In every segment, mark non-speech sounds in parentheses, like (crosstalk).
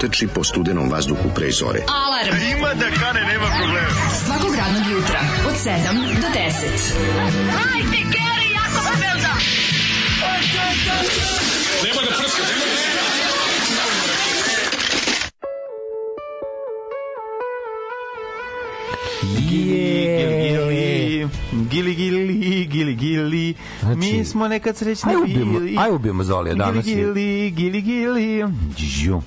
trči po studenom vazduhu pre zore. Alarm. Ima da kane, nema problema. Svakog radnog jutra, od 7 do 10. Hajde, Geri, jako se velda. Gili, gili, gili, gili, gili. Mi smo nekad srećni Aj ubijemo, bili. aj ubijemo Zolija danas. je- Gili, gili, gili. Đu.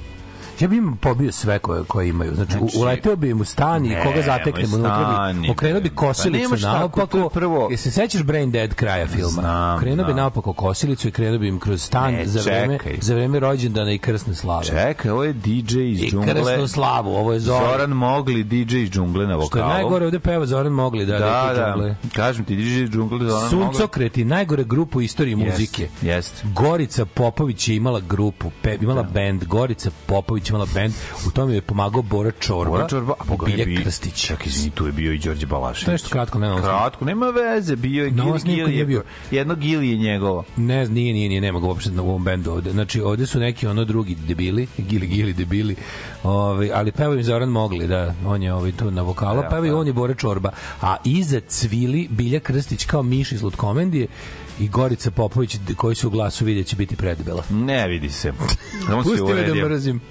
Ja bih im pobio sve koje, koje imaju. Znači, Znači, uleteo bi im u stan i koga zateknemo unutra bi i- okrenuo bi Pa kosilicu tako, naopako. prvo- Jesi se sećaš Brain Dead kraja filma? Znam, krenuo bi naopako kosilicu i krenuo bi im kroz stan Ne, za vreme, čekaj. za vreme rođendana i krsne slave. Čekaj, ovo je DJ iz I džungle. krsnu slavu, ovo je Zoran. Zoran Mogli, DJ iz džungle na Što je vokalu. najgore ovde peva Zoran Mogli, da, Da, da, da, kažem ti, DJ iz džungle, Zoran Mogli. Suncokreti, najgore grupu u istoriji Jest, muzike. jest. Gorica Popović je imala grupu, pe, imala bend, Gorica Popović je imala bend, u tome je pomagao Bora Čorba, Bora Čorba, a Boga Bilja bi- Krstić. Čak, izvini, tu je bio i Đorđe Balašević. To je nešto kratko, nema osnovno. Kratko, nema veze, bio je Gili Gili. nije bio. Jedno Gili je njegovo. Ne, nije, nije, nije, nema ga uopšte na ovom bendu ovde. Znači, ovde su neki ono drugi debili, (laughs) gili, gili debili, ovaj, ali peva im Zoran Mogli, da, on je ovaj, tu na vokalu, Da, peva i da. on je Bore Čorba, a iza cvili Bilja Krstić kao miš iz Lutkomendije i Gorica Popović koji su u glasu vidjet će biti predebela. Ne vidi se. (laughs) Pusti me da mrzim.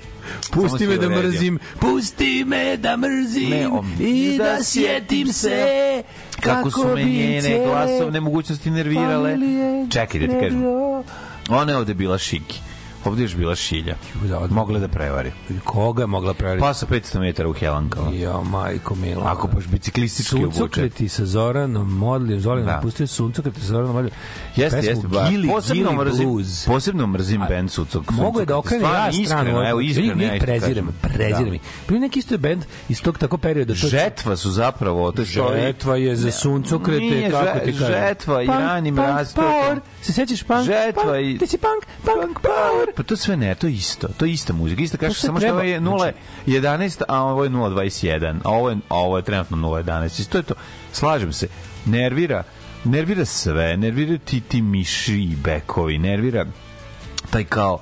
Pusti me da uredio. mrzim, pusti me da mrzim Ne, i da sjetim se kako su me njene glasovne mogućnosti nervirale. Čekaj da ti kažem. Ona je ovde bila šiki. Ovde je još bila šilja. Da, Mogla da prevari. Koga je mogla prevariti? Pa sa 500 metara u Helankama. Jo, majko mila. Ako baš biciklistički obuče. Suncokreti sa Zoranom Modlim, Zoran Da. pustio Suncokreti sa Zoranom Modlim. Jeste, Pesmu jeste. Ba, Gili, posebno Gili mrzim, Blues. posebno mrzim band Sucog. Mogu je da okrene ja stranu. Iskreno, evo, iskreno. Isto prezirem, prezirem. Da. mi. Prije neki isto je band iz tog tako perioda. To Žetva su zapravo, to Žetva je za suncokrete, kako ti že- kažem. Žetva i ranim power. Se sećaš punk? Žetva i- Ti si punk, punk, power. Pa to sve ne, to je isto. To je ista muzika. Isto kaže samo što treba. ovo je 0.11, a ovo je 0.21. A ovo je, a ovo je trenutno 0.11. Isto je to. Slažem se. Nervira nervira sve. Nervira ti ti miši i bekovi. Nervira taj kao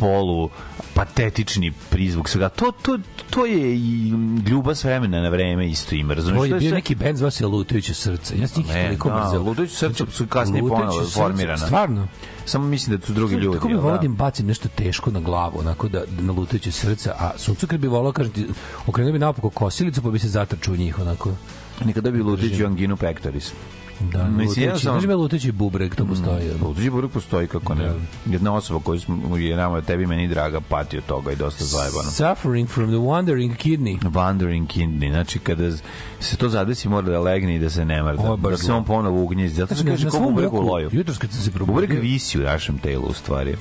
polu patetični prizvuk svega. To, to, to je i ljubav s vremena na vreme isto ima. Razumiješ? Ovo je To bio sve- neki bend zvao se Lutajuće srce. Ja sam njih toliko da, mrzeo. Lutajuće srce su kasnije ponovo srce, formirana. Stvarno? Samo mislim da su drugi ljudi. Kako bi volao da? im bacim nešto teško na glavu, onako da, da na lutajuće srca, a suncokret bi volao, kažem ti, okrenuo bi naopako kosilicu pa bi se zatrčao u njih, onako. Nikada bi lutići anginu pectoris. Da, Mislim, jednostavno- znaš me lutajući bubreg, to postoji. ono. Lutići burek postoji kako ne. Jedna osoba koju smo, je nama, tebi meni draga, pati od toga i dosta zajebano. Suffering from the wandering kidney. Wandering kidney, znači kada se to zadesi mora da legne i da se ne mrda, da se on ponovo ugnjezi. Zato što Znači, kaže ko svom bubrek u loju. jutros kad sam se probudio, visi u našem telu u stvari.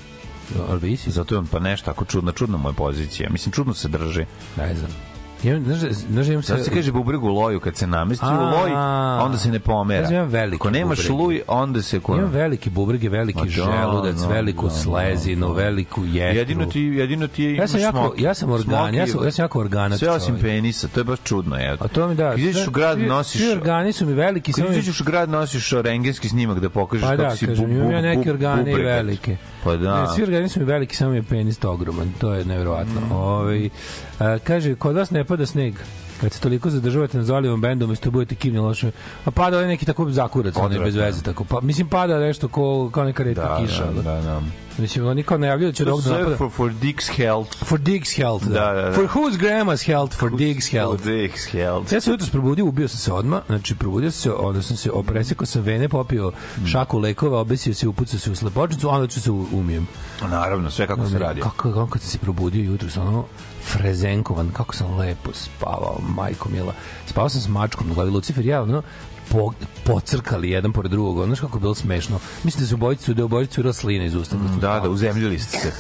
Zato je on pa nešto tako čudna, čudna mu je pozicija. Mislim, čudno se drži. ne znam. Imam, znaš, znaš, imam Zato se kaže bubreg u loju kad se namesti u loj, onda se ne pomera. Ja imam velike Ako nemaš bubrege. luj, onda se... Ko... Imam veliki bubrege, veliki da, želudac, da, veliku da, slezinu, da. veliku jetru. Jedino ti, jedino ti je Ja sam jako- smoki. ja sam organ- ja sam- ja sam jako organat Sve osim penisa, to je baš čudno. Je. A to mi da. Kad ideš u grad, nosiš... Svi organi su mi veliki, Kad ideš u grad, nosiš rengenski snimak da pokažeš Pa kako da, si bu, kažem, bu, imam ja bu, neke organe velike. Pa da. Ne, svi organi su mi veliki, samo je penis ogroman. To je nevjerovatno. Mm. Ovaj, a, kaže, kod vas ne pada sneg. Kad se toliko zadržavate na Zolivom bendu, umesto budete kivni loše. A pada ovaj neki tako zakurac, onaj bez veze tako. Pa mislim pada nešto ko kao neka retka Da, kiša. da, da, da. Mislim oni kao najavljuju da će da zove napada. for, for Dick's health. For Dig's health, da. Da, da, da. For whose grandma's health, for Dig's health. For Dick's health. Ja se jutros probudio, ubio sam se odma, znači probudio sam se, onda sam se opresekao sam vene, popio šaku lekova, obesio se, upucao se u slepočicu, onda ću se umijem. Naravno, sve kako se radi. Kako, kako kad sam se probudio jutros, ono, frezenkovan, kako sam lepo spavao, majko mila. Spavao sam s mačkom na glavi Lucifer, ja, ono, po, pocrkali jedan pored drugog, ono kako je bilo smešno. Mislim da su obojicu, da je obojicu curila slina iz usta. smo Da, da, uzemljili ste se.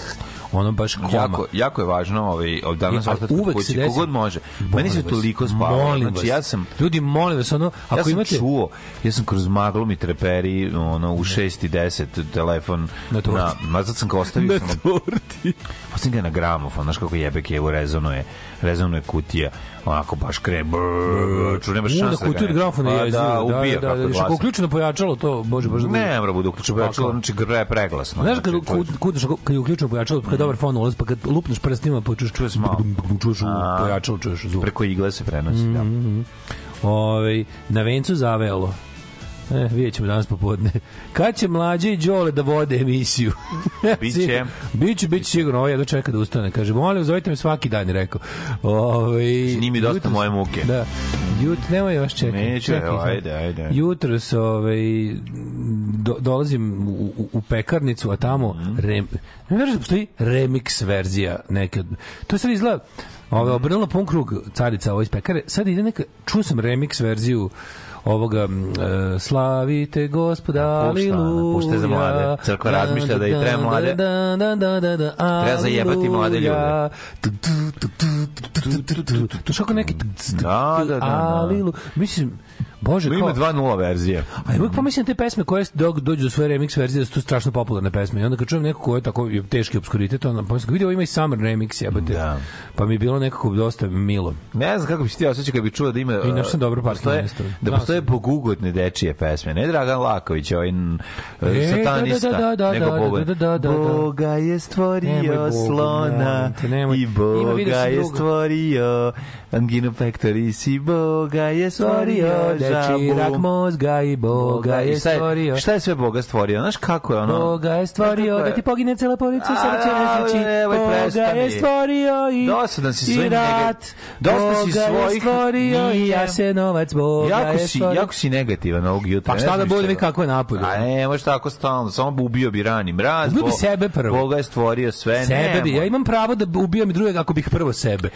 Ono baš koma. Jako, jako je važno ovaj, od danas ali ostati kod uvek desi- kogod može. Meni se toliko spavalo. molim Znači, ja sam, Ljudi, molim vas, ono, ako ja sam imate... čuo, ja sam kroz maglu mi treperi ono, u 6 i 10 telefon Na torti. na, nazad sam ga ostavio Na torti. Osim ga na gramofon, znaš kako jebe kevu rezonuje, rezonuje kutija, onako baš kre, brrr, U, na šanse. kutiju od gramofona je Pa Da, ubija da, kako da, je da, Ako glasan. uključeno pojačalo, to, bože, bože. Ne, mora bude uključeno pojačalo, znači gre preglasno. Znaš kad, Znači, kad, kad, je uključeno pojačalo, kad je dobar fon ulaz, pa kad lupneš prstima, pa čuješ, Čuješ malo. čuješ pojačalo, čuješ zvuk. Preko igle se prenosi, da. Mhm. Ovaj, na vencu zavelo. E, vidjet ćemo danas popodne. (laughs) Kad će mlađe i Đole da vode emisiju? (laughs) Biće. Biće, biće sigurno. Ovo jedno čeka da ustane. Kaže, molim, zovite me svaki dan, je rekao. Ovaj, Snimi dosta jutros- moje muke. Da. Jut, nemoj još čekati. Neću, Čekaj evo, sad. ajde, ajde. Jutros ovaj, do, dolazim u, u, u pekarnicu, a tamo Mhm. rem, ne verujem da postoji remix verzija neke. To je sad izgleda Ove, obrnula pun krug carica ovo iz pekare. Sad ide neka, čuo sam remix verziju ovoga uh, slavite gospoda aliluja. pušte za mlade. Crkva razmišlja da i tre mlade. Da, da, da, da, da, treba zajebati mlade ljude. Čako neki... Da, da, da. Mislim, Bože, Ima kao, 2.0 verzije. a ja uvijek pomislim te pesme koje dok dođu do svoje remix verzije da su to strašno popularne pesme. I onda kad čujem neko ko je tako je teški obskuritet, onda pomislim, vidio ima i Summer remix, jebate. Da. Pa mi je bilo nekako dosta milo. Ne znam kako bi se ti osjećao kad bi čuo da ima... I nešto sam dobro da postoje, da postoje bogugotne dečije pesme. Ne Dragan Laković, ovaj E, satanista, da, da, da, da, nego da, Boga. da, da, da, da. Boga je stvorio slona i Boga je stvorio anginu pectoris i Boga je stvorio Žabu. mozga i Boga I je stvorio. Šta je sve Boga stvorio? Znaš kako je ono? Boga je stvorio je? da ti pogine cela porodica A, sreće nesreći. Boga je stvorio i, Dosadan si i rat. Dosta si svojih- stvorio i. Jasenovac. Boga jako je si, stvorio. jako si negativan ovog jutra. Pa šta da bude šta mi kako je napolje? A ne, može tako stalno, samo bi ubio bi rani mraz. Ubio bi sebe prvo. Boga je stvorio sve. Sebe bi, ja imam pravo da ubijam i drugog ako bih prvo sebe.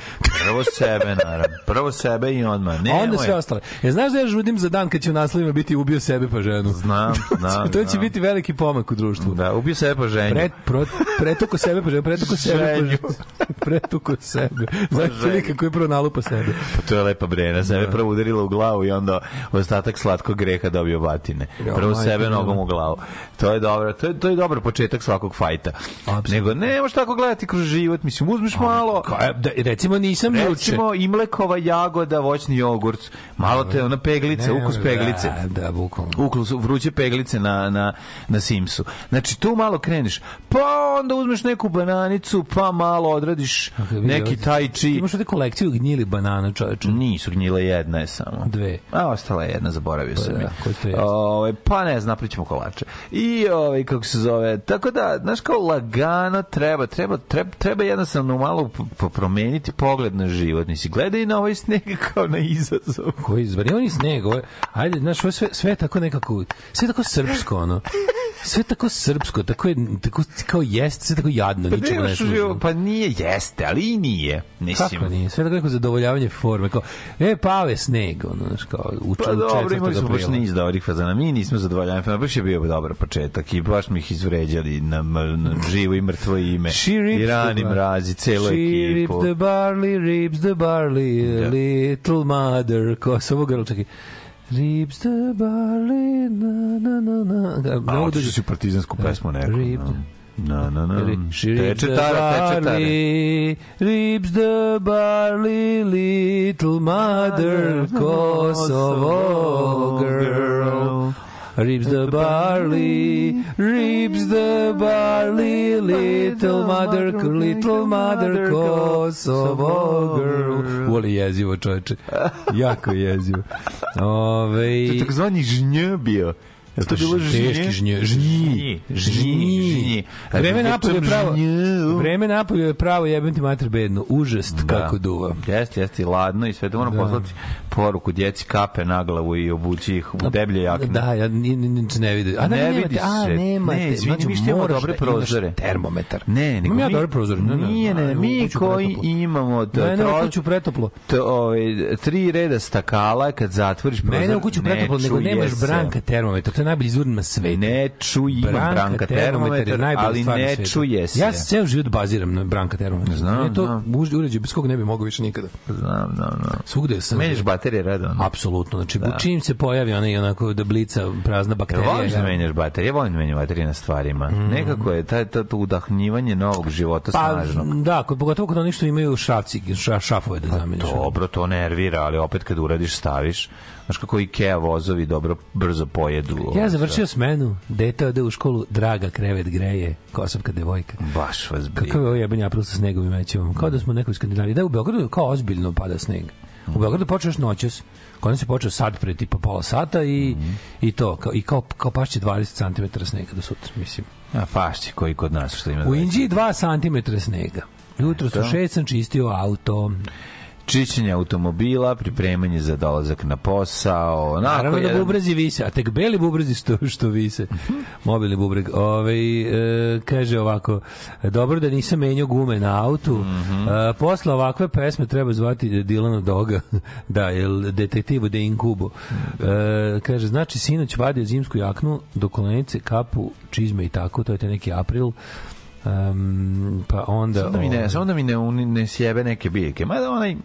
Prvo sebe, naravno. Prvo sebe i odmah. Ne, onda sve ostale. Ja znaš da ja žudim za dan kad će u naslovima biti ubio sebe pa ženu? Znam, (laughs) znam. to će znam. biti veliki pomak u društvu. Da, ubio sebe pa ženju. Pret, pro, pretuko sebe pa ženu, pretuko sebe pa Ženju. ženu. (laughs) Pretuko sebe. Znači ženju. lika koji prvo nalupa sebe. Pa to je lepa brena. Sebe prvo udarila u glavu i onda ostatak slatkog greha dobio batine. Prvo sebe nogom u glavu. To je dobro. To je, to je dobar početak svakog fajta. Apsolutno. Nego ne možeš tako gledati kroz život. Mislim, uzmeš malo... Ka, da, recimo nisam juče. Recimo imlekova jagoda, voćni jogurt, malo te ona peglica, ukus peglice. Da, da, bukvalno. Ukus vruće peglice na, na, na Simsu. Znači, tu malo kreneš, pa onda uzmeš neku bananicu, pa malo odradiš neki tai chi. Imaš ovde kolekciju gnjili banana, čoveče. Nisu gnjile, jedna je samo. Dve. A ostala je jedna, zaboravio sam da, je. Ovaj, pa ne znam, napravićemo kolače. I ovaj, kako se zove, tako da, znaš kao lagano treba, treba, treba, treba jednostavno malo promeniti pogled na život. Nisi gledaj na ovaj sneg (laughs) kao na izazov. Koji izvari, on je sneg, ovo ajde, znaš, ovo sve, sve tako nekako, sve tako srpsko, ono. sve tako srpsko, tako je, tako, kao jeste, sve tako jadno, Pa, ničemu ne, ne što služi. je- pa nije, jeste, ali i nije. Mislim, Kako nije? Sve tako neko zadovoljavanje forme. Kao, e, pave sneg, ono, znaš, kao, u, Pa u dobro, imali smo baš niz dobrih fazana. Mi nismo zadovoljani. Pa baš je bio dobar početak i baš mi ih izvređali na, na živo i mrtvo ime. (laughs) She rips I rani mrazi, celu She ekipu. rips the barley, rips the barley, Da. little mother. Kosovo grlo, čekaj. Rips the barley, na, na, na, na. Da, A, da- si u partizansku pesmu neku. Rip no. Na, na, na. Rips Teče tara, teče tara. rips the barley, little mother, Kosovo girl. Rips the barley, rips the barley, little mother, little mother, Kosovo girl. Voli jezivo, čoveče. Jako jezivo. Ove, To je takozvani žnj bio. Je to bilo žnje? Teški žnje. Žnji. Žnji. Vreme napolju je pravo. Žnju. Vreme napolju je pravo jebem ti mater bedno. Užast kako duva. Jeste, jeste, i ladno i sve to moram Da. poslati poruku djeci kape na glavu i obući ih u deblje jakne. Da, ja ni, ni, ni, ne vidi. A da, Ne nemate, vidi a, se. nemate. Ne, izvini, znači, mi što imamo dobre da prozore. termometar. Ne, nego Imam ja mi, dobre prozore. Ne, ne, nije, ne, ne, mi koji imamo to, Mene u kuću pretoplo. to, ovaj, tri reda stakala kad zatvoriš prozor. Mene u kuću ne pretoplo, nego nemaš branka termometar. Je najbolji izvor na svetu. Ne čuje, Branka, branka termometar termometar, ali ne čuje se. Ja se ceo život baziram na branka termometar. Znam, je to znam. uređaj bez kog ne bi mogao više nikada. Znam, znam, znam. Svugde sam. Menjaš baterije redovno. Apsolutno. Znači, čim se pojavi onaj onako da blica prazna bakterija. voliš da ja- menjaš baterije? Ja volim da menjam baterije na stvarima. Nekako je taj, to, to udahnjivanje novog života Pa, snažnog. da, kod, pogotovo kod onih što imaju šrafci, ša, šafove da zameniš. Dobro, to nervira, ali opet kad uradiš, staviš. Znaš kako Ikea vozovi dobro, brzo pojedu. Ja završio smenu, dete ode u školu, draga krevet greje, kosovka devojka. Baš vas briga. Kakav je ovo jebanje april sa snegom i mećevom? Kao da smo u nekoj Skandinaviji. Da, u Beogradu kao ozbiljno pada sneg. U Beogradu počeo još noćas. Kod nas je počeo sad pre tipa pola sata i, i to, kao, i kao, kao pašće 20 cm snega do sutra, mislim. A pašće koji kod nas što ima. U Inđiji 2 cm snega. Jutro su šest sam čistio auto. Čišćenje automobila, pripremanje za dolazak na posao. Onako, Naravno da jedan- bubrezi vise, a tek beli bubrezi što, što vise. Mobilni bubreg. Ove, e, kaže ovako, dobro da nisam menjao gume na autu. E, posle ovakve pesme treba zvati Dilana Doga. (laughs) da, jel detektivo de Inkubo. E, kaže, znači, sinoć vadio zimsku jaknu do kolenice, kapu, čizme i tako, to je te neki april. Um, pa onda... Samo da mi ne, samo da mi ne, ne sjebe neke biljke. Mada onaj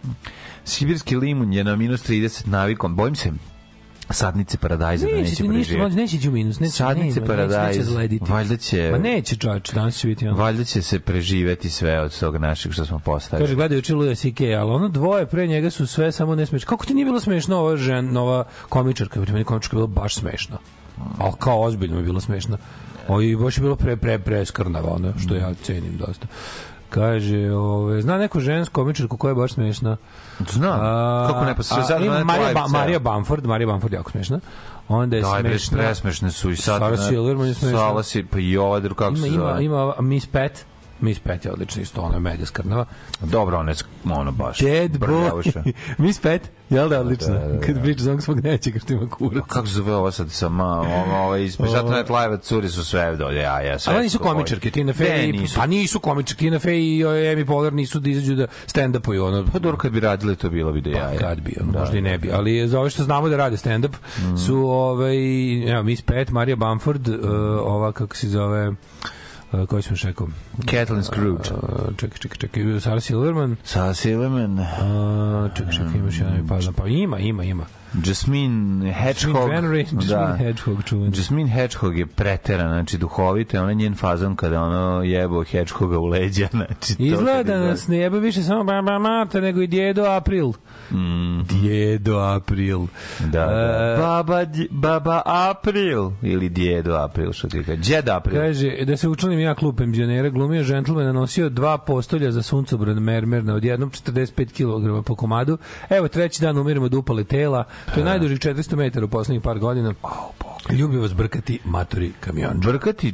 sibirski limun je na minus 30 navikom. Bojim se sadnice paradajza da Neće neće ti ništa, preživjeti. mlađe, neće ići u minus. Neće, Sadnice nema, paradajz, Neće, neće valjda će- Ma neće čovječ, danas će biti ono. Valjda će se preživeti sve od tog našeg što smo postavili. Kaže, gledaju uči Luja C.K., ali ono dvoje pre njega su sve samo ne smešno. Kako ti nije bilo smešno ova žen, nova komičarka? Meni komičarka je bila baš smešna. Ali kao ozbiljno je bilo smešno. O, I baš je bilo pre, pre, pre skrnava, ono, što ja cenim dosta. Kaže, ove, zna neku žensku komičarku koja je baš smešna. Znam, A, kako ne, pa se a, sad ima na Marija, ba. Marija Bamford, Marija Bamford je jako smešna. Onda je Daj, smešna. presmešne su i sad. Sarah ne, Silverman je smešna. Sala si, pa i ova, kako Ima, se ima, zove. ima ova Miss Pet. Miss Pet je odlična isto, ona je medija skrnava. Dobro, ona je, ono baš. Dead boy. (laughs) Miss Pet, jel da odlično? Da, da, da. Kad priča za onog svog nećega što ima kurac. Kako se zove ovo sad sa ma, ovo, ovo, iz Saturday Night Live curi su sve dolje, ja, ja, sve. Ali nisu komičarke, Tina Ne, Fey, nisu. pa nisu komičarke, Tina Fey i Amy Poehler nisu da izađu da stand-upuju, ono, Pa dobro, kad bi radili, to bilo bi da ja. Pa kad bi, ono, možda i ne bi, ali za ove što znamo da rade stand-up su ovaj, evo, Miss Pet, Marija Bamford, uh, ova, kako se zove, uh, koji smo još rekao, Kathleen Scrooge. uh, čekaj, čekaj, čekaj, Sarah Silverman, Sa Silverman, uh, čekaj, čekaj, imaš jedan mi pada, pa ima, ima, ima. Jasmine Hedgehog. Jasmine Jasmine Hedgehog. Jasmine Hedgehog je preteran, znači duhovito je ona njen fazon kada ono jebo Hedgehoga u leđa, (laughs) znači to Izgleda da nas ne jebe više samo baba Marta, nego i djedo April. Mm, Djedo April. da, da. E, Baba, baba April ili djedo April, što ti kaže. Djed April. Kaže, da se učlanim ja klub penzionera, glumio džentlmena, nosio dva postolja za suncobran mermer na odjednom 45 kg po komadu. Evo, treći dan umiramo od upale tela, To je najdužih 400 metara u poslednjih par godina. Ljubi vas brkati matori kamion. Brkati,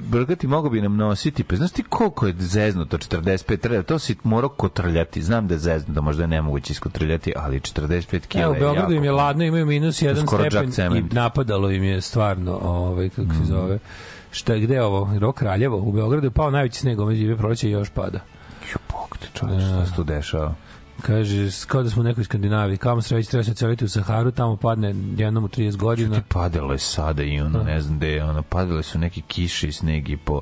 brkati mogo bi nam nositi, pa znaš ti koliko je zeznuto 45 treba, to si morao kotrljati, znam da je zeznuto, možda je nemoguće iskotrljati, ali 45 kg Evo, u Beogradu im je ladno, imaju minus jedan stepen i napadalo im je stvarno, ovaj, kako se zove, šta je, gde je ovo, Rok Kraljevo, u Beogradu je pao najveći sneg, ove žive proleće i još pada. Bog te čovječe, šta se tu dešava? Kaže, kao da smo u nekoj Skandinaviji, kao sreći treba se celiti u Saharu, tamo padne jednom u 30 godina. Ti padalo je sada i ono, ne znam gde ono, padale su neke kiše i snegi po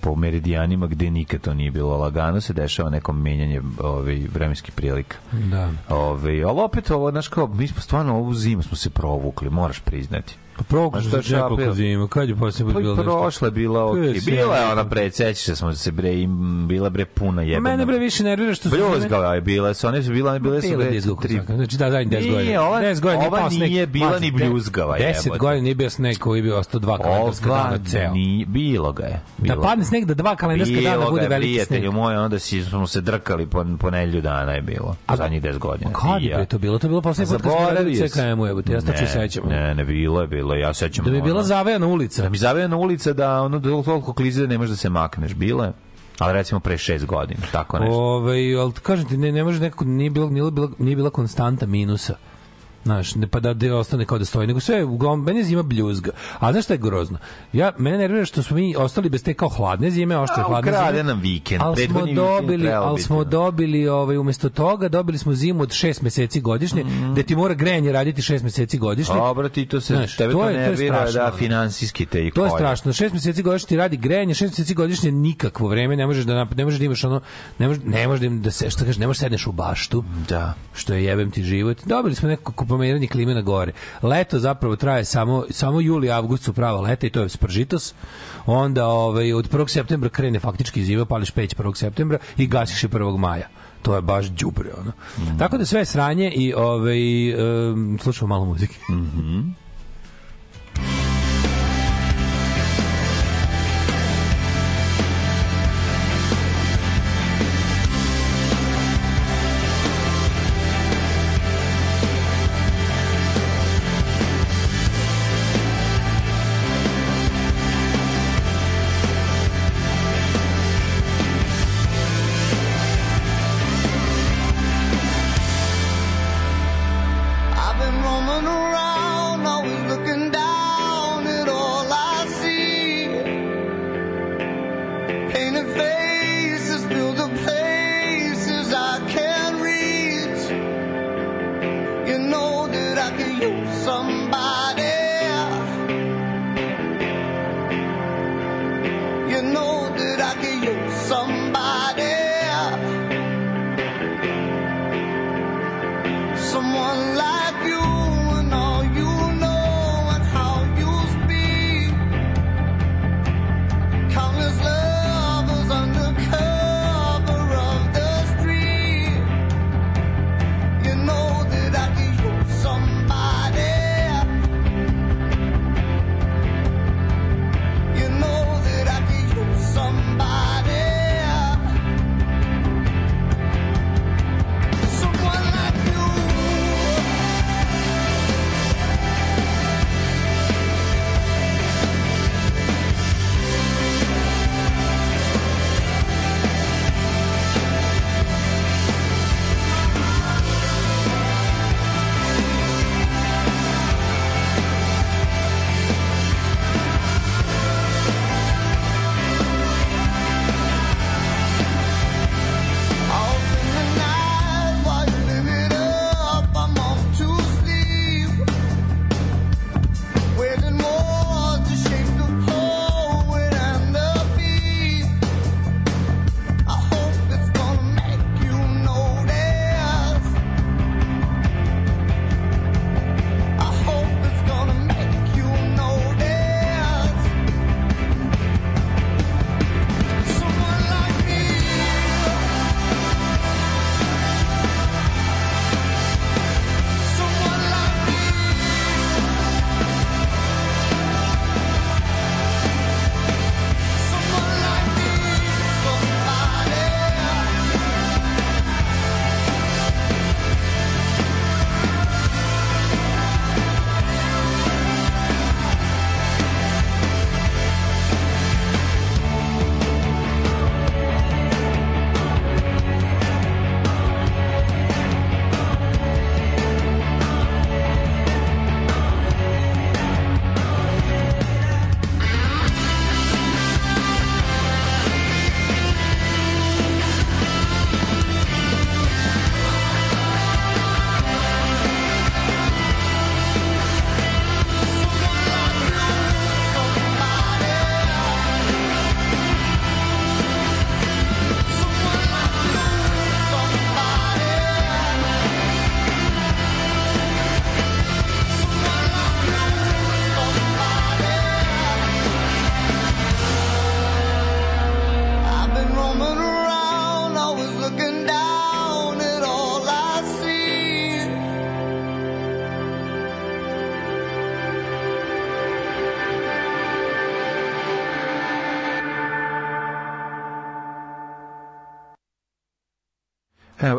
po meridijanima gde nikad to nije bilo lagano se dešava neko menjanje ovaj vremenskih prilika. Da. Ovaj, ali opet ovo, znaš kao, mi smo stvarno ovu zimu smo se provukli, moraš priznati. Pa prokuš Ma šta za nekoliko šapio? zima, kad je posljedno Pa i bilo nešto? prošla je bila ok. Je Bila je ona pre, sećaš se smo se bre, im, bila bre puna jebena. Mene bre više nervira što su... Bljuzgava je bila, su one su bila, bile su Bila bre, tri, Znači da, zadnjih 10 Nije, godina. ova- 10 godina ova nije bila ni bljuzgava, 10 jebote. godina nije bio sneg koji je bio ostao dva kalendarska dana ceo. ni, bilo ga je. Da bilo padne ga. sneg da dva kalendarska dana Bilo ga bude je, veliki sneg. prijatelju moj, onda si, smo se drkali po, po nelju dana je bilo. A- zadnjih 10 godina. Kad je to bilo? To je bilo poslednji put kad smo radili CKM-u, evo te, ja se tačno Ne, sećam. Ne, ne, bilo je, bilo je, ja sećam. Da bi bila ono- zavejana ulica. Da mi zavejana ulica da ono da toliko klizi da ne možeš da se makneš. Bilo je. Ali recimo pre šest godina, tako nešto. Ovaj, ali kažem ti, ne, ne može nekako, nije bila, nije bila, nije bila konstanta minusa. Znaš, ne pa da, da ostane kao da stoji, nego sve, uglavnom, meni je zima bljuzga. A znaš šta je grozno? Ja, mene nervira što smo mi ostali bez te kao hladne zime, oštre A, hladne zime. nam vikend, Ali smo dobili, ali smo da. dobili, ovaj, umesto toga, dobili smo zimu od šest meseci godišnje, Mhm. gde ti mora grejanje raditi šest meseci godišnje. Dobro, ti to se, Znaš, tebe to je- to je nervira strašno, da finansijski te i To je strašno. Šest meseci godišnje ti radi grejanje, šest meseci godišnje nikakvo vreme, ne možeš da ne možeš da imaš ono, ne možeš ne možeš da, da se šta kažeš, ne možeš da sedneš u baštu. Da. Što je jebem ti život. Dobili smo neko pomeranje klime na gore. Leto zapravo traje samo samo juli, avgust su prava leta i to je spržitos. Onda ovaj od 1. septembra krene faktički zima, pališ peć 1. septembra i gasiš je 1. maja. To je baš đubre ono. Tako da sve je sranje i ovaj um, slušamo malo muzike. I've been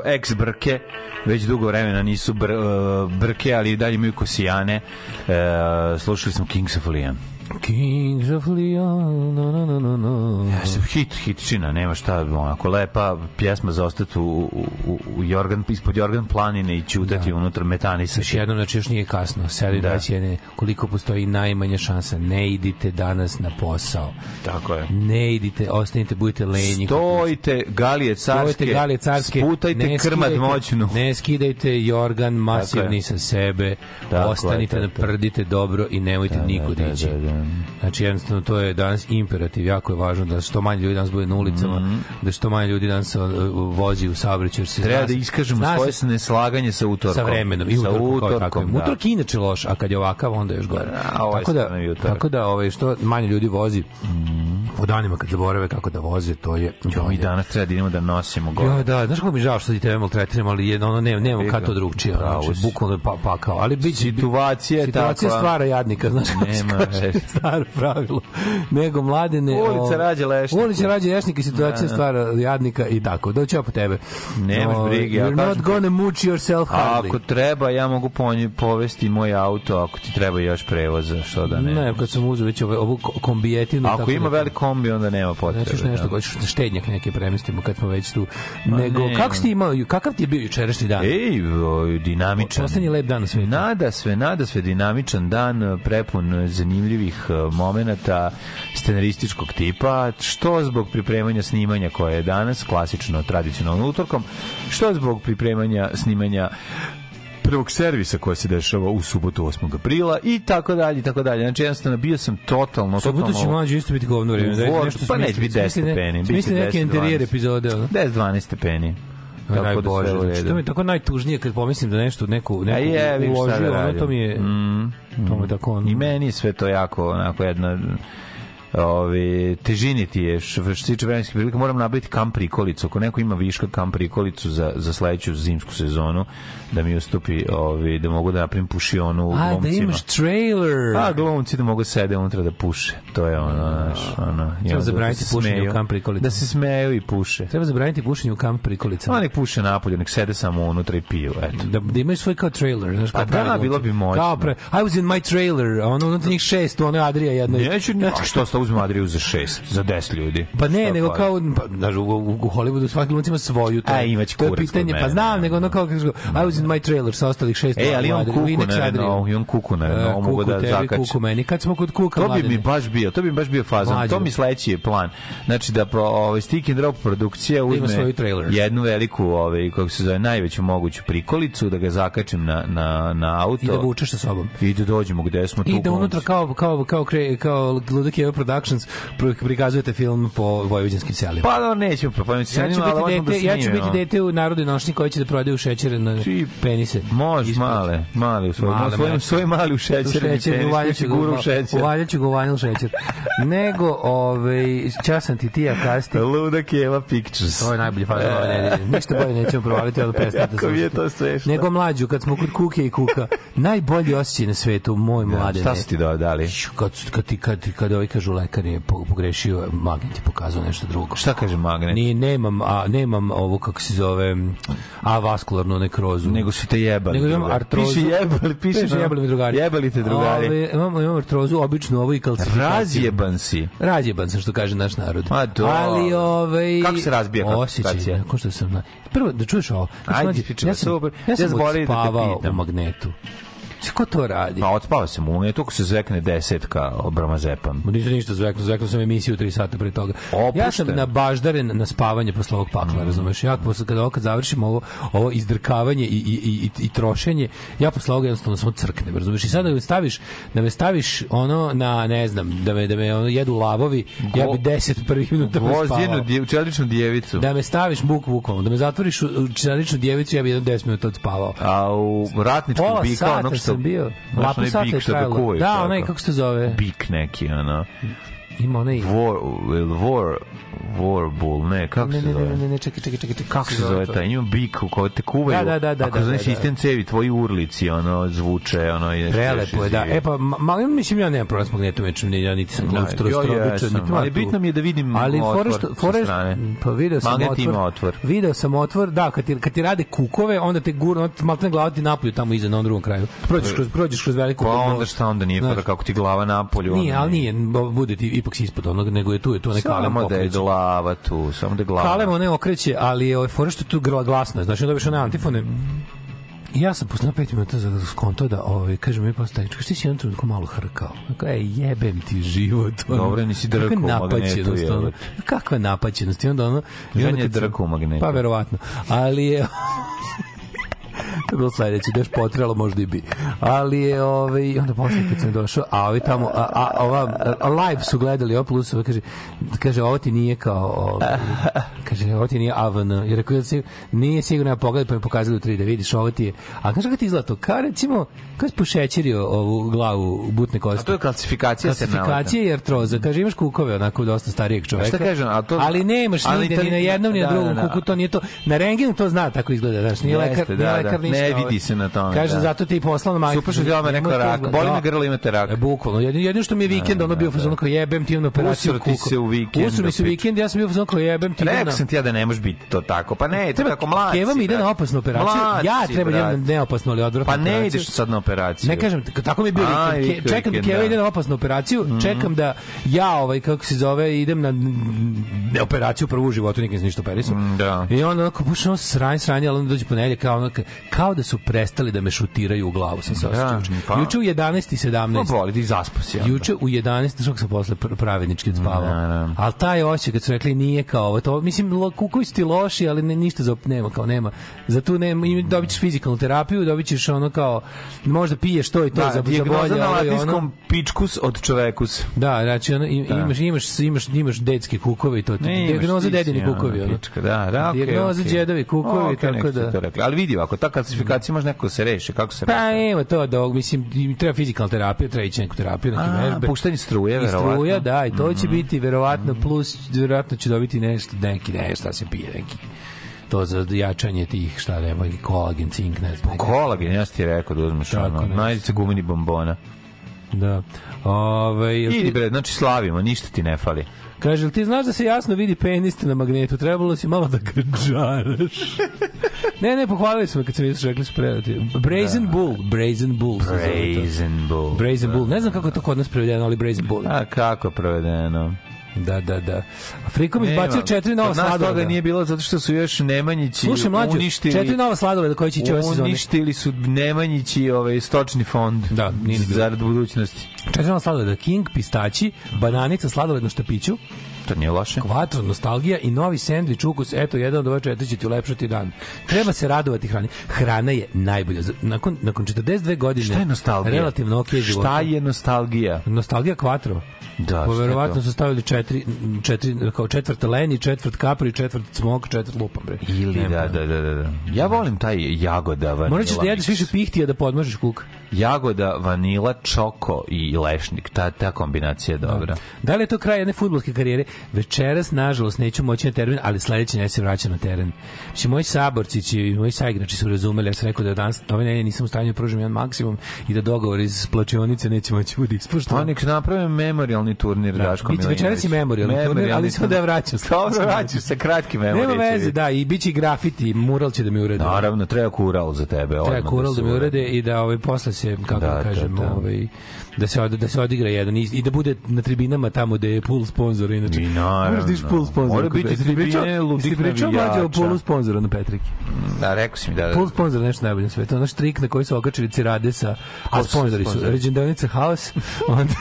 ex Brke, već dugo vremena nisu br, uh, Brke, ali dalje imaju kosijane. Uh, slušali smo Kings of Leon. Kings of Leon, no, no, no, no, no. Jeste, hit, hitčina, nema šta, onako lepa pjesma za ostati u, u, u, Jorgan, ispod Jorgan planine i ćutati da. unutra metanisati. Još jednom, znači još nije kasno. Sedi Da. da. jedne, koliko postoji najmanja šansa. Ne idite danas na posao. Tako je. Ne idite, ostanite, budite lenji. Stojite, galije carske, Stojite galije carske, sputajte ne krmad skidajte- moćnu. Ne skidajte jorgan masivni sa sebe, Tako je, ostanite, tako je. naprdite dobro i nemojte Da, nikud da, da, ići. da, da. Znači jednostavno to je danas imperativ, jako je važno da što manje ljudi danas bude na ulicama, da što manje ljudi danas uh, vozi u saobraćaju. jer se. Treba da iskažemo zna svoje se neslaganje sa utorkom. sa vremenom i Sa utorkom, da. Utorak je inače loš, a kad je ovakav onda je još gore. A, ovo je tako da, tako da ovaj, što manje ljudi vozi u danima kad zaborave kako da voze, to je Jo, mi bolje. danas treba da idemo da nosimo gore. Ja, da, znaš kako mi žao što ti tebe maltretiramo, ali jedno, ono, ne, nemamo kad to drugčije, znači, bukvalno pa, pakao, ali će, Situacija je situacija takva. stvara jadnika, znaš kako se Nema kaže, (laughs) staro pravilo, nego mladene... Ulica o, rađa lešnika. Ulica rađa lešnika i situacija stvara jadnika i tako, doći ja po tebe. Nemaš brige, You're not gonna much yourself hardly. ako treba, ja mogu povesti moj auto, ako ti treba još prevoza, što da ne. Ne, kad sam uzeo već ovu, ovu ko- kombijetinu... Ako tako ima da- kombi, onda nema potrebe. Još nešto, da. hoćeš da štednjak neke premestimo kad smo već tu. Nego, ne. kako si ti imao, kakav ti je bio jučerašnji dan? Ej, o, dinamičan. Poslednji lep dan svetu. Nada sve, nada sve dinamičan dan, prepun zanimljivih e, momenata scenarističkog tipa, što zbog pripremanja snimanja koje je danas, klasično, tradicionalno utorkom, što zbog pripremanja snimanja prvog servisa koja se dešava u subotu 8. aprila i tako dalje i tako dalje. Znači jednostavno bio sam totalno Subotu će mlađe isto biti govno vreme. Vodu, nešto pa neće biti 10 smisli ne- stepeni, bit će Smisli neke 10, interijer 12. epizode. ono. 10-12 stepeni. Tako da Najbolje, znači, to mi je tako najtužnije kad pomislim da nešto neku, neku je, uložio, da ono, to mi je, Mm, to mi je tako ono. I meni sve to jako, onako jedna ovi, težini ti je što što se tiče vremenskih prilika moram nabaviti kam prikolicu ako neko ima viška kam prikolicu za, za sledeću zimsku sezonu da mi ustupi ovi, da mogu da napravim pušionu u A, da glumcima imaš trailer. a glumci da mogu sede unutra da puše to je ono, znaš, ono onda da zabraniti se pušenje smeju. u kamp prikolicama. da se smeju i puše Treba zabraniti pušenje u kamp prikolicama. nek puše napolje, nek sede samo unutra i piju, eto da, da imaju svoj kao trailer, znaš, kao Pa da, glumci. bilo bi moćno. Kao pre, I was in my trailer, ono unutra njih šest, ono Adrija jedna. Neću, a što sta uzme Adriju za šest, za deset ljudi? Pa ne, Šta nego fali? kao, pa, znaš, u, u, Hollywoodu svaki glumac ima svoju. To, A, je- imaće to je pitanje, pa znam, da. nego ono kao, kažu, I was in my trailer sa ostalih šest. E, ali on Adriji, kuku na Adriji. Renault, i on kuku na Renault, E, mogu da zakačem. kuku meni. Kad smo kod kuka, To bi mi baš bio, to bi mi baš bio. Mlađo. To mi sledeći je plan. Znači da pro, ovaj Stick and Drop produkcija ima uzme jednu veliku, ovaj kako se zove, najveću moguću prikolicu da ga zakačem na na na auto. I da vučeš sa sobom. I da dođemo gde smo tu. I da unutra kao, kao, kao, kao, kao Ludak Eva Productions pri- prikazujete film po vojvođanskim selima. Pa da nećemo propaviti ja ću ali da dete, ja ću biti dete u narodnoj nošnji koji će da prodaje u šećere na Ti- penise. Može, Ispod. male, male u svojom, Male, u svojom, male. svoj mali u U šećer, šećer, uvaljaću ga, guru u u- šećer. uvaljaću ga u vanil šećer. Nego, ovaj, časan ti ti, a kasti. Ludak Eva Pictures. To je najbolji fazon ove nedelje. Ništa bolje nećemo provaliti, ali mi je slušati. to smešno. Nego mlađu, kad smo kod kuke i kuka, najbolji osjećaj na svetu, moj mlade. Šta su ti do- dali? Kad, kad, ti, kad, ti- kad ovaj kažu lekar je po- pogrešio, magnet je pokazao nešto drugo. Šta kaže magnet? Ni, nemam, a, nemam ovo, kako se zove, avaskularnu nekrozu. Nego su te jebali. Nego imam artrozu. Piše jebali, piše, Piše jebali mi drugari. Jebali te drugari. Ove, imam, imam artrozu, obično ovo i kalcifikaciju. Razjeban si. Razjeban sam što kaže naš narod. Ma do. Ali ovaj Kako se razbija Osjećaj, kalcifikacija? ko što sam na... Prvo da čuješ ovo. Znači, Ajde, mlađe, pričaj, ja sam, super. ja Ja sam zaboravim da te odspavao pitam. u magnetu. Ko to radi? Pa otpao sam u netu, ako se zvekne desetka obrama zepam. Nisam ništa zveknuo, zveknuo sam emisiju 3 sata pre toga. Opušten. Ja sam na baždaren na spavanje posle ovog pakla, Mm. razumeš? Ja posle kada ovo kad završim ovo ovo izdrkavanje i, i, i, i trošenje, ja posle ovoga jednostavno samo crknem, razumeš? I sada da me staviš, da me staviš ono na ne znam, da me da me ono jedu lavovi, ja bi 10 prvih minuta Gvozdjenu, prespavao. dje, čeličnu djevicu. Da me staviš buk bukvalno, da me zatvoriš u čeličnu djevicu, ja bi jedno 10 minuta odspavao. A u ratničkog bika, onog što... bio. Lapu sata je trajalo. Da, onaj, kako se zove? Bik neki, ono. Ima onaj... War, war, war bull, ne, kako Ne, se zove? ne, ne, ne, čekaj, čekaj, čekaj, čekaj, Kako se zove taj? Ima bik u kojoj te kuvaju. Da, da, da, Ako da, znaš da, da. sistem cevi, tvoji urlici, ono, zvuče, ono, nešto Prelepo je, da. E pa, ma, ma, mislim, ja nemam problem s magnetom, već ne, ja niti sam Da, ja ima ali bitno mi je da vidim ali otvor je- strane. Pa video sam Magnet otvor. ima otvor. Video sam otvor, da, kad ti, kad ti rade kukove, onda te gurnu, onda ti maltene glava ti napolju tamo iza na onom drugom kraju. Prođeš kroz, prođeš kroz veliku... Pa onda šta onda nije fora kako ti glava napolju. Nije, ali nije, bude ti ipak si ispod onog, nego je tu, je tu onaj kalem Samo da je glava tu, samo da je glava. Kalem one okreće, ali je fora što je tu grla glasno, znači onda dobiš one antifone. I ja sam posle 5 minuta za skonto da ovaj kaže mi posle čekaj ti si trenutku malo hrkao. Kako ej jebem ti život. ono. Dobro, nisi drkao magnetu, ono. Kakva napaćenost i onda ono i Žen onda je drkao magnetu. Pa verovatno. Ali je (laughs) to bilo sledeće, da još potrelo možda i bi. Ali je, ovaj, onda posle kad sam došao, a ovi tamo, a, a, ova, a, live su gledali, ovo plus, kaže, kaže, ovo ti nije kao, ovaj, (laughs) kaže, ovo ti nije AVN, jer rekao, si, nije sigurno ja pogledaj, pa mi pokazali u 3 da vidiš, ovo ti je, a kaže, kako ti izgleda to, kao recimo, kao si pošećerio ovu glavu butne kosti. A to je klasifikacija Klasifikacija i artroza. Kaže, imaš kukove, onako dosta starijeg čoveka. šta kažem, a to- ali nemaš nigde, ni na jednom, ni na da, drugom da, da. kuku, to nije to. Na rengenu to zna tako izgleda, znaš, nije lekar, da, lekar da. ništa. Ne ovaj. vidi se na tome, Kaže, da. zato ti je poslao majka. Super što ti odmah rekao rak. Boli me grlo, imate rak. E, bukvalno. Jedino, što mi je vikend, ono bio fazon kao jebem ti na operaciju Usro ti se u vikend, Usro mi se u da vikend, ja sam bio fazon kao jebem ti Rekao sam ti ja da ne može biti to tako. Pa ne, to je tako mlad Keva mi ide na opasnu operaciju. Ja treba da neopasnu, ali odvratnu Pa ne ideš sad na operaciju. Ne kažem, tako mi je bio vikend. Ke- vikend, Čekam da Keva da. ide na opasnu operaciju, čekam da ja, ovaj, kako se zove, idem na operaciju prvu u životu, nikad nisam ništa operisao. Mm, da. I onda onako, baš ono sranje, sranje, ali onda dođe ponedjeljak, kao, ono, kao da su prestali da me šutiraju u glavu, sam se osjećao. juče. pa. Juče u 11 i 17. Pa boli, ti zaspo si. onda. Juče u 11, što sam posle pr- pravednički odspavao. Da, da. Ali taj osjećaj kad su rekli nije kao ovo, to, mislim, su ti loši, ali ne, ništa za, nema, kao nema. Za tu nema, i dobit ćeš fizikalnu terapiju, dobit ćeš ono kao, možda piješ to i to Da, za, za bolje, na ono. latinskom pičkus od čovekus. Da, znači ono, im- imaš, imaš, imaš, imaš detske kukove i to. Ne, Dijagnoza dedini kukovi. Ono. Da, da, okej. Dijagnoza đedovi kukovi, Okej, tako da-. Ali vidi, ako ta klasifikacija može neko da se reši, kako se Pa reši? evo to, da, mislim, im treba fizikalna terapija, treba ići neku terapiju, neke A, vežbe. puštanje struje, I verovatno. Mhm. struja, da, i to će biti verovatno plus, verovatno će dobiti nešto, neki, nešto da se pije, neki to za jačanje tih, šta nema, kolagen, cink, ne znam. neki- Kolagen, ja ti rekao da uzmeš Tako ono, nešto. najdi se gumeni bombona. Da. Ove, jel Idi bre, znači slavimo, ništa ti ne fali. Kaže, ti znaš da se jasno vidi penis na magnetu? Trebalo si malo da ga džaraš. (laughs) ne, ne, pohvalili su me kad sam vidio rekli su predati. Brazen Bull, Brazen Bull. se. Brazen Bull. Brazen Bull. Ne znam kako je to kod nas prevedeno, ali Brazen Bull. A kako je provedeno? Da, da, da. Afrikom izbacio Nema. četiri nova Kod nas sladoleda. toga nije bilo zato što su još Nemanjići Slušaj, mlađo, uništili... četiri nova sladoleda koji će ići ove sezone. Uništili su Nemanjići ovaj, stočni fond. Da, nije ni bilo. Zarad budućnosti. Četiri nova sladoleda. King, pistaći, bananica, sladoled na štapiću, To nije loše. kvatro, nostalgija i novi sendvič, ukus. Eto, jedan od ova četiri će ti ulepšati dan. Treba se radovati hrani. Hrana je najbolja. Nakon, nakon 42 godine... Šta je nostalgija? Relativno ok života. Šta je nostalgija? Nostalgija kvatro. Da, Pa šta je verovatno to? su stavili četiri, četiri kao četvrt leni, četvrt kapri, četvrt smok, četvrt lupam, bre. Ili Nema da, pojma. da, da, da. Ja volim taj jagoda vanila. Morat ćeš da jedeš više pihtija da podmažeš kuk. Jagoda, vanila, čoko i lešnik. Ta, ta kombinacija je dobra. Da li je to kraj jedne fudbalske karijere? Večeras, nažalost, neću moći na teren, ali sledeće ne se vraća na teren. Znači, moji saborcići i moji saigrači su razumeli, ja sam rekao da danas ove nedelje nisam u stanju da pružim jedan maksimum i da dogovor iz plačionice neće moći bude Pa ispoštovan. nek naprave memorialni turnir Daško biće večeras i memorijalni turnir, ali samo da vraćam. Dobro, vraćaš sa kratkim memorijem. Nema veze, da, i bit će i grafiti, mural će da mi urede. Naravno, treba kural za tebe. Treba odmah kural se da mi urede i da ovaj posle se kako Da, da, da, kažem, da. ovaj da se od, da se odigra jedan i, i da bude na tribinama tamo gde je pool sponzor inače. I naravno. Moraš da pool sponzor. Mora biti tribine ludih Ti pričao mlađe o navijača. poolu sponzora na Petriki. Da, rekao si mi da... Pool sponsor nešto najbolje na svetu. Ono štrik na koji su okačili cirade sa a sponzori su sponzori? Ređendanica House, (laughs) onda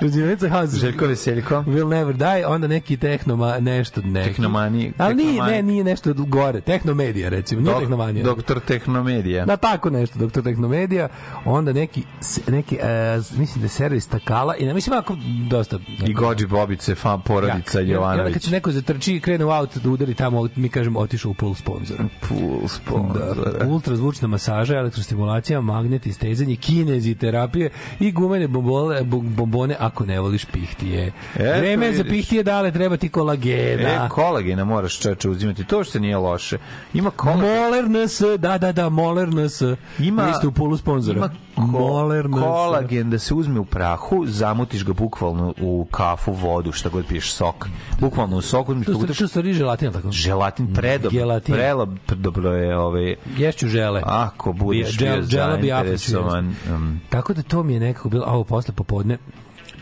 Ređendanica House, Željko Veseljko. Will Never Die, onda neki tehnoma, nešto neki. Tehnomani- Ali nije, ne, nije nešto gore. Tehnomedija, recimo. Nije tehnomanija. Doktor Tehnomedija. Na tako nešto, doktor Tehnomedija, onda neki, neki e, mislim da je servis Takala, i ne mislim ako dosta... I Gođi Bobice, fan porodica Jak. I onda kad Jovanović. se neko zatrči i krene u auto da udari tamo, mi kažemo otišao u pool sponzora. Full sponsor. Da, ultrazvučna masaža, elektrostimulacija, magnet, istezanje, kinezi terapije i gumene bombole, bo- bomboni hormone ako ne voliš pihtije. Eto, Vreme za pihtije dale, treba ti kolagena. E, kolagena moraš čeče uzimati. To što nije loše. Ima kolagena. Moler NS, da, da, da, Moler NS. Ima- Vi ste u polu sponzora. Ima Moler ko, NS. kolagen da se uzme u prahu, zamutiš ga bukvalno u kafu, vodu, šta god piješ, sok. Bukvalno u sok uzmeš, To su pogutaš to stvari želatina tako. želatin predob, Gelatin. prelo dobro je ovaj Ješću žele. ako budeš bio zainteresovan um, Tako da to mi je nekako bilo, a ovo posle popodne,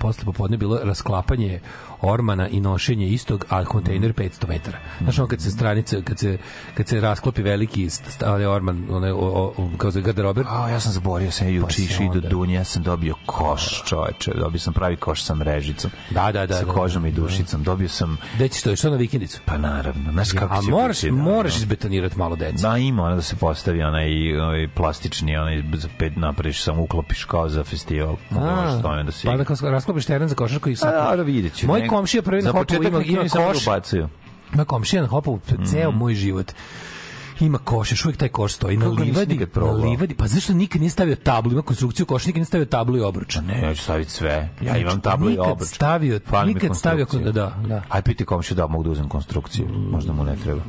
posle popodne bilo rasklapanje ormana i nošenje istog, a kontejner 500 metara. Znaš, ono kad se stranice, kad se, kad se rasklopi veliki st- st- onaj orman, onaj, o, o, kao za garderober, A, ja sam zaborio, sam juče Pa išao i do. Dunje, ja sam dobio koš, čoveče, dobio sam pravi koš sa mrežicom. Da, da, da, Sa da, kožom i da. dušicom. Dobio sam, gde ćeš to, što na vikendicu? pa naravno, znaš kako A će moraš, da, moraš ono. izbetonirati malo deca. Da, ima ono da se postavi onaj, onaj plastični, onaj za pet napraviš, samo uklopiš kao za festival. Možeš tome da se pa da rasklopiš teren za košarku i A, sad. da, vidjet ću. Moj komšija prvi na hopu ima, ima oni samo koš, ima komšija na hopu ceo Mhm. moj život ima koš, još uvijek taj koš stoji na livadi, nikad na livadi, pa zašto nikad nije stavio tablu, ima konstrukciju koša, nikad nije stavio tablu i obruč. Ne, ja ću staviti sve. Ja imam tablu i Nikad obruč. stavio- Fali nikad stavio- da, da. Aj, piti komšiju da mogu da uzem konstrukciju. Možda mu ne treba.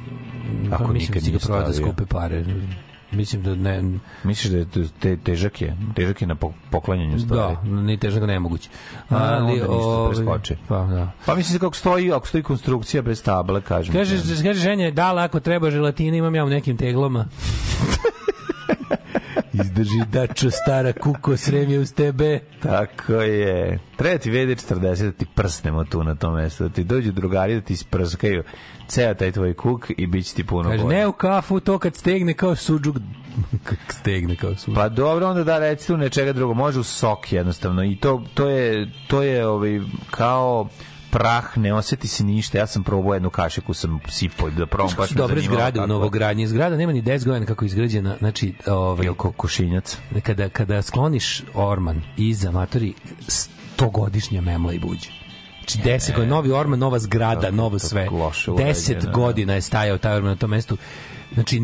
Ako pa mislim nikad da će nije ga prodati stavio. skupe pare. Mislim da ne, Misliš da je te, te, težak je? Težak je na po- poklanjanju stvari? da, ni težak ga nemoguće. A, onda ništa ovaj, preskoči. Pa, da. Pa mislim kako stoji, ako stoji konstrukcija bez table, kažem. Kaže, kaže ženje, da ako treba želatine, imam ja u nekim teglama. (laughs) Izdrži dačo stara kuko sremje uz tebe. Tako je. Treba ti VD40 da ti prsnemo tu na tom mestu, da ti dođu drugari da ti isprskaju ceo taj tvoj kuk i bit će ti puno Kaže, bolje. ne u kafu, to kad stegne kao suđuk. (laughs) Kak stegne kao suđuk. Pa dobro, onda da recite u nečega drugo, može u sok jednostavno i to, to je, to je ovaj, kao prah, ne oseti se ništa. Ja sam probao jednu kašiku, sam sipao da probam, baš me dobre zanimalo zgrade u novogradnji. Zgrada nema ni 10 godina kako je izgrađena. Znači, ovaj, Ili ko košinjac. kada, kada skloniš orman iza matori, 100 godišnja memla i buđe. Znači 10 godina, novi orman, nova zgrada, novo sve. loše 10 urađeno, da. godina je stajao taj orman na tom mestu. Znači,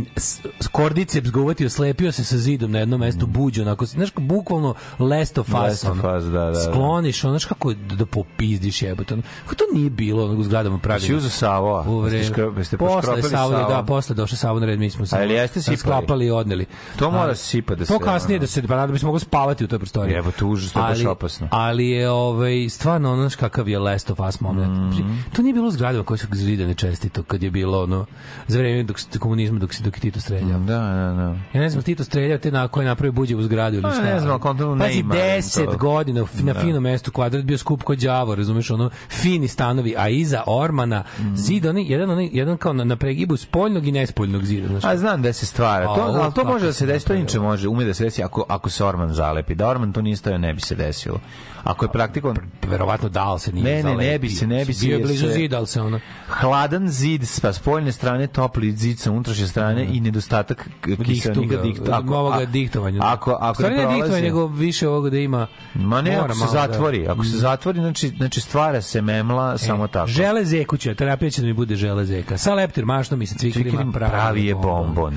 kordiceps ga uvatio, slepio se sa zidom na jednom mestu, buđe, onako, znaš, bukvalno last of us. Last of ono. Us, da, da, da. Skloniš, ono, znaš kako da, da popizdiš jebote. ono. Kako to nije bilo ono, u zgradama pravljeno? Si uzeo Savo? U vreme. Jeste posle Savo, da, posle došao Savo na red, mi smo se A jel jeste sipali? sklapali i odneli. To mora Ali- se sipati da To se, kasnije ono- da se pa da bi se moglo spavati u toj prostoriji. Užas, to je baš Ali- opasno. Ali je ovaj stvarno ono znaš kakav je Last of Us moment. Mhm. To nije bilo zgradama koje su zidane čestito kad je bilo ono za vreme dok se komunizma dok se dok Tito streljao. Da, da, da. Ja ne znam, Tito streljao te na koje napravi buđe u zgradu ili Pa, šta. ne znam, kontrolno ne ima 10 to. godina na Da. finom mestu, kvadrat bio skup kod đavo, razumeš, ono, fini stanovi, a iza ormana Mm. zid, oni, jedan, oni, jedan kao na, na pregibu spoljnog i nespoljnog zida, znaš. A znam da se stvara. To, A, ovo ali to može da se desi, to inče može, ume da se desi ako, ako se orman zalepi. Da orman to nije stavio, ne bi se desilo. Ako je praktikovan verovatno dal se nije Ne, ne, ne zalepio. bi se, ne bi se, Bio blizu zida, ali se ono... hladan zid sa spoljne strane, topli zid sa unutrašnje strane i nedostatak kiselnika dikta. Ako, ovoga diktovanja. Ako, ako ne prolazi- diktovanje, nego više ovoga da ima... Ma ne, ako se da- zatvori. Ako se zatvori, znači, znači stvara se memla samo tako. Žele zekuća, terapija će da mi bude žele zeka. Sa leptir mašnom i sa cvikrima Cvikirim pravi, pravi je bombon.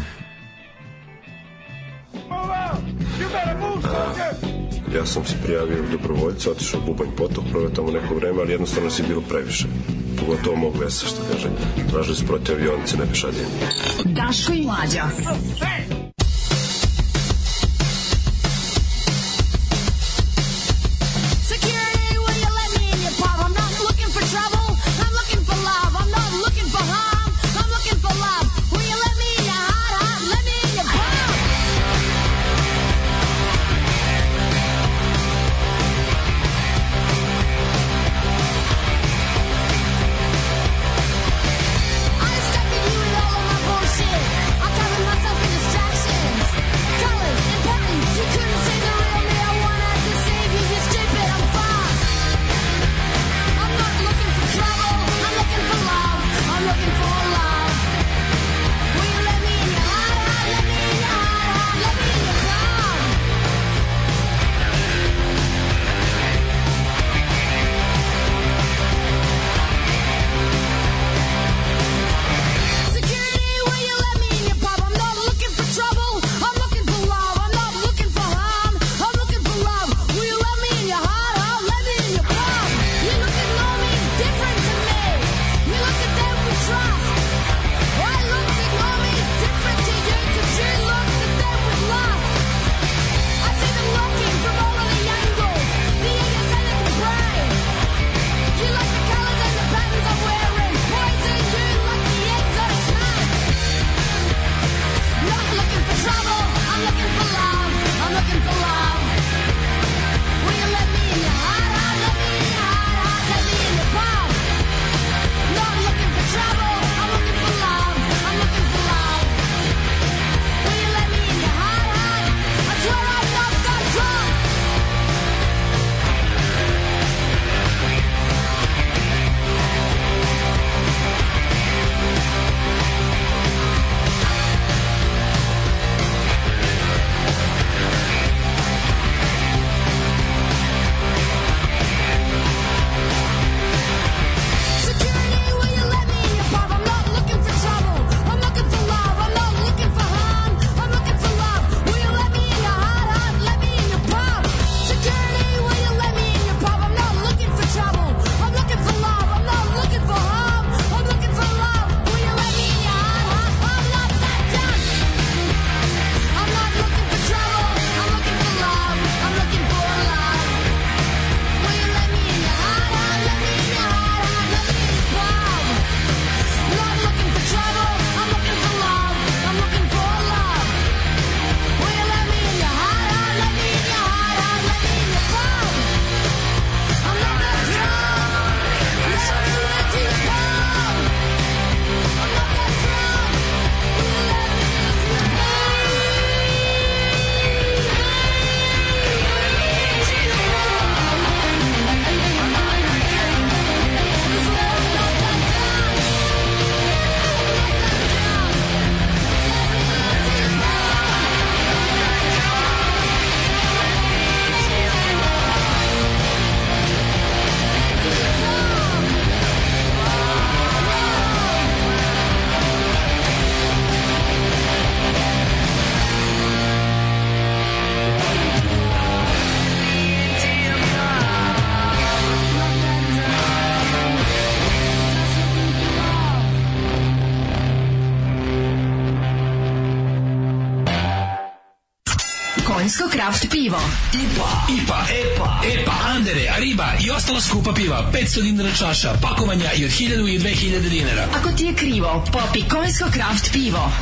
Ja sam se prijavio u dobrovoljca, otišao u Bubanj potok, proveo tamo neko vreme, ali jednostavno si bilo previše. Pogotovo mog vesa, što kaže. Tražili su protiv avionice, ne pešadije. Daško i Mlađa. Security, ostala skupa piva. 500 dinara čaša, pakovanja i od 1000 i 2000 dinara. Ako ti je krivo, popi konjsko kraft pivo.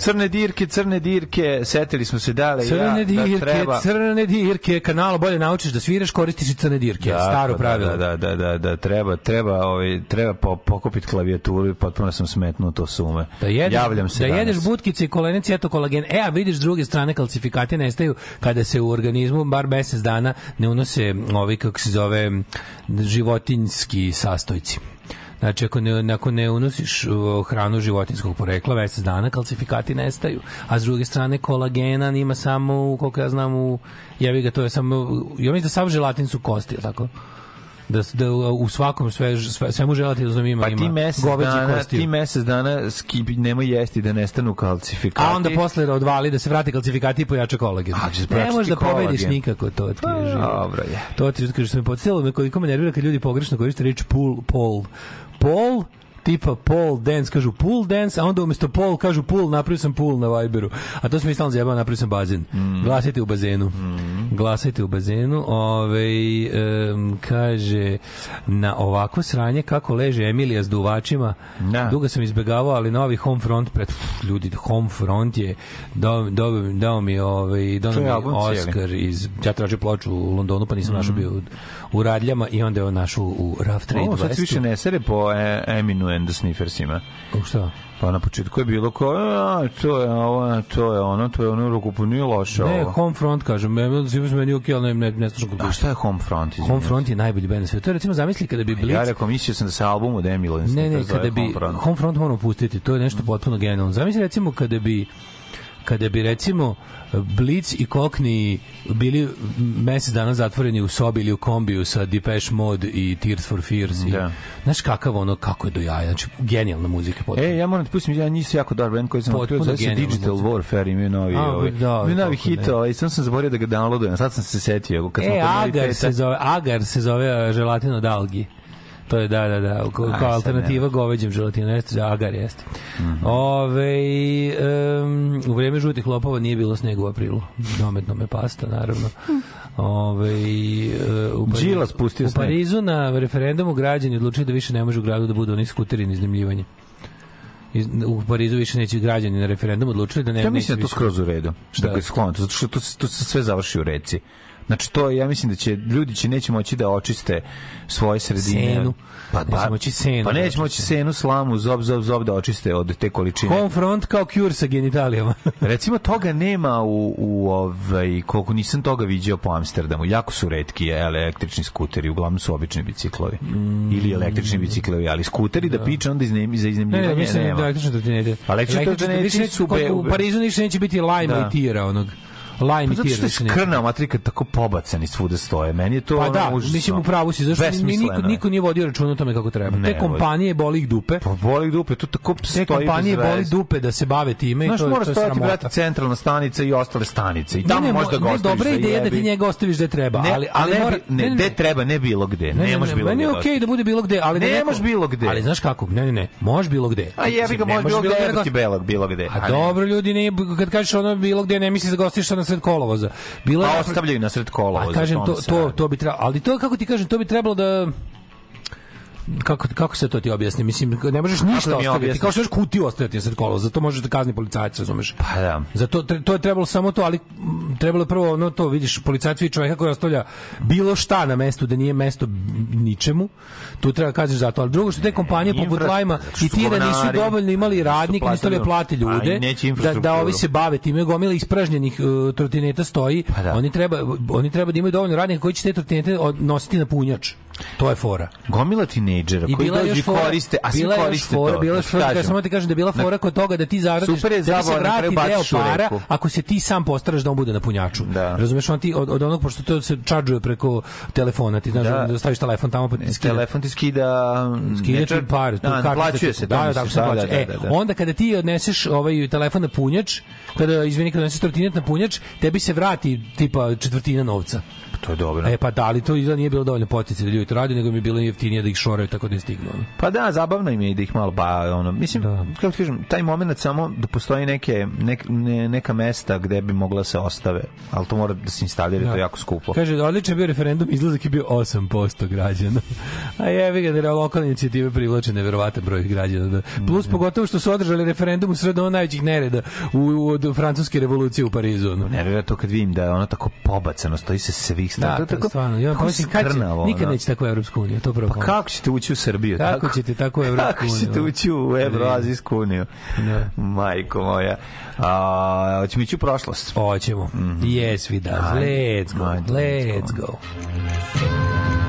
Crne dirke, crne dirke, setili smo se dale Crne ja, dirke, da treba... crne dirke, kanalo bolje naučiš da sviraš, koristiš i crne dirke. Tako, Staro pravilo. Da, da, da, da, da, treba, treba, ovaj, treba po, pokupiti klavijaturu i potpuno sam smetnuto sume. Da jedeš, Javljam se da danas. jedeš butkice i kolenici, eto kolagen. E, a vidiš s druge strane kalcifikati nestaju kada se u organizmu bar mesec dana ne unose ovi, kako se zove, životinjski sastojci. Znači, ako ne, ako ne unosiš hranu životinskog porekla, mesec dana kalcifikati nestaju. A s druge strane, kolagena ima samo, koliko ja znam, u, jevi ga, to je samo, ja mislim da sav želatin su kosti, tako? Da, da u svakom sve, sve, svemu želatinoznom ima, Pa ti mesec dana, kosti. ti mesec dana skipi, nemoj jesti da nestanu kalcifikati. A onda posle odvali da se vrati kalcifikati i pojača kolagen. A, ne možeš da pobediš nikako, to ti je Pa, život. dobro je. To ti je, kaže, što me podsjetilo me koliko me nervira kad ljudi pogrešno koriste reč pol, pol. Pol, tipa pole dance, kažu pool dance, a onda umesto pole kažu pool, napravio sam pool na Viberu. A to sam mi stalno zjebao, napravio sam bazen. Glasajte u bazenu. Glasajte u bazenu. Ove, em, kaže, na ovako sranje kako leže Emilija s duvačima, Da. dugo sam izbegavao, ali novi home front pred pff, ljudi, home front je dao, dao, dao mi ovaj dao mi. Oscar iz ja tražio ploču u Londonu pa nisam našao bio u, radljama i onda je on našao u Rough Trade Ovo sad više ne sere po e, Eminu and the Sniffersima. U šta? Pa na početku je bilo kao, a, to je ovo, to je ono, to je ono, ruku, pa nije loše Ne, ovo. home front kažem, su meni okej, ali ne ne, slušam A kulturu. šta je Home Front? izvinite? Home front je najbolji bend na svetu. To je recimo zamisli kada bi Blitz Ja rekao, mislio sam da se album od Emila and Ne, ne, kada bi Home Front. Home Front moramo pustiti, to je nešto potpuno genijalno. Zamisli recimo kada bi kada bi recimo Blitz i Kokni bili mesec dana zatvoreni u sobi ili u kombiju sa Depeche Mode i Tears for Fears i, Da. znaš kakav ono, kako je do jaja znači genijalna muzika potpuno. E, ja moram da pustim, ja njih jako dobar band koji sam otkrio, zove se Digital muzika. Warfare, imaju novi, A, ovaj, da, imaju novi hit, ovaj, sam sam zaboravio da ga downloadujem, sad sam se setio, kad E, Agar noviteta. se zove, Agar se zove uh, želatin od algi. To je, da, da, da, kao, Aj, kao alternativa goveđem želatinu, jeste, Agar jeste. Mhm. Ove, um, u vreme žutih lopova nije bilo snega u aprilu. Dometno me pasta, naravno. Ove, uh, u Parizu- pustio U. Parizu na referendumu građani odlučili da više ne može u gradu da budu oni skuteri na iznajmljivanje. Iz, u Parizu više neće građani na referendumu odlučili da ne Ja mislim da to skroz u redu. Što Da. je sklon, zato što to, to se sve završi u reci. Znači to ja mislim da će ljudi će neće moći da očiste svoje sredine. Senu. Pa, Neće moći senu Pa da neće moći senu, slamu, zob, zob, zob da očiste od te količine. Home front kao cure sa genitalijama. (laughs) Recimo toga nema u, u ovaj koliko nisam toga viđao po Amsterdamu. Jako su retki električni skuteri, uglavnom su obični biciklovi. Ili električni biciklovi, ali skuteri da, piče onda iznemi za Ne, iznajmljivanje ne, mislim nema. da električne trotinete. Električne trotinete su u Parizu ništa neće biti lajma Da. i tira onog. Lajm i zato tira. što je skrna matrika tako pobacani svuda stoje. Meni je to Pa ono da, užasno. mislim u pravu si, zašto Besmisleno niko, niko nije vodio računa o tome kako treba. Ne Te kompanije boli ih dupe. Pa boli dupe, to tako Te stoji kompanije bez boli dupe da se bave time i Znaš, to, je- mora to je sramota. brate, centralna stanica i ostale stanice. I tamo ne, ne, možda ne, dobra da ideja da ti njega ostaviš gde treba, Ne, ali, ali, ne, mora, ne, gde treba, ne bilo gde. Ne, može bilo meni gde. je okej da bude bilo gde, ali da Ne može bilo gde. Ali znaš kako? Ne, ne, ne. Može bilo gde. A jebi ga, Ne može bilo gde, da bilo gde. A ne. dobro ljudi, ne, kad kažeš ono bilo gde, ne misliš da gostiš na sred kolovoza. Bilo je A ostavljaju na sred kolova. A kažem to to to bi trebalo, ali to kako ti kažem, to bi trebalo da kako kako se to ti objasni? Mislim ne možeš ništa da mi ostaviti. Kao što možeš kutiju ostaviti sred kolovoza, zato možeš da kazni policajac, razumeš? Pa da. Zato to je trebalo samo to, ali trebalo je prvo ono to, vidiš, policajac vidi čovjeka koji ostavlja bilo šta na mestu da nije mesto ničemu. Tu treba kazniti za to, ali drugo što te kompanije poput Infra- Lajma i Tira nisu govnari, dovoljno imali radnike, su nisu trebali platili- plate ljude da, da ovi se bave time, gomila ispražnjenih uh, trotineta stoji. Pa da. Oni treba oni treba da imaju dovoljno radnika koji će te trotinete nositi na punjač. To je fora. Gomila tinejdžera koji dođu koriste, a svi koriste fora, to. Bila je da fora, kažem, samo ti kažem da je bila fora kod toga da ti zaradiš, Super je da ti se vrati deo para ako se ti sam postaraš da on bude na punjaču. Da. Razumeš, on ti od, od onog, pošto to se čarđuje preko telefona, ti znaš Da. da, staviš telefon tamo pa ti skida. Telefon ti skida... Skida ti pare, Da, plaćuje se. Da, da. E, da, da. onda kada ti odneseš ovaj telefon na punjač, kada izvini kada odneseš trotinet na punjač, tebi se vrati tipa četvrtina novca. To je dobro. E pa da, ali to izgleda nije bilo dovoljno potice da ljudi to rade, nego mi je bilo jeftinije da ih šoraju tako da ne stignu. Pa da, zabavno im je da ih malo ba, ono, mislim, Da. kako ti kažem, taj moment samo da postoji neke, nek, ne, neka mesta gde bi mogla se ostave, ali to mora da se instalira, to je jako skupo. Kaže, odličan bio referendum, izlazak je bio 8% građana. A jevi ga da je lokalne inicijative privlače neverovatan broj građana. Da. Plus pogotovo što su održali referendum u sred ono najvećih nereda u, u, od francuske revolucije u Parizu. Ono. Nervira to kad vidim da je ono tako pobacano, stoji se svih strana. Da, to je je stvarno. Ja, tako pomislim, kad nikad ono. neće tako u Evropsku uniju, to prvo. Pa kako ćete ući u Srbiju? Kako ćete tako u (laughs) Evropsku Kako uniju, ćete ono? ući u Evroazijsku uniju? Da. Majko moja. A, hoćemo ići u prošlost. Hoćemo. Yes, we. Ajde. Let's go. Let's let's go.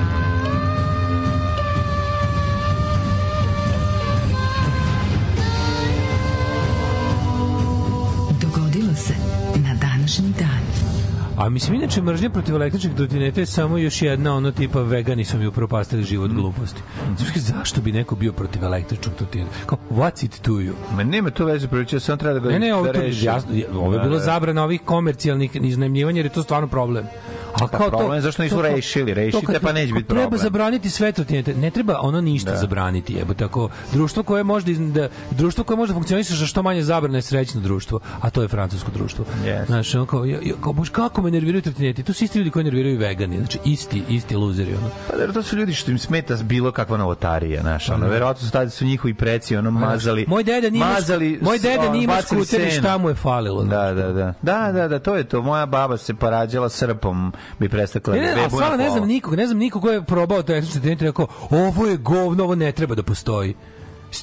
A mislim, inače, mržnja protiv električnih trotineta je samo još jedna ono tipa vegani su mi upropastili život gluposti. Znači, zašto bi neko bio protiv električnog trotineta? Kao, what's it to you? Ma nema to veze, priliče, samo treba da ga Ne, ne, ovo, da reši. jasno, ovo je Da, bilo da. zabrana ovih komercijalnih iznajmljivanja jer je to stvarno problem. A Pa kao to, problem je zašto nisu to rešili. to Rešite, kad- pa neće biti Treba problem. zabraniti sve trotinete. Ne treba ono ništa zabraniti, jebote. Tako društvo koje može da, da društvo koje može da funkcioniše sa što manje zabrane je srećno društvo, a to je francusko društvo. Yes. Znaš, ono kao, ja, kao, bož, kako me nerviraju trotineti? To su isti ljudi koji nerviraju i vegani. Znači, isti, isti luzeri. Ono. Pa da, to su ljudi što im smeta bilo kakva novotarija, znaš, ono, verovatno su tada su njihovi preci ono mazali. Moj deda nije mazali, moj deda nije imao skuteri, seno. šta mu je falilo, Da, da, da. Da, da, da, to je to. Moja baba se porađala srpom, bi prestakla Ne, ne, stvarno ne znam nikog, ne znam nikog ko je probao to etnički trotinet i rekao, ovo je govno, ovo ne treba da postoji.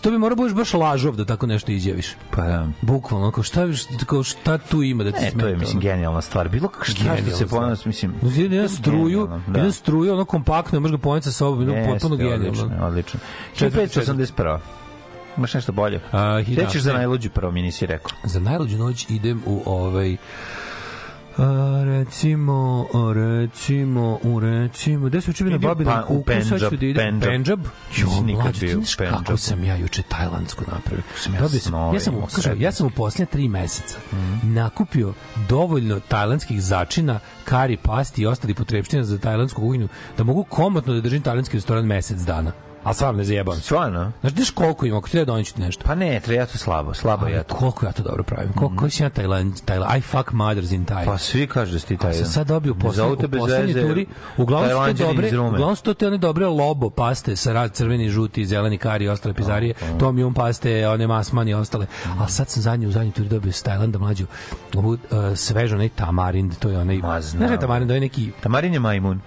To bi morao budeš baš lažov da tako nešto izjaviš. Pa da. Bukvalno, kao šta, kao šta tu ima da ti Ne, smeta? to je, mislim, genijalna stvar. Bilo kako šta Genijalna se stvar. ponos, mislim... Uzeti jedan struju, da. jedan struju, ono kompaktno, može ga poneti sa sobom, Jeste, potpuno genijalno. Odlično, odlično. Četvrti, 1581. Imaš nešto bolje? A, hi- da, Gde ćeš za ne. najluđu prvo, mi nisi rekao. Za najluđu noć idem u ovaj A, recimo, recimo, u recimo, gde se učili na Babilon Pa- kuku, sad ću Pendžab, da idem. Pendžab. Pendžab? Jo, mlađe, ti znaš kako sam ja juče tajlandsku napravio. Sam ja Dobio sam, snove ja sam, kretnicu. ja sam u posljednje tri meseca nakupio dovoljno tajlandskih začina, kari, pasti i ostali potrebština za tajlandsku kuhinju, da mogu komotno da držim tajlandski restoran mesec dana. A stvarno ne zajebam. Stvarno? Znaš, znaš koliko ima, ako ti da doneti ti nešto? Pa ne, treba ja to slabo, slabo Ali ja to. koliko ja to dobro pravim. Koliko koji si ja Tajland, Tajland, I fuck mothers in Thai. Pa svi kažu da si ti taj. A sam sad dobio te u veze turi. Uglavnom su to dobre, uglavnom su to te one dobre lobo paste sa rad crveni, žuti, zeleni kari i ostale pizarije. Tom Yum paste, one masman i ostale. A sad sam zadnji u zadnjoj turi dobio s Tajlanda mlađu. Ovu uh, svež onaj tamarind, to je onaj... Znaš je tamarind, to je neki Tamarin je majmun.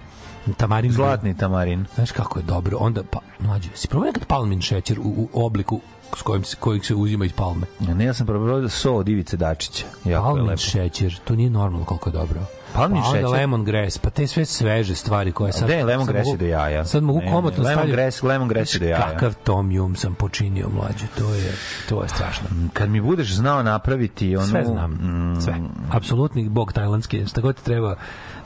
Tamarind. Zlatni tamarin. Znaš kako je dobro. Onda, pa, mlađe, si probao nekad palmin šećer u, u obliku s kojim se, kojeg se uzima iz palme? Ne, ja sam probao so od Ivice Dačića. Jako Palmin lepo. šećer, to nije normalno koliko je dobro. Palmin pa šećer? lemon grass, pa te sve sveže stvari koje sad... gde je lemon sad grass mogu- i do jaja? Sad mogu komotno grass- lemon grass i do jaja. Kakav tom yum sam počinio mlađe, to je, to je strašno. Kad mi budeš znao napraviti ono... Sve znam, mm, sve. Apsolutni bog tajlandski, šta god ti treba,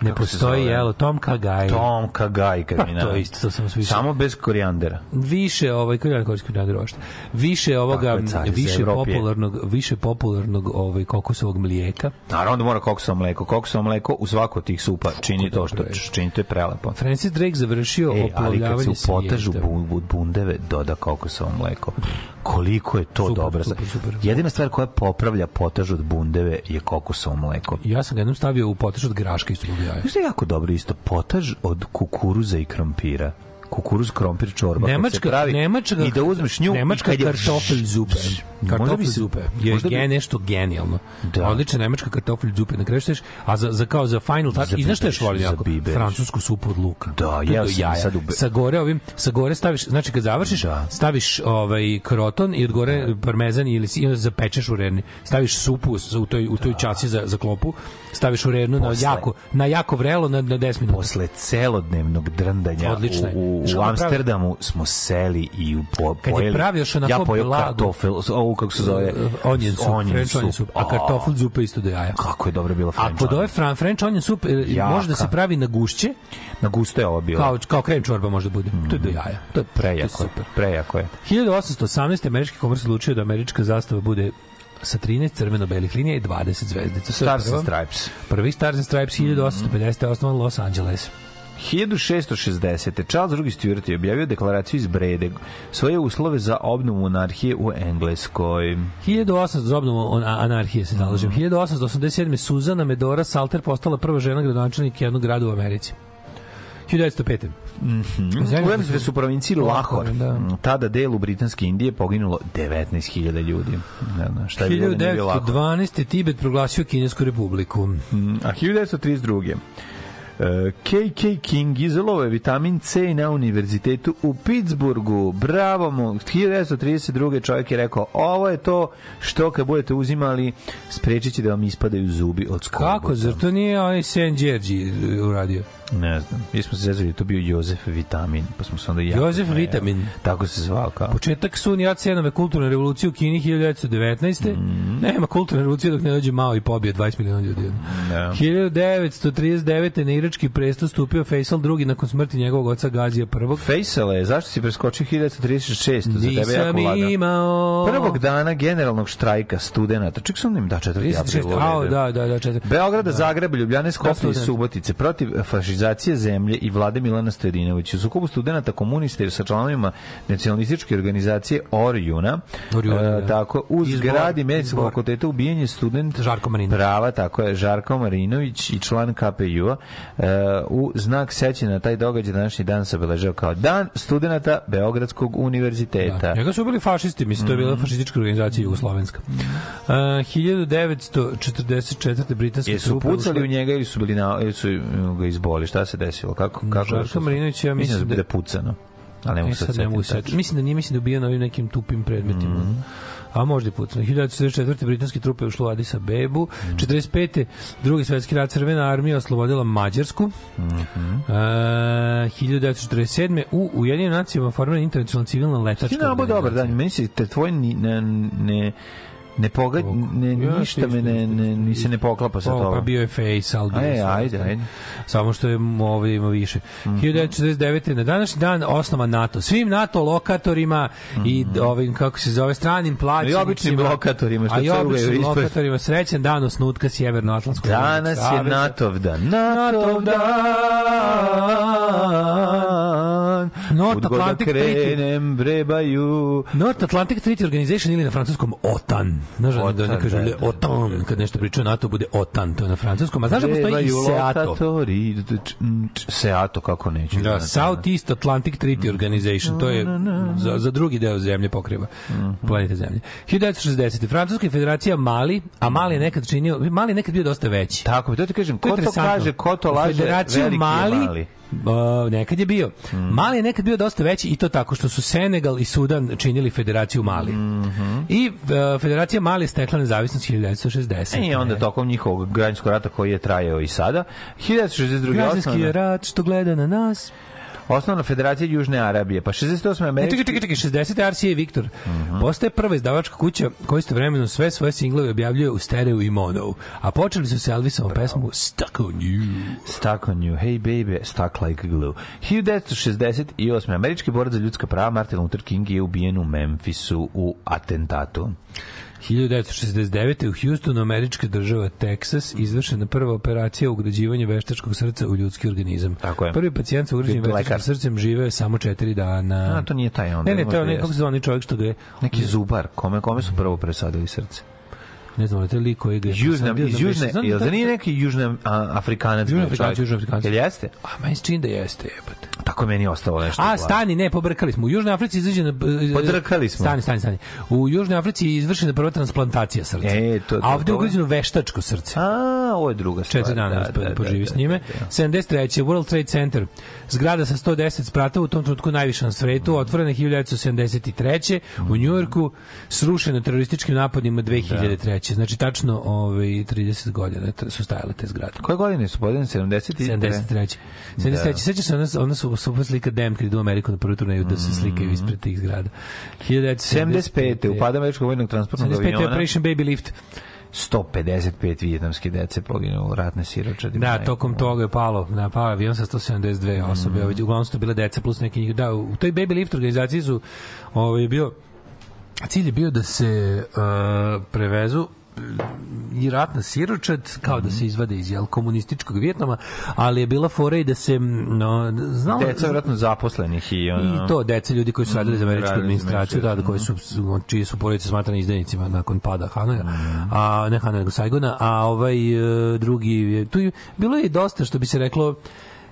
ne Kako postoji, jelo, Tom Kagai. Tom Kagaj kad Pa, mi to je isto, to sam sve više- Samo bez korijandera. više ovaj koji ja koristim korijandir uopšte. Više ovoga car više popularnog više popularnog ovaj kokosovog mlijeka. Naravno da mora kokosovo mleko. Kokosovo mleko u svako od tih supa čini to što čini, to je prelepo. Francis Drake završio E, ali kad se potažu bundeve doda kokosovo mleko. Koliko je to Super, dobro. super, super. Jedina stvar koja popravlja potaž od bundeve je kokosovo mleko. Ja sam ga jednom stavio u potaž od graška jaje. Znaš što je jako dobro isto? Potaž od kukuruza i krompira. Kukuruz, krompir, čorba. Nemačka, pravi, nemačka, I da uzmeš nju nemačka i kad je... kartofel zupe. Kartofel zupe je možda bi- gen, nešto genijalno. Da. Odlična nemačka kartofel zupe. Na kraju šteš, a za, za kao za final touch, i znaš što još biberiš, volim jako? Francusku supu od luka. Da, jeo do sam jaja. sad u be- Sa gore ovim, sa gore staviš, znači kad završiš, Da. staviš ovaj kroton i od gore parmezan ili si- i onda zapečeš u rerni. Staviš supu u toj u toj čaci za za klopu, staviš u rernu na jako na jako vrelo na na 10 minuta. Posle celodnevnog drndanja Odlično u, u, u kako pravi- Amsterdamu smo seli i u po, Kad je pojeli. onako ja pojeo blago- kartofel, ovu kako se zove? Uh, onion soup, French onion soup, a A, kartofel zupa isto do jaja. Kako je dobro bilo A French kod ove onion. fran, French onion soup e, Jaka. može da se pravi na gušće, Na gusto je ovo bilo. kao, kao krem čorba može da bude. To je do jaja. To je prejako, to je je, super. prejako je. 1818. američki kongres odlučio da američka zastava bude sa 13 crveno-belih linija i 20 zvezdica. Stars and. Stripes. Prvi Stars and Stripes 1850. je osnovan Los Angeles. 1660. Charles II. Stuart je objavio deklaraciju iz Brede, svoje uslove za obnovu monarhije u Engleskoj. 1800 za obnovu anarhije se zalažem. 1887. Suzana Medora Salter postala prva žena gradonačelnik jednog grada u Americi. 1905. Zemlja- U Engleskoj su provinciji Lahore, da. tada delu Britanske Indije poginulo 19.000 ljudi. Ne znam, šta je bilo da. 1912. Tibet proglasio Kinesku republiku. A 1932. E, KK King izolovao je vitamin C na univerzitetu u Pittsburghu. Bravo mu. 1932. čovjek je rekao, ovo je to što kad budete uzimali, sprečit će da vam ispadaju zubi od skorbota. Kako? Zar to nije onaj Sen Đerđi uradio? Ne znam. Mi smo se zezali, to bio Jozef Vitamin, pa smo se onda jako Jozef smejali. Vitamin. Tako se zvao kao. Početak Sun Yat-senove kulturne revolucije u Kini 1919. Mhm. Nema kulturne revolucije dok ne dođe Mao i pobije 20 miliona ljudi. Da. 1939. na irački presto stupio Faisal II nakon smrti njegovog oca Gazija I. Fejsale, zašto si preskočio 1936? Za tebe Nisam jako lagano. imao... Prvog dana generalnog štrajka studenta, ček sam im da 4. 36. april Ao, uredu. da, da, da, četiri. Beograda, Zagreba, Ljubljane, Skoplje i student. Subotice protiv fašizacije zemlje i vlade Milana Stojadinovića. U sukobu studenta komunista i sa članovima nacionalističke organizacije Orjuna, Orjuna, e, da. tako, u Izbor, zgradi medicinskog fakulteta ubijen je student Žarko Marinović. prava, tako je, Žarko Marinović i član KPU-a. E, u znak sećanja na taj događaj današnji dan se obeležao kao dan studenta Beogradskog univerziteta. Da. Njega su bili fašisti, mislim, to je bila Mhm. fašistička organizacija Jugoslovenska. Uh, 1944. britanske Jesu trupe pucali ušle- u njega ili su bili na ili su ga izboli? Šta se desilo? Kako kako Žarko Marinović, ja mislim mislim da da- je pucano. Ali ne mogu E, se sad ne mogu setiti. Mislim da nije mislim da je ubijen ovim nekim tupim predmetima. Mhm. A možda i pucano. 1944. britanske trupe ušlo u Addis Abebu. Mhm. 45. drugi svetski rat Crvena armija oslobodila Mađarsku. Mhm. E, 1947. u Ujedinim nacijama formirana internacionalna civilna letačka Ti nabo dobar organizacija. dan, meni se te tvoj ne, ne, ne pogad, ne, Ja, ništa me ne, ne, ni se ne poklapa sa Pa, pa tobom. bio je Face, ali bio Ajde, je sve ajde, ajde. Samo što je ovdje ima više. Mhm. 1949. na današnji dan osnovan NATO. Svim NATO lokatorima i ovim, kako se zove, stranim plaćenicima. Mhm. I običnim lokatorima, što A i običnim lokatorima. Srećan dan osnutka Sjevernoatlantskog Danas je saveza. NATO dan. NATO NATO dan. North da Atlantic Treaty. krenem, brebaju. North Atlantic Treaty Organization ili na francuskom OTAN. Znaš da, da ne OTAN, kažu da, le- da, da. OTAN, kad nešto pričaju NATO bude OTAN, to je na francuskom. A znaš da postoji i SEATO? Seato, kako neću. Da, Southeast Atlantic Treaty Organization, to je za, za drugi deo zemlje pokriva, planete zemlje. 1960. Francuska federacija Mali, a Mali je nekad činio, Mali je nekad bio dosta veći. Tako, to ti kažem, ko to kaže, ko to laže, Federaciju veliki Mali, je mali. Uh, nekad je bio. Mali je nekad bio dosta veći i to tako što su Senegal i Sudan činili federaciju Mali. I uh, federacija Mali je stekla nezavisnost 1960. I onda tokom njihovog građanskog rata koji je trajao i sada. 1962. Građanski rat što gleda na nas. Osnovna federacija Južne Arabije, pa 68. Ne, Američki... čekaj, čekaj, čekaj, 60. RCA Victor. Postaje prva izdavačka kuća koja istovremeno sve svoje singlove objavljuje u stereo i mono. A počeli su se Elvisovom pesmu Stuck on You. Stuck on you, hey baby, stuck like glue. 1968. Američki borac za ljudska prava Martin Luther King je ubijen u Memphisu u atentatu. 1969. u Houstonu, američka država Texas, izvršena prva operacija ugrađivanja veštačkog srca u ljudski organizam. Tako je. Prvi pacijent sa ugrađenim veštačkim srcem žive samo četiri dana. A, to nije taj onda. Ne, ne, to je onaj, kako se onaj čovjek što ga je, Neki zubar, kome, kome su prvo presadili srce? Ne znam, je lik koji ga je Južna, iz da Južne, da jel da nije neki južna Afrikanac? Južni bio Afrikanac? Južni Afrikanac. Jel jeste? A, meni se čini da jeste, jebate. Tako je meni ostalo nešto. A, stani, ne, pobrkali smo. U Južnoj Africi izađe na... Podrkali smo. Stani, stani, stani. U Južnoj Africi je izvršena prva transplantacija srca. E, to- to- A ovde je ugrađeno veštačko srce. A, ovo je druga stvar. Četiri dana da, da, poživi s njime. da, da. 73. World Trade Center. Zgrada sa 110 sprata, u tom trenutku najviša na svetu, otvorena 1973. u Njujorku, srušena terorističkim napadima 2003. Znači, tačno ovaj, 30 godina su stajale te zgrade. Koje godine su podeljene? 70? 73. 73. Seća se, ona, ona su super slika Dem kad idu u Ameriku na prvu turneju da se slikaju ispred tih zgrada. 75. upada američkog vojnog transportnog 75. aviona. Operation Baby Lift. 155 vijetnamske dece poginulo u ratne siročadi. Da, tokom toga je palo, na pao avion sa 172 osobe, mm. uglavnom su to bile deca plus neki njih. Da, u toj Baby Lift organizaciji su ovaj, bio, cilj je bio da se uh, prevezu i ratna siročad kao da se izvade iz jel, komunističkog Vjetnama, ali je bila fora i da se no, znalo, Deca vjerojatno zaposlenih i ono... I to deca ljudi koji su radili za američku administraciju, da, da, koji su čiji su porodice smatrane izdajnicima nakon pada Hanoja, a ne Hanoja nego Saigona, a ovaj e, drugi tu je, bilo je dosta što bi se reklo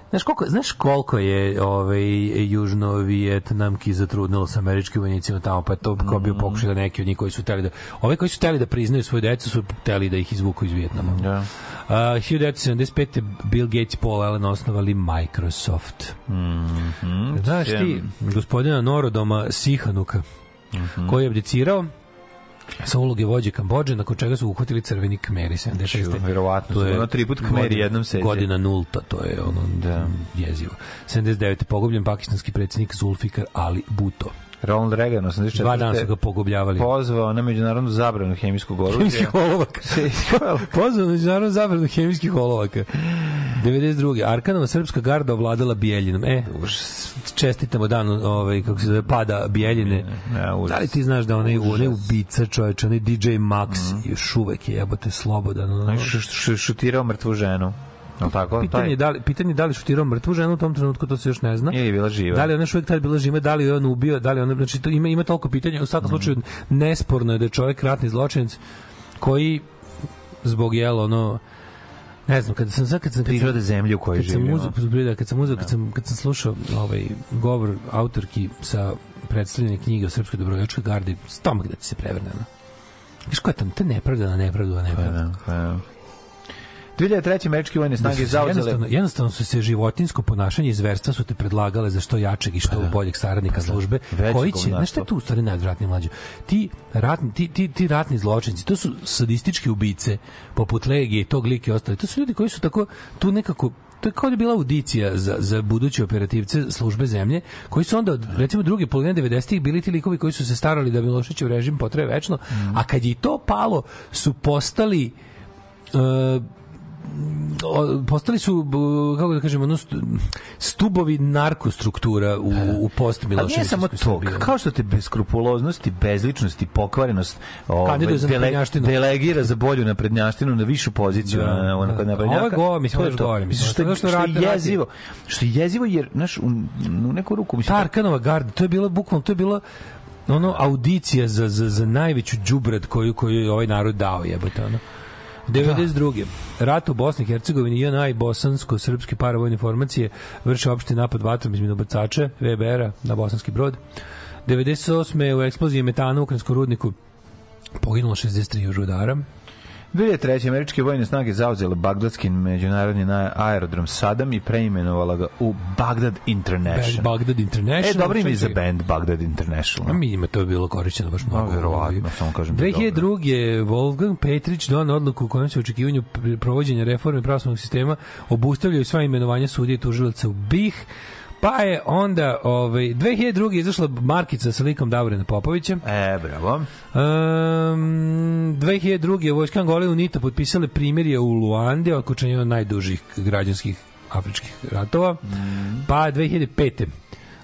Znaš koliko, znaš koliko je ovaj, južno Vijetnamki zatrudnilo sa američkim vojnicima tamo, pa je to kao bio pokušaj da neki od njih koji su teli da... Ove koji su teli da priznaju svoje decu su teli da ih izvuku iz Vijetnama. Da. Uh, 1975. Bill Gates i Paul Allen osnovali Microsoft. Mhm. Znaš ti, gospodina Norodoma Sihanuka, koji je abdicirao sa uloge vođe Kambođe, nakon čega su uhvatili crveni kmeri 76. Verovatno, To je ono tri put kmeri godina- jednom seđe. Godina nulta, to je ono Da. jezivo. 79. pogubljen pakistanski predsjednik Zulfikar Ali Bhutto. Ronald Reagan, 84. Dva dana su ga pogubljavali. pozvao na međunarodnu zabranu hemijskog oružja. Hemijskih olovaka. (laughs) Pozvao na međunarodnu zabranu hemijskih olovaka. 92. Arkanova srpska garda ovladala Bijeljinom. E, čestitamo dan ovaj, kako se zove, pada Bijeljine. Ja. Da li ti znaš da onaj, onaj ubica čovječ, onaj DJ Max, još uvek je jebote slobodan. Ono, šutirao mrtvu ženu. Jel tako? Pitanje je, da li, pitanje je da li šutirao mrtvu ženu u tom trenutku, to se još ne zna. Ili je bila živa. Da li ona još uvijek tad bila živa, da li je on ubio, da li ona, znači to ima, ima toliko pitanja, u svakom slučaju nesporno je da je čovjek ratni zločinac koji zbog jela ono ne znam, kad sam sad kad sam kad Prirode zemlje u kojoj kad sam živimo. uzeo kad sam uzeo, kad sam kad sam slušao ovaj govor autorki sa predstavljene knjige o srpskoj dobrovoljačkoj gardi, stomak da ti se prevrne. Viš koja je tam, te nepravda na nepravdu, a nepravda. Da, da. 2003. američke vojne snage Da zauzele jednostavno, jednostavno su se životinsko ponašanje i zverstva su te predlagale za što jačeg i što boljeg saradnika službe Veće koji će, znaš šta je tu u stvari najodvratnije mlađe ti ratni, ti, ti, ti ratni zločinci to su sadistički ubice poput Legije i tog lika i ostali. To su ljudi koji su tako tu nekako to je kao da je bila audicija za, za buduće operativce službe zemlje, koji su onda, od, recimo, druge polovine 90-ih bili ti likovi koji su se starali da Miloševićev režim potraje večno, a kad je to palo, su postali o- postali su kako da kažemo ono stu- stubovi narkostruktura u, u post Ali nije samo to, kao što te beskrupuloznost i bezličnost i pokvarenost ovaj, za naprednjaštinu. delegira za bolju naprednjaštinu na višu poziciju Da, na, na, na, da. kod naprednjaka. Ovo je go- mislim, To je to. mislim, što, što što je jezivo, što je jezivo jer, znaš, u, u neku ruku, mislim, Tarkanova garda, to je bilo bukvalno, to je bilo ono audicija za, za, za najveću đubrad koju, koju je ovaj narod dao jebote ono. 92. Rat u Bosni i Hercegovini JNA i bosansko-srpske paravojne formacije vrše opšti napad vatrom iz minobacača VBR-a na bosanski brod. 98. u eksploziji metana u ukrajinskom rudniku poginulo 63 rudara. 2003. američke vojne snage zauzele Bagdadski međunarodni na- aerodrom Sadam i preimenovala ga u Bagdad International. Bagdad International. E, dobro ime za band Bagdad International. A mi ima to je bilo korišćeno baš mnogo. verovatno, samo kažem da je 2002. Wolfgang Petrić donao odluku u kojem se očekivanju pr- provođenja reforme pravosudnog sistema obustavljaju sva imenovanja sudija i tužilaca u BiH. Pa je onda, ovaj, 2002. izašla markica sa likom Davorina Popovića. E, bravo. Um, 2002. vojska Angole i UNITA potpisale primirje u Luandi, okočenje jedan od najdužih građanskih afričkih ratova. Pa 2005.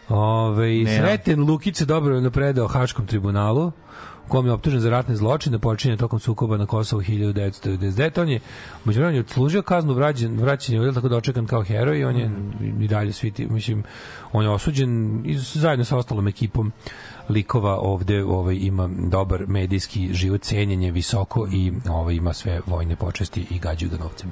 Ove. Sreten Lukić se dobrovoljno predao Haškom tribunalu u kom je optužen za ratne zločine počinje tokom sukoba na Kosovu 1999. On je među je odslužio kaznu vraćen, vraćen je tako dočekan kao heroj i on je i dalje svi ti, mislim, on je osuđen i zajedno sa ostalom ekipom likova ovde ovaj ima dobar medijski život cenjenje visoko i ovaj ima sve vojne počesti i gađaju ga novcem.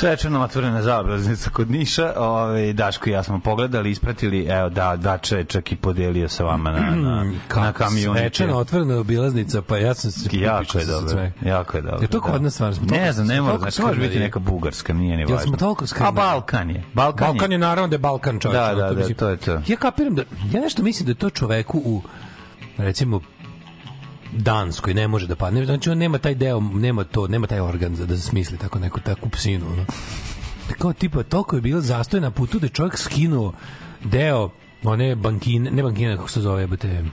Svečano otvorena zaobilaznica kod Niša. Ove, Daško i ja smo pogledali, ispratili, evo da, Dače je čak i podelio sa vama na, (clears throat) na, na kamionu. Svečano otvorena obilaznica, pa ja sam se Jako je dobro. sve. Jako je dobro. Je to kod da. nas stvarno? Smo Ne znam, ne mora, znači može biti neka bugarska, nije ni važno. smo toliko A skrnari? Balkan je. Balkan, Balkan je naravno da je Balkan čovječ. Da, da, da, to je to. Ja kapiram da, ja nešto mislim da je to čoveku u, recimo, Danskoj ne može da padne. Znači on nema taj deo, nema to, nema taj organ za da se smisli tako neku takvu psinu. Ono. Kao tipa, toliko je bilo zastoj na putu da je čovjek skinuo deo one bankine, ne bankine, kako se zove, jebote,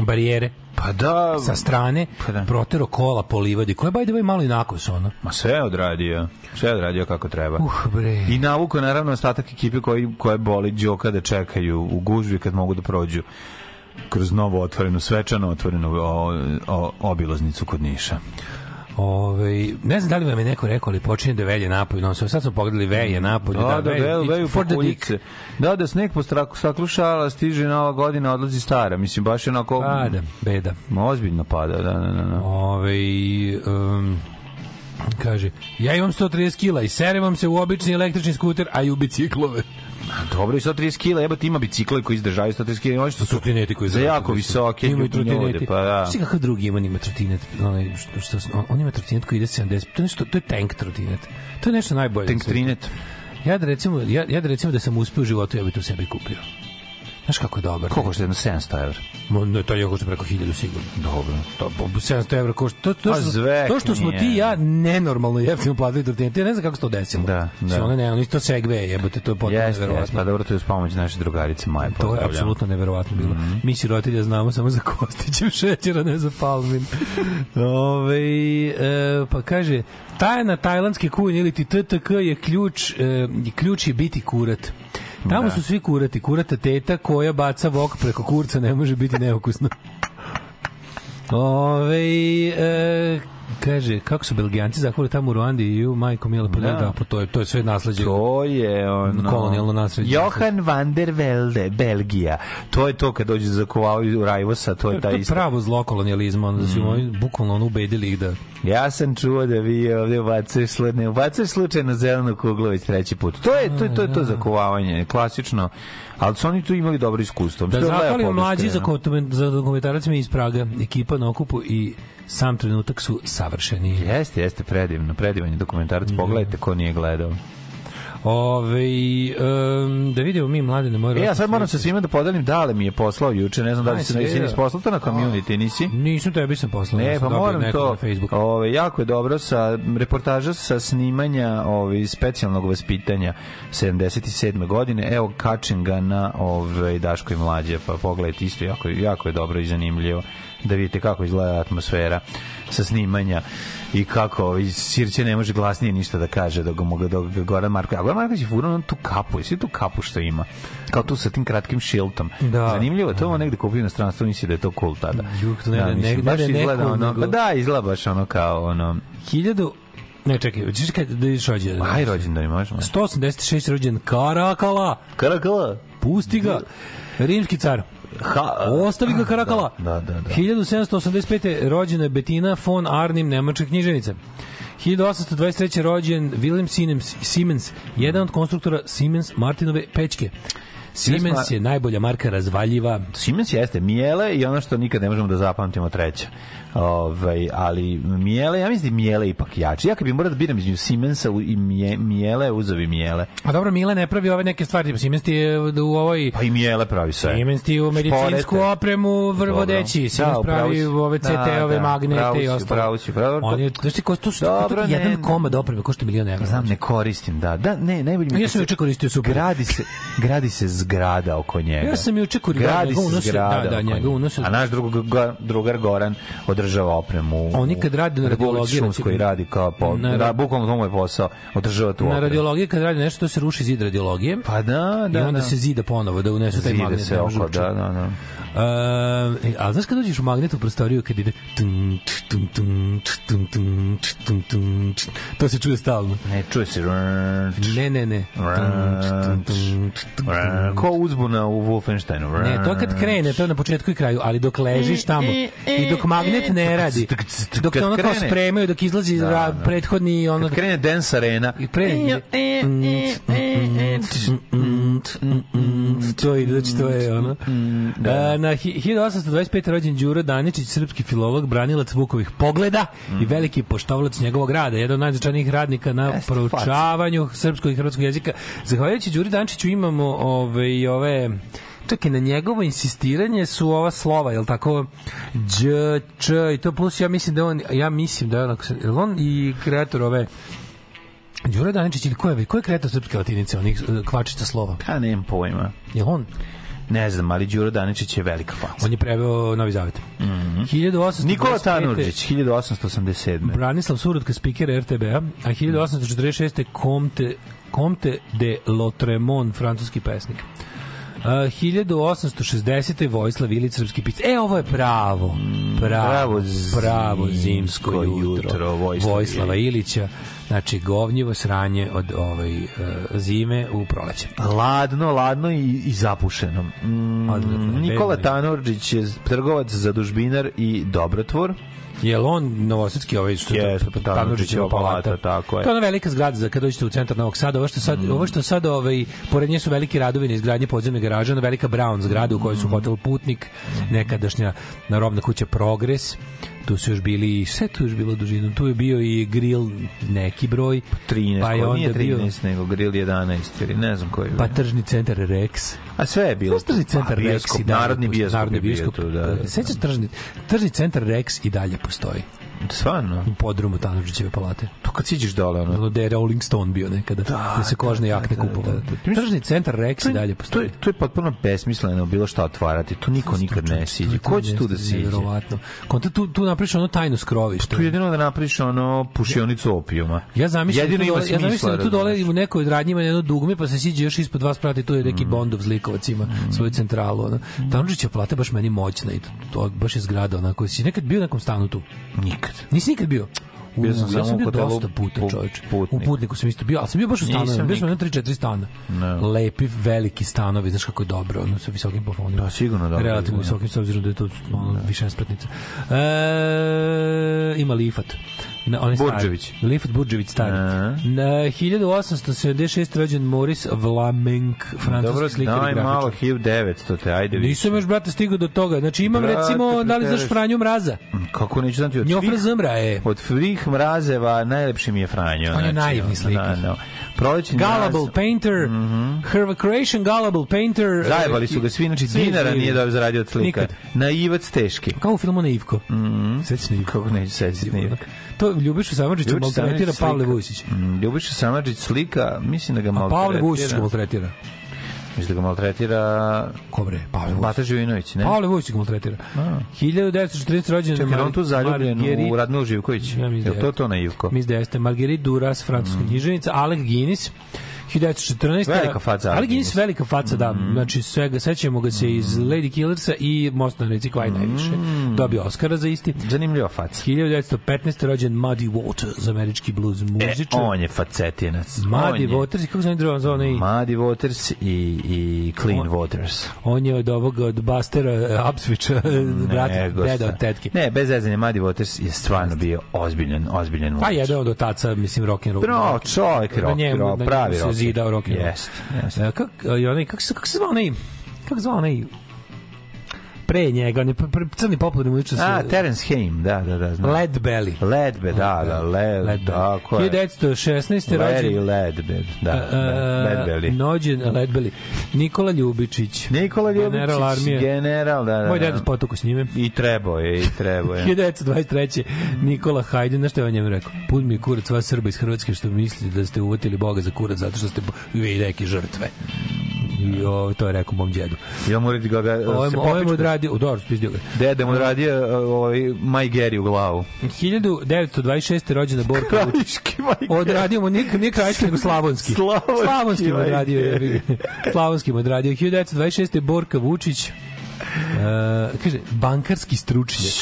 barijere Pa da, sa strane, Pa da. protero kola po livadi, koja je by the way malo inako su ono. ma sve je odradio. Sve je odradio kako treba. Uh, bre. I navuko naravno ostatak ekipe koji koje boli Đoka da čekaju u gužvi kad mogu da prođu kroz novo otvorenu, svečano otvorenu o, o, obilaznicu kod Niša. Ove, ne znam da li vam je neko rekao, ali počinje da velje napolje. No, sad smo pogledali veje napolje. Da, da, velje. veju, It's veju for the dick. Da, da sneg po straku staklu šala, stiže nova godina, odlazi stara. Mislim, baš je onako... Pada, beda. Ozbiljno pada, da, da, da. da. Ove, um, kaže, ja imam 130 kila i serem vam se u obični električni skuter, a i u biciklove. Dobro, i 130 kila, jebate, ima bicikle koji izdržavaju 130 kila, oni što su trotineti koji za jako visoke Imaju ljude, trotineti. pa da. Ti kakav drugi ima, ima trotinet, onaj, što, što, on, on ima trotinet koji ide 70, to je, nešto, to je tank trotinet. To je nešto najbolje. Tank trinet. Ja da recimo, ja, ja da recimo da sam uspeo u životu, ja bih to sebi kupio. Znaš kako je dobar. Koliko što je jedno 700 evra? Mo, ne, to je košta preko 1000 sigurno. Dobro. To po 700 evra košta. To, to, što, to što smo ti i ja nenormalno jeftino platili trotinete. Ja ne znam kako se to desilo. Da, da. Sve one ne, oni to segve, jebote, to je potpuno Jeste, jeste, neverovatno. pa dobro, to je uz pomoć naše drugarice Maje. To je apsolutno neverovatno bilo. Mi sirotilja znamo samo za Kostićev (laughs) šećera, ne za Palmin. Ove, e, pa kaže, tajna tajlandske kujne ili ti TTK je ključ, e, ključ je biti kurat. Tamo Da. su svi kurati. Kurata teta koja baca vok preko kurca ne može biti neukusno. (laughs) Ove, e, kaže, kako su Belgijanci zahvali tamo u Ruandi i u majko Mila, pa da, Da. da, pa to je, to je sve nasleđe. To je ono... Kolonijalno nasleđe. Johan van der Velde, Belgija. To je to kad dođe za kovao Rajvosa, to je To taj je isto. pravo zlo kolonijalizma, onda su oni bukvalno ono ubedili ih da Ja sam čuo da vi ovdje ubacuješ slu... ne ubacuješ slučajno zelenu kuglu već treći put. To je to je to je to zakovavanje, klasično. Ali su oni tu imali dobro iskustvo. Da zahvalimo mlađi za, objašnjeno. koment- za dokumentaracima iz Praga, ekipa na okupu i sam trenutak su savršeni. Jeste, jeste predivno, predivan je dokumentarac. Pogledajte ko nije gledao. Ove, um, da vidimo mi mlade na moj E, ja sad moram sa svima da podelim, Dale mi je poslao juče, ne znam da li si sve, nisi da. poslao to na community, nisi? Nisam tebi sam poslao. Ne, pa moram to. Na. Ove, jako je dobro sa reportaža sa snimanja ove, specijalnog vaspitanja 77. godine. Evo, kačem ga na ove, Daško i mlađe, pa pogledajte isto, jako, jako je dobro i zanimljivo da vidite kako izgleda atmosfera sa snimanja i kako ovaj, Sirće ne može glasnije ništa da kaže dok ga mogu ga Goran Marković a Goran Marković je furao on tu kapu jesi tu kapu što ima kao tu sa tim kratkim šiltom Da. zanimljivo to on negde kupio u inostranstvu nisi da je to cool tada Juk, to ne da, mislim, ne- baš ne da ne izgleda ono, nego- pa da, izgleda baš ono kao ono, Hiljadu... Ne, čekaj, ćeš kad da vidiš rođendan? aj rođendan možemo. 186 rođen Karakala. Karakala. Pusti ga. Rimski car. Ha, Ostavi ga Karakala. Da, da, da. 1785. rođena je Betina von Arnim, nemačka književnica. 1823. rođen Wilhelm Siemens, Siemens, jedan od konstruktora Siemens Martinove pečke. Siemens je najbolja marka razvaljiva. Siemens jeste Mijele i ono što nikad ne možemo da zapamtimo treća. Ovaj, ali Mijele, ja mislim da je Mijele ipak jači. Ja kad bi morao da biram između Siemensa i Mije, Mijele, uzovi Mijele. A dobro, Mile ne pravi ove neke stvari. Siemens ti je u ovoj... Pa i Mijele pravi sve. Siemens ti u medicinsku Šporete. opremu vrvodeći. Siemens Da, pravi ove Da, CT-ove, da, magnete pravo i ostalo. pravo si, pravo. On je, znaš ti, ko, to su Dobro, to, jedan ne. komad opreme košta milion evra. Znam, ne koristim, da. Da, ne, najbolje mi je Ja sam se juče koristio super. Gradi se, gradi se zgrada oko njega. Ja sam juče koristio, gradi se unosio- zgrada da, da, njega A naš drug, drugar Goran održava opremu. Oni kad rade na radiologiji, Šumskoj radi kao po, Na ra- da, bukvalno to mu je posao, održava tu Na opremu. radiologiji kad radi nešto, to se ruši zid radiologije. Pa da, da, I onda da. se zida ponovo da unesu taj magnet. se oko, da, da, da. Uh, ali znaš kad dođeš u magnet u prostoriju kad ide tum, tum, tum, tum, tum, tum, tum, to se čuje stalno. Ne, čuje se. Ne, ne, ne. Ko uzbuna u Wolfensteinu. Ne, to kad krene, to je na početku i kraju, ali dok ležiš tamo i dok magnet ne radi, dok te ono kao spremaju, dok izlazi ra- prethodni ono... Kad krene Dance Arena, I pre... To je, znači, to je ono. A, na hi- 1825. rođen Đuro Daničić, srpski filolog, branilac Vukovih pogleda i veliki poštovalac njegovog rada, jedan od najznačajnijih radnika na proučavanju srpskog i hrvatskog jezika. Zahvaljujući Đuri Daničiću imamo ove, i ove čekaj, na njegovo insistiranje su ova slova, jel tako, dž, č, i to plus, ja mislim da on, ja mislim da je on, jel on i kreator ove, Đuro Daničić ili ko je, ko je kreator srpske latinice, onih eh, kvačica slova? pa nemam pojma. Jel on? Ne znam, ali Đuro Daničić je velika faca. On je preveo Novi Zavet. Mm -hmm. 1825. Nikola Tanurđić, 1887. Branislav Surutka, spiker RTB-a, a 1846. Comte, Comte de Lotremont, francuski pesnik. Uh, 1860. Vojislav Ilić, srpski pisac. E, ovo je pravo. Pravo, Pravo pravo zimsko zimsko jutro. jutro Vojislava Vojislava Ilića. Znači, govnjivo sranje od ovaj, uh, zime u proleće. Ladno, ladno i, i zapušeno. Mm, Nikola bedno. Tanurđić je trgovac, zadužbinar i dobrotvor. Je on novosadski ovaj što je Tanurđićeva palata, tako je. To je ona velika zgrada za kad dođete u centar Novog Sada. Ovo što sad, Mm. ovo što sad ovaj pored nje su veliki radovi na izgradnji podzemne garaže, ona velika Brown zgrada u kojoj Mm. su hotel Putnik, nekadašnja narodna kuća Progres. Tu su još bili, sve tu još bilo dužinom. Tu je bio i grill neki broj. 13, Pa je koji nije onda bio- 13, nego grill 11, ili ne znam koji. Pa tržni centar Rex. A sve je bilo. Tržni centar Pa, Rex bioskop, i dalje Narodni bioskop, Narodni je bio bioskop. tu, da, da. Sećaš tržni, tržni centar Rex i dalje postoji. Stvarno? U podrumu Tanurđićeve palate. To kad siđeš dole, ono, Ono da je Rolling Stone bio nekada. Da, se kožne jakne kupovale. Tržni centar Rex i dalje to postoji. je, to je potpuno besmisleno bilo šta otvarati. Tu niko nikad ne siđe. Ko će tu da siđe? Neverovatno. Konta tu, tu napriš ono tajno skrovište. Tu jedino da napraviš ono pušionicu opijuma. Ja zamišljam Jedino tu ima dole, ja zamišljam da tu dole u nekoj radnji ima jedno dugme pa se siđe još ispod vas prati tu je neki Bondov zlikovac ima svoju centralu ona. Tančića plata baš meni moćna i to, to baš je zgrada onako. Si nekad bio u nekom stanu tu? Nikad. Nisi nikad bio? Bio sam U, ja sam u bio dosta puta, Pu- čoveče. Putnik. U putniku sam isto bio, ali sam bio baš u stanu. Nisam Bio sam na nikad. 3-4 stana. Ne. Lepi, veliki stanovi, znaš kako je dobro, ono sa visokim plafonima. Da, sigurno dobro. Relativno Da. visokim, s obzirom da je to ono, više spratnica. E, ima Lifat. Na, on je stari. Burđević. Lifat Burđević stari. Na 1876. rođen Moris Vlamenk, francuski Dobro, slikar i daj grafičar. malo 1900 te, ajde vidi. Nisam još, brate, stigao do toga. Znači, imam, Brate, recimo, da li znaš. Franju Mraza? Kako neću znati od Njofra svih, Zmra je. od svih mrazeva najlepši mi je Franjo. On je znači, naivni slikar. Da, da. Prolećni Gullible Painter, Her Croatian Gullible Painter. Zajebali e, su ga svi, znači svi dinara nije dobro zaradio od slika. Nikad. Naivac teški. Kao u filmu Naivko. Mm -hmm. Sećaš Naivko? Kako neću sećati Naivka. To Ljubiša maltretira Samardžić Pavle. Vujsić. Mm, Ljubiša Samardžić slika, mislim da ga A maltretira. Pavle Vujsić ga maltretira. Mislim da ga maltretira Ko bre? Pavle Vujsić. Živinović, ne? Pavle Vujsić ga maltretira. 1940 rođen Čekaj, je on tu zaljubljen Marguerite- u Radmilu Živković. Ja Je da to to naivko? Mislim da jeste. Marguerite Duras, francuska književnica, Alec Guinness, 1914. Velika faca, Alec Guinness, velika faca, da. Znači, svega, sećamo ga se iz Lady Killersa i Most na reci Kvaj najviše. Dobio Oscara za isti. Zanimljiva faca. 1915. rođen Muddy Waters, američki blues E, muzičar. on je facetinac. On Muddy Waters, kako se on zove onaj? Muddy Waters i, i Clean Waters. On je od ovog, od Bastera uh, Upswitcha, (laughs) (laughs) brata, deda od tetke. Ne, bez zezanja, Muddy Waters je stvarno bio ozbiljan, ozbiljan Pa muzičar. jedan od otaca, mislim, rock'n'roll. Bro, čovjek Na rock, rock, pravi njemu se rock. zidao rock'n'roll. Jeste, jeste. E, Kak, i onaj, kako se, kako se zvao onaj, kako se zvao onaj, pre njega, on je crni popularni muzičar. A, Terence Haim, da, da, da. Znam. Led Belly. Ledbe, da, da, led, Led Belly. tako je. 1916. Larry rođen Ledbe, da, e, da, Ledbeli. Nođen, Led Belly. Nikola Ljubičić. Nikola Ljubičić, General armije. general, da, da. Moj da. deda s potoku s njime. I trebao je, i trebao je. (laughs) 1923. Nikola Hajdin, znaš što je on njemu rekao? Put mi je kurac vas Srba iz Hrvatske što mislite da ste uvotili Boga za kurac zato što ste vi neki žrtve. I o, to je rekao mom djedu. Ja moram da ga, ga Ovo je, se ovo je mu odradio, u dobro, spizdio ga. Dede mu odradio ovaj, Maj Geri u glavu. 1926. rođena Borka Vučić. Krajiški. Odradio mu nije, nije krajiški, nego slavonski. Slavonski Slavonski mu odradio. (laughs) Slavonski mu odradio. 1926. Borka Vučić. Uh, kaže, bankarski stručnjak.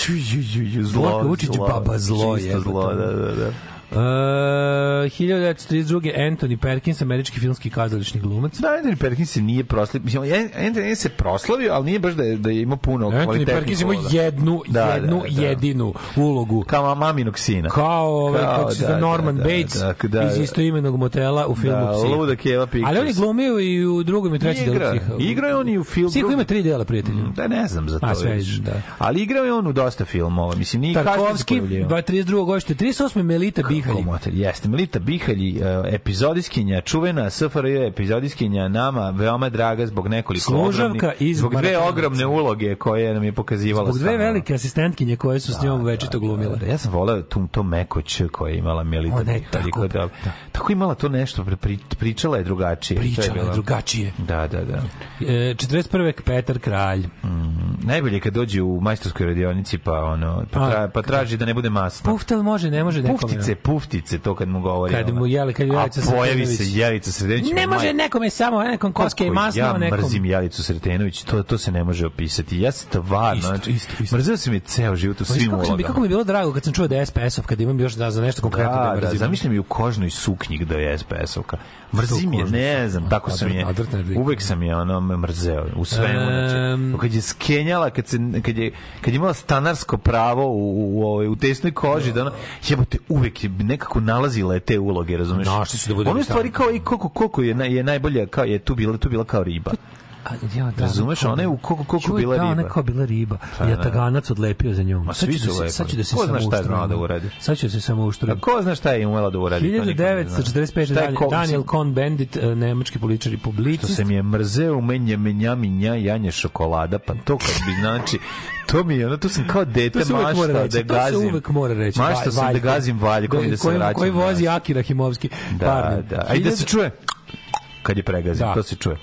Borka Vučić, zlo, baba zlo, čisto jebote. zlo, da, da, da. Uh, 1932. Anthony Perkins, američki filmski kazališni glumac. Da, Anthony Perkins se nije proslavio. Mislim, Anthony Perkins se proslavio, ali nije baš da je, da je imao puno Anthony kvalitetnih Perkins ima uloga. jednu, Da, da, jednu da. jedinu ulogu. Kao maminog sina. Kao, ovaj, Kao, kako se da, zove, Norman da, Bates da, da, da. iz istoimenog motela u filmu Da, Psiho. Luda Keva Pictures. Ali on je glumio i u drugom i trećem delu Psiha. igrao je on i u filmu. Psiho ima tri dela, prijatelju. Da ne znam za to. A, sve, da. Ali igrao je on u dosta filmova. Mislim, nije Tarkovski, kasnije se pojavljivao. 32. godište, 38. Melita Bihalj. Komoter, jeste. Melita Bihalji, uh, epizodiskinja, čuvena SFRJ epizodiskinja, nama veoma draga zbog nekoliko Služavka iz zbog dve ogromne uloge koje nam je pokazivala. Zbog dve velike asistentkinje koje su s njom večito glumile. Da, ja sam voleo tu, to meko ć koje je imala Melita Ona je Bihalji. tako- da, tako imala to nešto, pri- pri, pričala je drugačije. Pričala je bilo- drugačije. Da, da, da. E, 41. Petar Kralj. Najbolje je kad dođe u majstorskoj radionici pa ono pa, A, tra, pa traži da ne bude masno. Puftel može, ne može nekome. Puftice, puftice, to kad mu govori. Kad mu jeli- kad je Jelica A pojavi se Jelica Sretenović. Ne može nekome samo, nekom koske i masno, ja nekom. mrzim Jelicu Sretenović, to, to se ne može opisati. Ja stvarno, Isto, znači, isto, isto. mrzeo sam je ceo život u svim kako, sam, ulogama. kako mi je bilo drago kad sam čuo da je SPS-ov, kad imam još da, za nešto konkretno da, Da, je da, mrzim. zamišljam i u kožnoj suknji da je SPS-ovka. Mrzim je, ne znam, tako sam je. Uvek sam je ono mrzeo u svemu. Em. Znači, kad je skenjala, kad, se, kad, je, kad je imala stanarsko pravo u, u, u, ovoj- u tesnoj koži, da ono, jebote, uvek je nekako nalazila je te uloge, razumeš? Našli su da bude Ono stvari kao i koliko, koliko je, naj- je najbolja, kao je tu bila, tu bila kao riba. A, ja, da, Razumeš, ona je u koliko- koliko bila da, riba. ona je kao bila riba. Pa, ja da. taganac odlepio za njom. Ma, svi da su lepo. Sad ću da se Ko zna samo šta je znala da uradi? Sad ću da se samo uštram. A ko zna šta je umela da uradi? to nikad ne zna. 1945. Šta je Dan, ko- Daniel Cohn-Bendit, eh, nemački političar i što publicist. se mi je mrzeo menja menja minja janje šokolada pa to kad bi znači to mi je ono to sam kao dete reći. da To se gazim uvek mora reći. maštao sam da gazim valjkom i da se koji, vraćam Koji vozi nazad. Aki Rahimovski. da da a i da se čuje kad je pregazim Da. to se čuje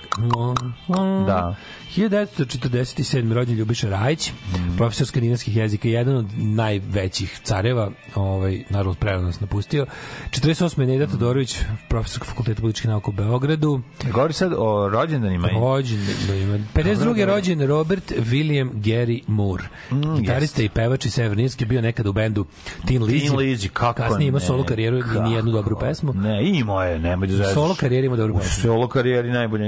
Da. Da. 1947. rođen Ljubiša Rajić, Mm. profesor skandinavskih jezika, jedan od najvećih careva, ovaj, naravno prerano nas napustio. 48. Neda Todorović, profesor fakulteta političkih nauka u Beogradu. govori sad o rođendanima i Rođen, da ima. 52. rođen Robert William Gary Moore. Mm, Gitarista i pevač iz Severne Irske, bio nekada u bendu Tin Lizzy. Tin Lizzy, kako Kasnije imao ne, solo karijeru i nijednu dobru pesmu. Ne, imao je, nemoj da zezaš. Solo karijeri ima dobru U pesmu. solo karijeri najbolja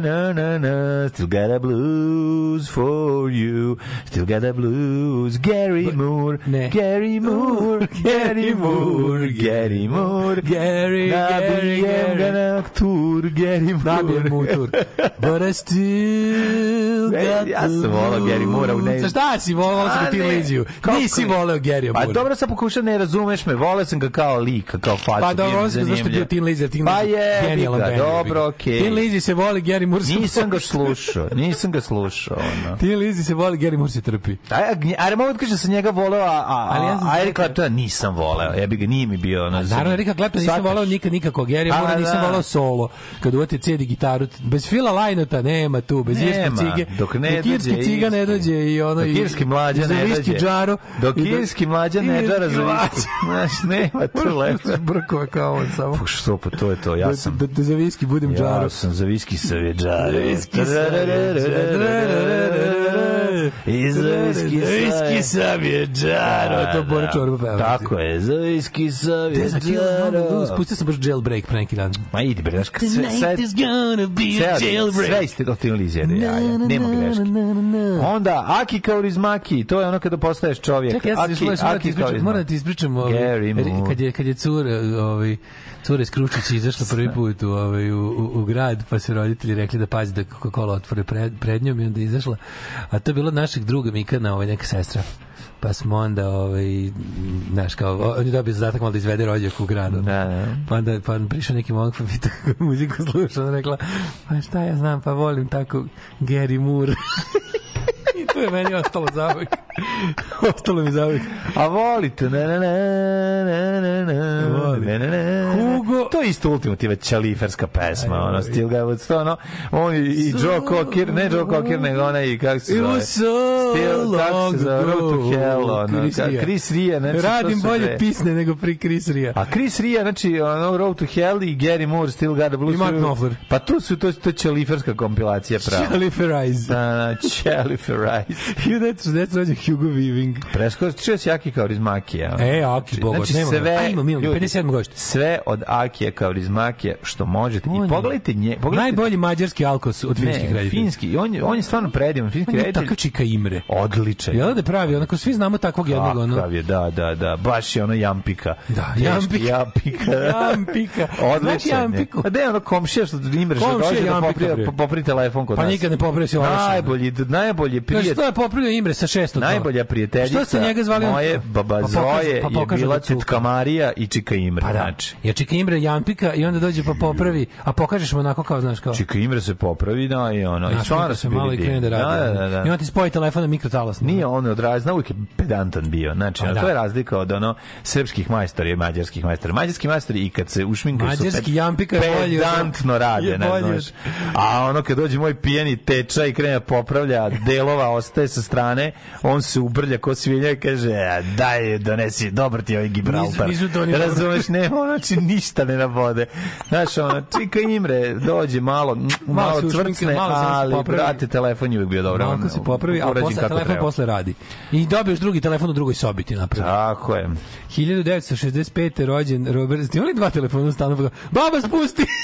pesma. Ta-na-na-na, na-na-na, Still got a blues for you. Still got a blues. Gary Moore. ne. Gary (laughs) Moore. Gary Moore. Gary Moore. Gary, Gary, Nabijem ga Gary. na tur. Gary Moore. Nabijem mu tur. But I still got ja sam volao Gary Moore u ne... Šta si volao sa A, Tin ne. Lizzy? Kako Nisi ne? voleo Gary Pa Moore. dobro sam pokušao, ne razumeš me, voleo sam ga kao lik, kao facu. Pa dobro, se zašto je bio. Tin Lizzy, Tin Pa Lizzy, je, genijalan bend, dobro, okej. Tin Lizzy se voli, Gary Moore se Nisam ga slušao, nisam ga slušao. Ono. Tin Lizzy se voli, Gary Moore se trpi. Aj, ajde, mogu da kažem da sam njega voleo, a, a, Ali ja a Eric rekao- Claptona nisam voleo. Ja bi ga, nije mi bio... Ono, Naravno, Erika Clapton nisam volao nikad nikako. Gary A, Moore nisam da. volao solo. Kad uvati cedi gitaru, bez Fila Lajnota nema tu, bez Irske cige. dok ne dok Irski dođe ciga ne dođe i ono... Dok i- irski mlađa ne dođe. džaru. Dok irski mlađa ne viski. (laughs) Znaš, nema tu lepo. Brkove kao on samo. Pa što, pa to je to, ja sam... Da, da, da za viski budem Ja džaru. sam za viski sa vjeđaru. Za viski sa vjeđaru. I za viski sa Viski sa vjeđaru. To Bora Čorba peva. Tako je, za viski sa Te za Kill All the Blues, vjeđaru. Pustio sam baš jailbreak pre neki dan. Ma idi bre, znaš, sve, sve, sve, sve iste od Tinlizije, ja, ja, nema greške. Onda, Aki Kaurismaki, to je ono kada postaješ čovjek. Čekaj, ja sam Aki, da Aki ispričam, Kaurismaki. moram da ti ispričam ovaj, kad je, kad je cura, ovaj, cura iz Kručića izašla prvi put u, ovaj, u, u, u grad, pa su roditelji rekli da pazi da Coca-Cola otvore pred, pred njom i onda izašla. A to je bilo našeg druga Mikana, ovaj, neka sestra. Pa smo onda, ovaj, znaš, kao, on je dobio zadatak malo da izvede rođak u gradu. Da, da. Pa onda pa onda prišao neki momak pa pita kako (laughs) muziku sluša. Ona rekla, pa šta ja znam, pa volim tako Gary Moore. (laughs) To je meni ostalo zavek. (laughs) ostalo mi zavek. A volite, ne, ne, ne, ne, ne, ne, ne, ne, ne. Hugo. To je isto ultimativa čaliferska pesma, ono, Still Got What's to, ono, on i, i Joe Cocker, ne Joe Cocker, nego ona i, kako se zove? so Still, kako se zove, Road to. Hell, ono, Chris Ria. Chris Ria, znači, Radim bolje dve. pisne nego pri Chris Ria. A Chris Ria, znači, ono, Road to Hell i Gary Moore, Still Got the Blues. I Mark Knopfler. Pa to su, to, to je čaliferska kompilacija prava. Jennifer Eyes. Da, da, Chalifer 1960 rođen Hugo Weaving. Preskočio si Aki Kaurismakija. E, Aki, bogot, znači, nema sve, A, imam, imam, ljudi, 57 godište. Sve od Akija Kaurismakija što možete. On I pogledajte nje. Pogledajte, Najbolji mađarski alkos od finskih ne, reditelja. finski. On je, on je stvarno predivan. Finski On je reditelj. takav čika Imre. Odličan. Jel da pravi? Onako, svi znamo takvog jednog. Ono, Kakav je, da, da, da. Baš je ono jampika. Da, jampika. Jampika. (laughs) Jampika. Odličan je. jampiku? A da je ono komšija što imre što dođe da popri, popri telefon kod Pa nas. nikad ne popravio se Najbolji, najbolji prijatelj. Što je popravio Imre sa šestog? Najbolja prijateljica Što ste njega zvali? moje baba Pa Zoje pa je pokaže bila da. Čečka Marija i Čika Imre. Pa da. Znači, Ja čeka Imre Jampika i onda dođe pa popravi, a pokažeš mu onako kao, znaš, kao... Čika Imre se popravi, da, i ono. I stvarno se se malo i krene da radi. Da, da, da. I on ti spoji telefon na mikrotalas. Nije on od razna, uvijek je pedantan bio. Znači, Pa da. to je razlika od ono srpskih majstora i mađarskih majstora. Mađarski majstori i kad se ušminkaju su Mađarski jampika pedantno rade, ne znaš. A ono kad dođe moj pijeni teča i krene da popravlja, delova ostaje sa strane, on se ubrlja ko svinja i kaže, "A, daj, donesi, dobar ti je ovaj Gibraltar. Nisu- nisu to ni Razumeš, nema, ono, znači ništa ne nabode. Znaš, ono, čika Imre, dođe malo, malo, Malo cvrcne, malo ali, popravi. brate, telefon je uvijek bio dobro. Malko se popravi, a posle, telefon treba. posle radi. I dobiješ drugi telefon u drugoj sobi ti napravi. Tako je. 1965. rođen Robert... Ste imali dva telefona stalno? pa- Baba, spusti! (laughs)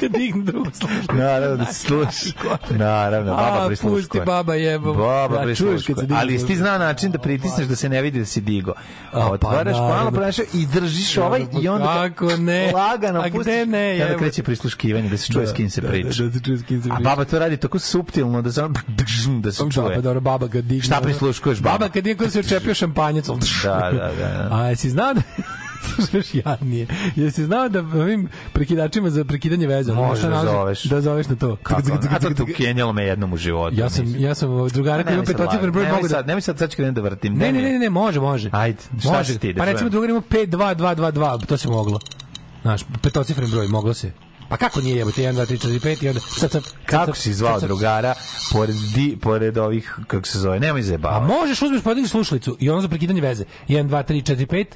Kad digne drugu službu. Naravno da se sluša. (laughs) Naravno, baba A, prisluškuje. pusti baba jebo. Baba se prisluškuje. Ali jesi ti znao način da pritisneš da se ne vidi da si digo. A, pa Otvaraš malo naravno. prenašao i držiš ovaj i onda Kako ne? lagano A gde pustiš. ne, I onda jebo? kreće prisluškivanje da se čuje Da, s kim se da, priča. da, da se čuje s kim se A priča. baba to radi tako suptilno da se ono da se Da, čuje. pa dobro, baba ga digne. Šta prisluškuješ, baba? Baba kad kad se očepio šampanjac. Da, da, da. A jesi znao da (laughs) slušaš jadnije. Jesi znao da ovim prekidačima za prekidanje veze Možeš da zoveš. Da zoveš na to. Kako? A to tu kenjalo me jednom u životu. Ja sam ja sam ovaj, drugara koji ima Nemoj sad petocifren broj mogu da nemoj sad, sad ću krenuti da vrtim. Ne, ne, ne, ne, može, može. Ajde, šta si ti da Pa recimo drugar ima 52222, to se moglo. Znaš, petocifren broj, moglo se. Pa kako nije jebote 1 2 3 4 5 i onda sad sad Kako si zvao drugara pored, di, pored ovih, kako se zove, nemoj A zajebavati. možeš uzmeš podigneš slušalicu i ono za prekidanje veze. 1 2 3 4 5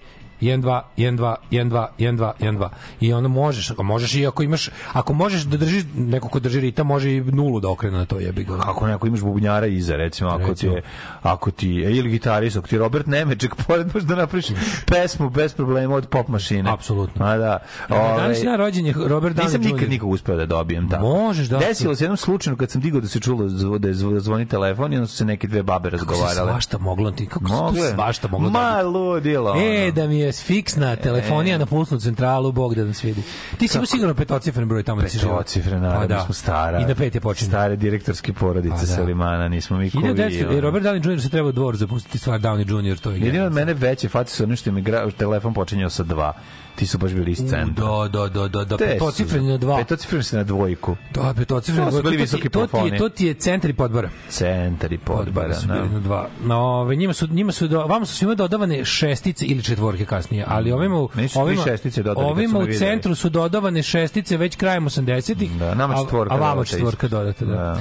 1 2 1 2 1 2 1 2 1 2 i onda možeš ako možeš i ako imaš ako možeš da držiš neko ko drži ritam može i nulu da okrene na to jebi ga Ako neko imaš bubnjara iza, recimo, ako ti Recimo. je, ako ti je, ili gitarist, ako ti je Robert Nemeček, (laughs) pored možeš da napraviš pesmu bez problema od pop mašine. Apsolutno. A da. Ovaj, Ovaj, danas ja rođen je Robert Downey Nisam nikad nikog uspeo da dobijem tamo. Možeš, da. Desilo se jednom slučajno kad sam digao da se čulo da je zv- zvoni telefon i onda su se neke dve babe Kako se razgovarale. svašta moglo ti kako se svašta moglo Ma dobiti. ludilo. E, da mi je fiksna telefonija na pulsnu centralu, Bog da nas vidi. Ti si imao sigurno petocifren broj tamo da si živao. Petocifre, naravno, Pa da. smo stara. I na pet je počinje. Stare direktorske porodice Pa da. Salimana, nismo mi. 1900, ono. e, Robert Downey Jr. se treba u dvor zapustiti stvar Downey Jr. To je Jedino od mene veće face su ono što mi gra, telefon počinjao sa dva. Ti su baš bili iz centra. Da, da, da, da, da, Te su- petocifren na dva. Petocifren se na dvojku. Da, petocifren To na bili To visoki to ti je, to ti je centri podbora. Centar i podbara. Podbara su bili da. na dva. No, njima su, njima su, do, vama su svima dodavane šestice ili četvorke kasnije, ali ovima, su tri ovima, šestice dodali ovima u centru su dodavane šestice već krajem 80-ih, Da, nama a- četvorka a vama dodata četvorka dodate. Da. Da.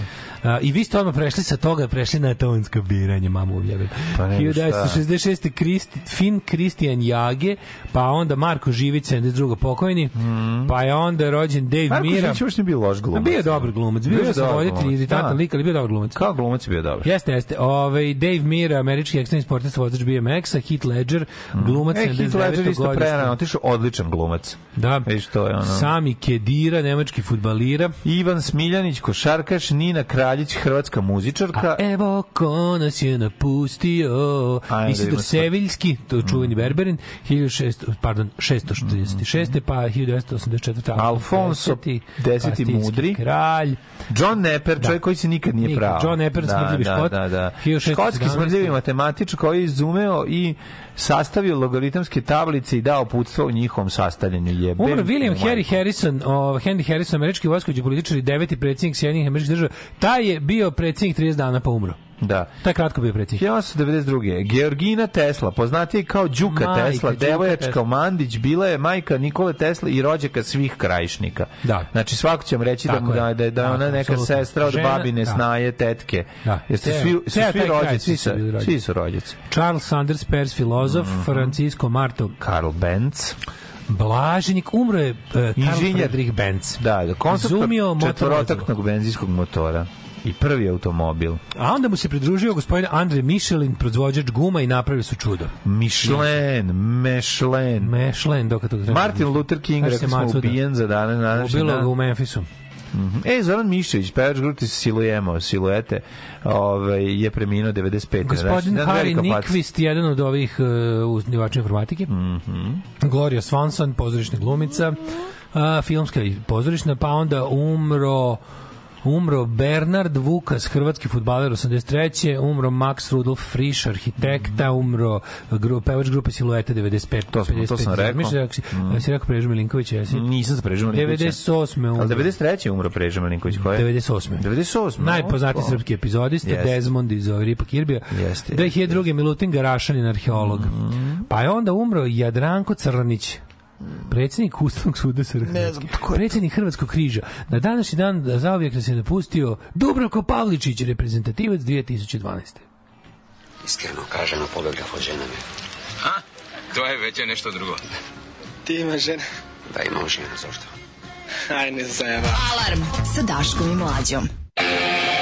I vi ste odmah prešli sa toga, prešli na tonsko biranje, mamu ujebe. Pa nego šta. 1966. Kristi, Fin Kristijan Jage, pa onda Marko Živić, 72. pokojni, pa je onda rođen Dave Mhm. Marko Mira. Živić uopšte bio loš glumac. bio je dobar glumac, bio Bio sam dobar voditelj, glumac, iritantan da. lik, ali bio dobar glumac. Kao glumac je bio dobar. Jeste, jeste. Ovaj Dave Mira, američki ekstremni sportista vozač BMX-a, Heath Ledger, glumac E, Heath 79. Ledger isto godište. prerano, otišao odličan glumac. Da. Viš, to je ono. Sami Kedira, nemački futbalira. Ivan Smiljanić, košarkaš, Nina Kraljić, hrvatska muzičarka. Evo ko nas je napustio. Ajde, da Isidor sve. Seviljski, to je čuveni Berberin, 1600, pardon, 646. pa 1984. Alfonso Kastilski mudri. Kralj. John Nepper, Da. čovjek koji se nikad nije pravo. John Nepper, smrdljivi da, Škot. Da, da, 1617. Škotski smrdljivi matematič koji je izumeo i sastavio logaritamske tablice i dao putstvo u njihovom sastavljanju. Jebe. Umro William. Harry Harrison, o, Henry Harrison, američki vojskovođa političar i deveti predsjednik Sjedinjenih američkih država. Taj je bio predsjednik 30 dana pa umro. Da. Taj je kratko bio predsjednik. 1992. Georgina Tesla, poznatija kao Đuka Majka, Tesla, devojačka Tesla. Mandić, bila je majka Nikole Tesla i rođaka svih krajišnika. Da. Znači svako će vam reći da, Tako je. da, da, je- da je Tako, ona neka apsolutno. sestra od Žena, babine, da. snaje, tetke. Da. Jeste svi, su svi rođaci, svi su rođaci. rođaci. Charles Sanders Peirce, filozof, Francisco Marto Karl Benz, Blaženik, umro je uh, Karl. Friedrich Benz. da, da konstruktor četvorotaknog benzinskog motora. I prvi automobil. A onda mu se pridružio gospodin Andre Michelin, proizvođač guma i napravili su čudo. Michelin, Michelin. Michelin, dok to treba. Martin Luther King, rekao smo, ubijen za dane Ubilo ga u Memphisu. E, Zoran Mišević, pevač grupe Silujemo, Siluete, ovaj, je preminuo 95. Gospodin Znači, Harry. Nikvist, jedan od ovih uh, uznivača informatike. Mhm. Gloria Swanson, pozorišna glumica, uh, filmska i pozorišna, pa onda umro Umro Bernard Vukas, hrvatski futbaler 83. Umro Max Rudolf Frisch, arhitekta. Umro gru, pevač grupe Silueta 95. To sam- to sam 55. rekao. Misliš da si, Mm. si rekao Prežu Milinkovića, jesi? Nisam sa Prežom Malinkovićem. 98. umro. Ali 93. je umro Preža Malinković, ko je? 98. 98. Najpoznatiji srpski epizodista, Jeste. Desmond iz ovih Ripa Kirbija. Jeste, 2002. Milutin Garašanin, arheolog. Mhm. Pa je onda umro Jadranko Crnić, predsjednik Ustavnog suda sa Hrvatske. Predsjednik Hrvatskog križa. Na današnji dan zauvijek nas je napustio Dubravko Pavličić, reprezentativac 2012. Iskreno kažemo, pogleda hođena me. A, to je već nešto drugo. Ti imaš žene? Da imam žena, zašto? Aj, ne zajeba. Alarm sa Daškom i Mlađom. I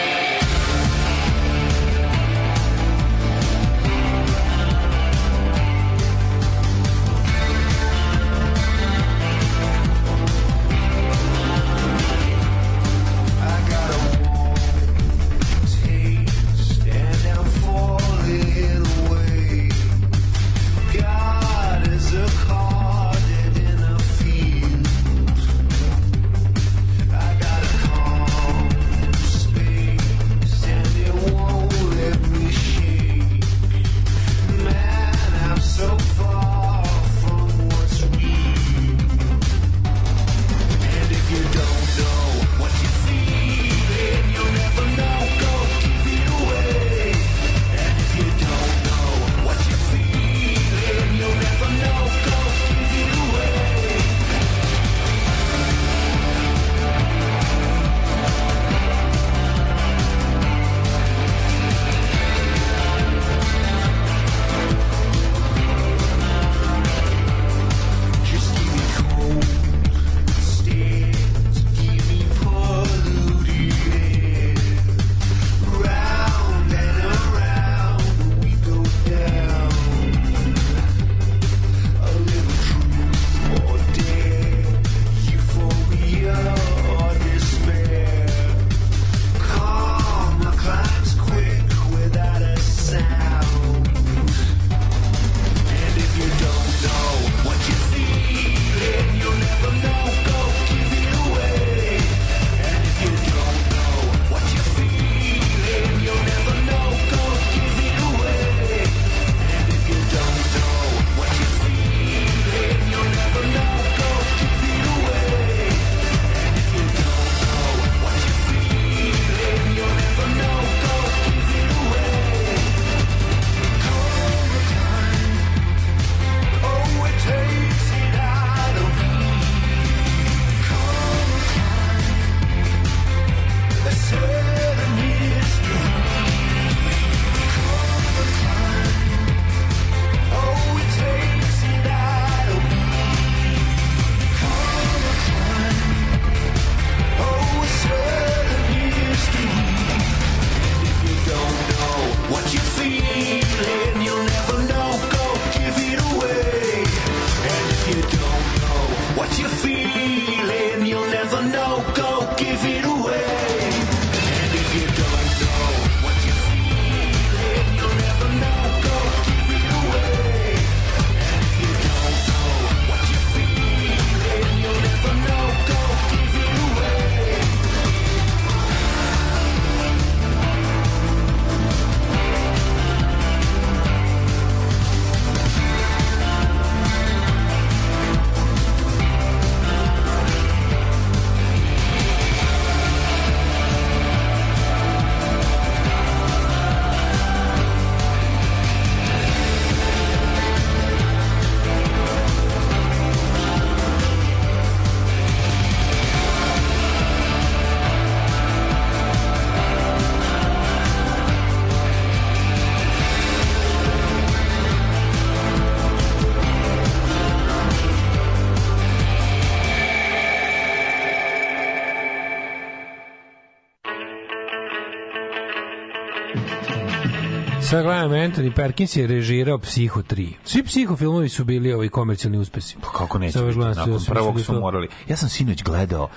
Sad gledam, Anthony Perkins je režirao Psiho 3. Svi Psiho filmovi su bili ovi komercijalni uspesi. Pa kako neće biti, nakon prvog sve su morali. Ja sam sinoć gledao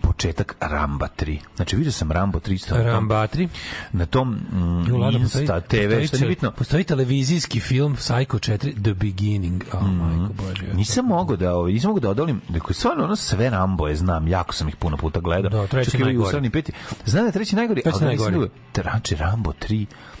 početak Ramba 3. Znači, vidio sam Rambo 3 isto na tom- Ramba 3. na tom mm, postoji- Insta TV, postoji što nije bitno. Postoji televizijski film Psycho 4 The Beginning. Oh, majko bože. Nisam mogao da, ovaj, nisam mogao da odolim, dakle, stvarno ono sve Ramboje znam, jako sam ih puno puta gledao. Da, treći Čak ovaj najgori. peti. Znam da je treći najgori, Treći ali da nisam najgori. Trači Rambo 3, njegova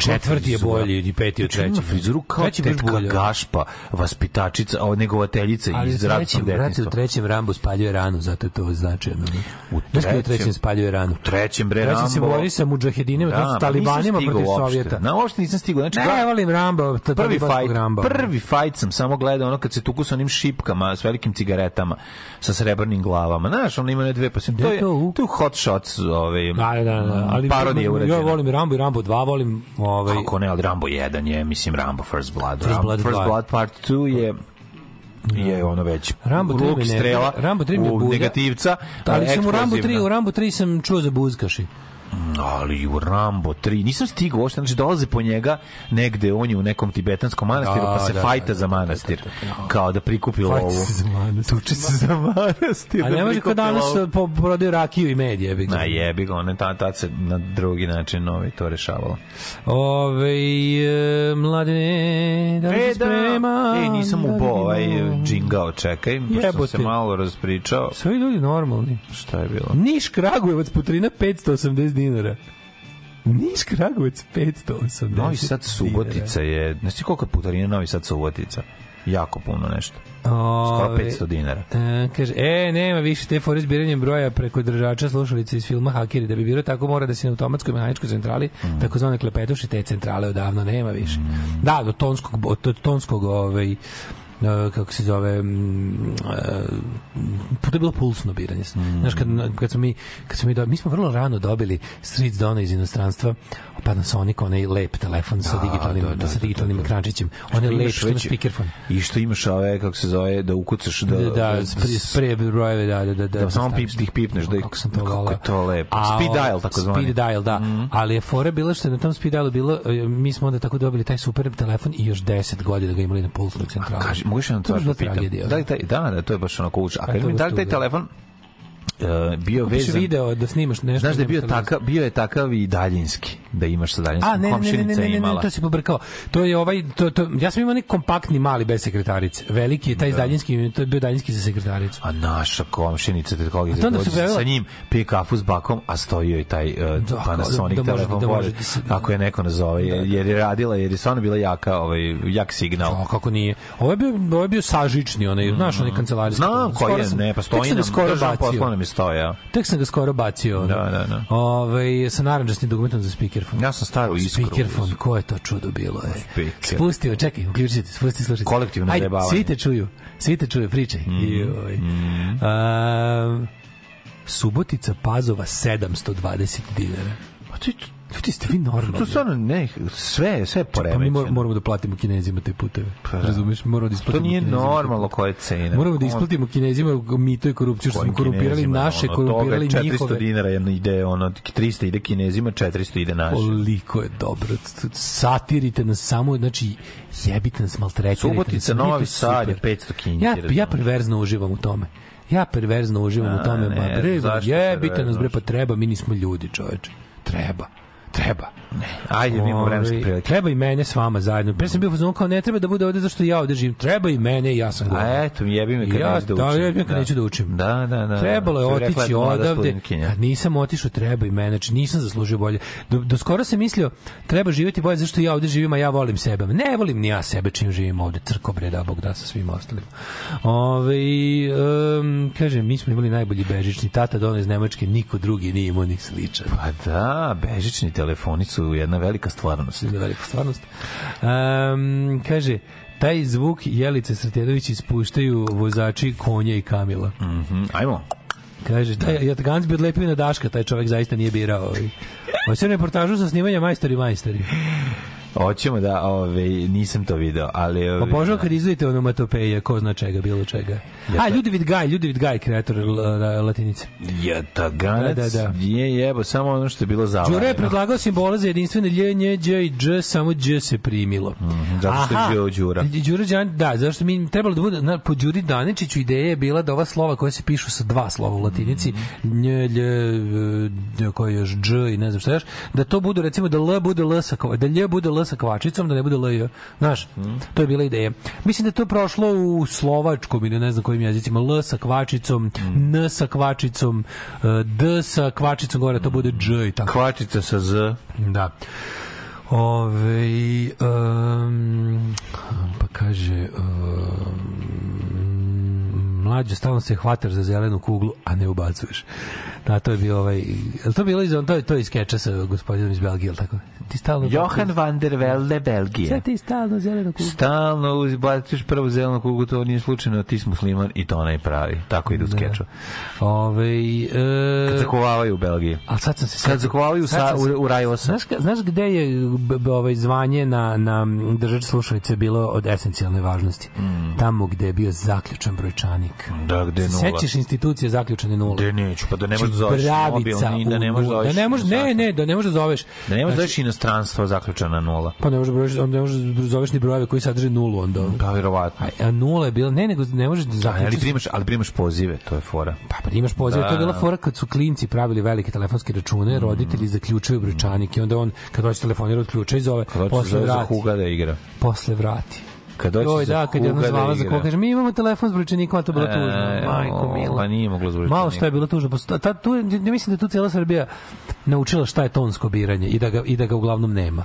Četvrti je bolji i peti od Znači, ima trećeg. frizuru kao Treći tetka bolji. Gašpa, vaspitačica, o, negovateljica Ali iz u ratnog trećem, brate, u detinjstva. trećem Rambo spaljuje ranu, zato je to značajno. U Znaš kada u trećem- trećem spaljuje ranu? trećem, bre, Trećem se Rambo- bori sa mudžahedinima, Da, su talibanima protiv. Sovjeta. Na, uopšte nisam stigao. Znači, Ne, volim Rambo, prvi fight, Ramba. prvi fight sam samo gledao ono kad se tuku sa onim šipkama, s velikim cigaretama, sa srebrnim glavama. Znaš, ono ima ne dve, pa sam, to je, to je hot shots, ovaj, Da, da, da, ali parodije ja urađena. volim i Rambo i Rambo 2, volim ovaj Kako ne, ali Rambo 1 je, mislim, Rambo First Blood. First Rambo Blood First dva. Blood Part 2 je je ono već Rambo 3 luk me ne- strela Rambo 3 me negativca ali sam u Rambo 3, eksplozivna. u Rambo 3 sam čuo za buzkaši. Ali u Rambo 3 nisam stigao uopšte, znači dolaze po njega negde, on je u nekom tibetanskom manastiru, Da, pa se da, fajta da, za manastir, kao da prikupi lovu. Fajta se za manastir. Tuče se za manastir. A da ne može prikupi kao danas lovu. prodaju rakiju i med, jebi ga. Na jebi ga, one tad, tad se na drugi način ovaj, to rešavalo. Ove, e, mladene, da E, da, spreman? e, nisam Da ubao ovaj džingao, čekaj, pošto sam se malo raspričao. Sve ljudi normalni. Šta je bilo? Niš Kragujevac putrina 580 dinara. Niš Kragujevac 580 Novi Sad Subotica je, znaš ti koliko je putarina Novi Sad Subotica? Jako puno nešto. Skoro Ove, 500 dinara. E, kaže, e, nema više te fore zbiranjem broja preko držača slušalice iz filma Hakeri. Da bi bilo tako, mora da se na automatskoj mehaničkoj centrali, Mm. takozvane klepetuše, te centrale odavno nema više. Da, do tonskog, od tonskog ovaj, kako se zove mm, e, to je bilo pulsno biranje. Mm. Znaš, kad, kad smo mi, kad smo mi, do, mi smo vrlo rano dobili Streets Dona iz inostranstva, Panasonic, onaj lep telefon sa Da, digitalnim, da, da, sa da, digitalnim da, da. ekrančićem. Što On je lep, što ima speakerfon. I što imaš ove, kako se zove, da ukucaš, da... Da, da, spre, spre brojeve, da, da, da. Da, da samo staviš. pip, ih pipneš, da, Kako sam to kako je to lepo. A, Speed dial, tako zvani. Speed dial, da. Ali je fora bila što je na tom speed dialu bilo, e, mi smo onda tako dobili taj super telefon i još 10 godina ga imali na pulsnoj centrali. Kaži, mogu još jednu To da pitam? Da li taj, da, da, to je baš onako uč. A mi, da li taj telefon e, bio Kupiš vezan... video da snimaš nešto. Znaš da je bio, takav, bio je takav i daljinski, da imaš sa daljinskim. A, ne, ne, ne, ne, ne, ne, ne, to se pobrkao. To je ovaj, to, to, ja sam imao neki kompaktni mali bez sekretarice. Veliki je taj Da. daljinski, to je bio daljinski za sekretaricu. A naša komšinica, te koga se dođe sa njim, pije kafu s bakom, a stoji joj taj uh, Da, Panasonic da može- telefon da može da ako je neko nazove, jer, jer je radila, jer je stvarno bila jaka, ovaj, jak signal. A kako nije? Ovo je bio, ovo je bio sažični, onaj, znaš, onaj kancelarijski. Znam koji je, ne, pa stoji nam, skoro bacio. Stoje, ja. Tek sam ga skoro bacio. Da, da, da. Ovaj, sa naranđastim dokumentom za speakerfon. Ja sam staru iskru. Speakerfon, ko je to čudo bilo? E. Speaker. Spustio, čekaj, uključite, spusti, slušajte. Kolektivno Ajde, zajebavanje. svi te čuju, svi te čuju, pričaj. Joj. A, Subotica Pazova 720 dinara. Pa je Ljudi ste vi normalni. To stvarno ne, sve, sve je Pa mi poremećeno. mor- moramo da platimo kinezima te puteve. Pa da. Razumeš, moramo da To isplatimo nije kinezima te normalno koje cene. Moramo da isplatimo kinezima mito i korupciju što smo korumpirali Kinezima, naše, ono, korumpirali toga 400 njihove. dinara jedno ide, ono, 300 ide kinezima, 400 ide naše. Koliko je dobro. Satirite nas samo, znači jebite nas, maltretirajte Subotica, nas. Nije to Novi Sad je super. 500 kinti. Ja, ja perverzno uživam u tome. Ja perverzno uživam A, u tome. ne, ma bre, jebite nas bre, pa treba, mi nismo ljudi, čoveče. Treba. Treba. Ajde, mi imamo vremenske Ovaj, prilike. Treba i mene s vama zajedno. Pre sam bio u fazonu kao ne treba da bude ovde zašto ja ovde živim. Treba i mene i ja sam gore. A eto, jebi me kad ja, neću da učim. Da, jebi me kad neću da učim. Da, da, da. Trebalo je otići odavde. Kad nisam otišao, treba i mene. Znači, nisam zaslužio bolje. Do, do skoro sam mislio, treba živjeti bolje zašto ja ovde živim, a ja volim sebe. Ne volim ni ja sebe čim živim ovde. Crko bre, da Bog da sa svim ostalim. Ove, um, kaže, mi smo imali najbolji bežični. Tata dono iz Nemačke, niko drugi nije imao ni sličan. Pa da, bežični telefoni su jedna velika stvarnost. Jedna velika stvarnost. Um, kaže, taj zvuk Jelice Sretenović ispuštaju vozači konja i kamila. Mhm, Ajmo. Kaže, taj Jatgans bi odlepio na Daška, taj čovek zaista nije birao. Ovaj. Sam reportažu sa snimanja Majstori majstori. Hoćemo da, ove, nisam to video, ali... Ove, Obožavam kad izdvojite onomatopeje, ko zna čega, bilo čega. A, Ljudevit Gaj, Ljudevit Gaj, kreator latinice. Je taganac, Da, da, da. je jebo, samo ono što je bilo zavljeno. Đure je predlagao simbole za jedinstvene lj, nj, đ i dž, samo dž se primilo. Mhm, zato što je. Đuro Đura. Đura Đan, da, zašto mi trebalo da bude, na, po Đuri Daničiću ideja je bila da ova slova koja se pišu sa dva slova u latinici, Mhm. nj, lj, e, koji je još dž i ne znam šta još, da to bude recimo da l bude l sa da lj bude l sa kvačicom, da ne bude l Znaš, Mhm. to je bila ideja. Mislim da to prošlo u slovačkom ili ne znam kojim jezicima, l sa kvačicom, Mhm. n sa kvačicom, e, d sa kvačicom, gore to bude dž i tako. Kvačica sa Z. Da. Ove, um, pa kaže um, mlađe stalno se hvataš za zelenu kuglu, a ne ubacuješ. Da, to je bio ovaj... Je to bilo iz, to je, to je iz skeča sa gospodinom iz Belgije, ili tako? Ti stalno... Johan van der Velde, Belgija. Sve ti stalno zelenu kuglu. Stalno uzbaciš prvu zelenu kugu, to nije slučajno, ti si musliman i to onaj pravi. Tako ide u skeču. Ove, e, Kad zakovavaju u Belgiji. A sad sam se Kad zakovavaju sad sa, u, u Rajosa. Znaš, znaš gde je b, b, ovaj zvanje na, na držač slušalice bilo od esencijalne važnosti? Tamo gde je bio zaključan brojčanik. Da, gde je nula. Sećaš institucije zaključane nula? Gde neću, pa da ne Znači, možeš da zoveš mobil, bravica ni da ne možeš da zoveš... Da ne možeš, ne, ne, da ne možeš da zoveš. Da ne možeš da Znači, zoveš inostranstvo zaključana nula. Pa ne možeš da brojiš, onda ne možeš da zoveš ni brojeve koji sadrže nulu onda. Pa, verovatno. A, a nula je bila, ne, nego ne možeš da Ali zaključiš. primaš, ali primaš pozive, to je fora. Pa primaš poziv, Da, to je bila da. fora kad su klinci pravili velike telefonske račune, roditelji zaključuju brojčanik i onda on kad hoće telefonira od ključa i zove, posle vrati. Huga da igra. Posle vrati. Kad Joj, za da, kad je ona Huga zvala da za koga, kaže, mi imamo telefon s brojčanikom, a to bilo E, tužno. Majko o, mila. Pa nije moglo zvučiti. Malo što je bilo tužno. Posto- Ta, tu, ja mislim da tu cijela Srbija naučila šta je tonsko biranje i da ga, i da ga uglavnom nema.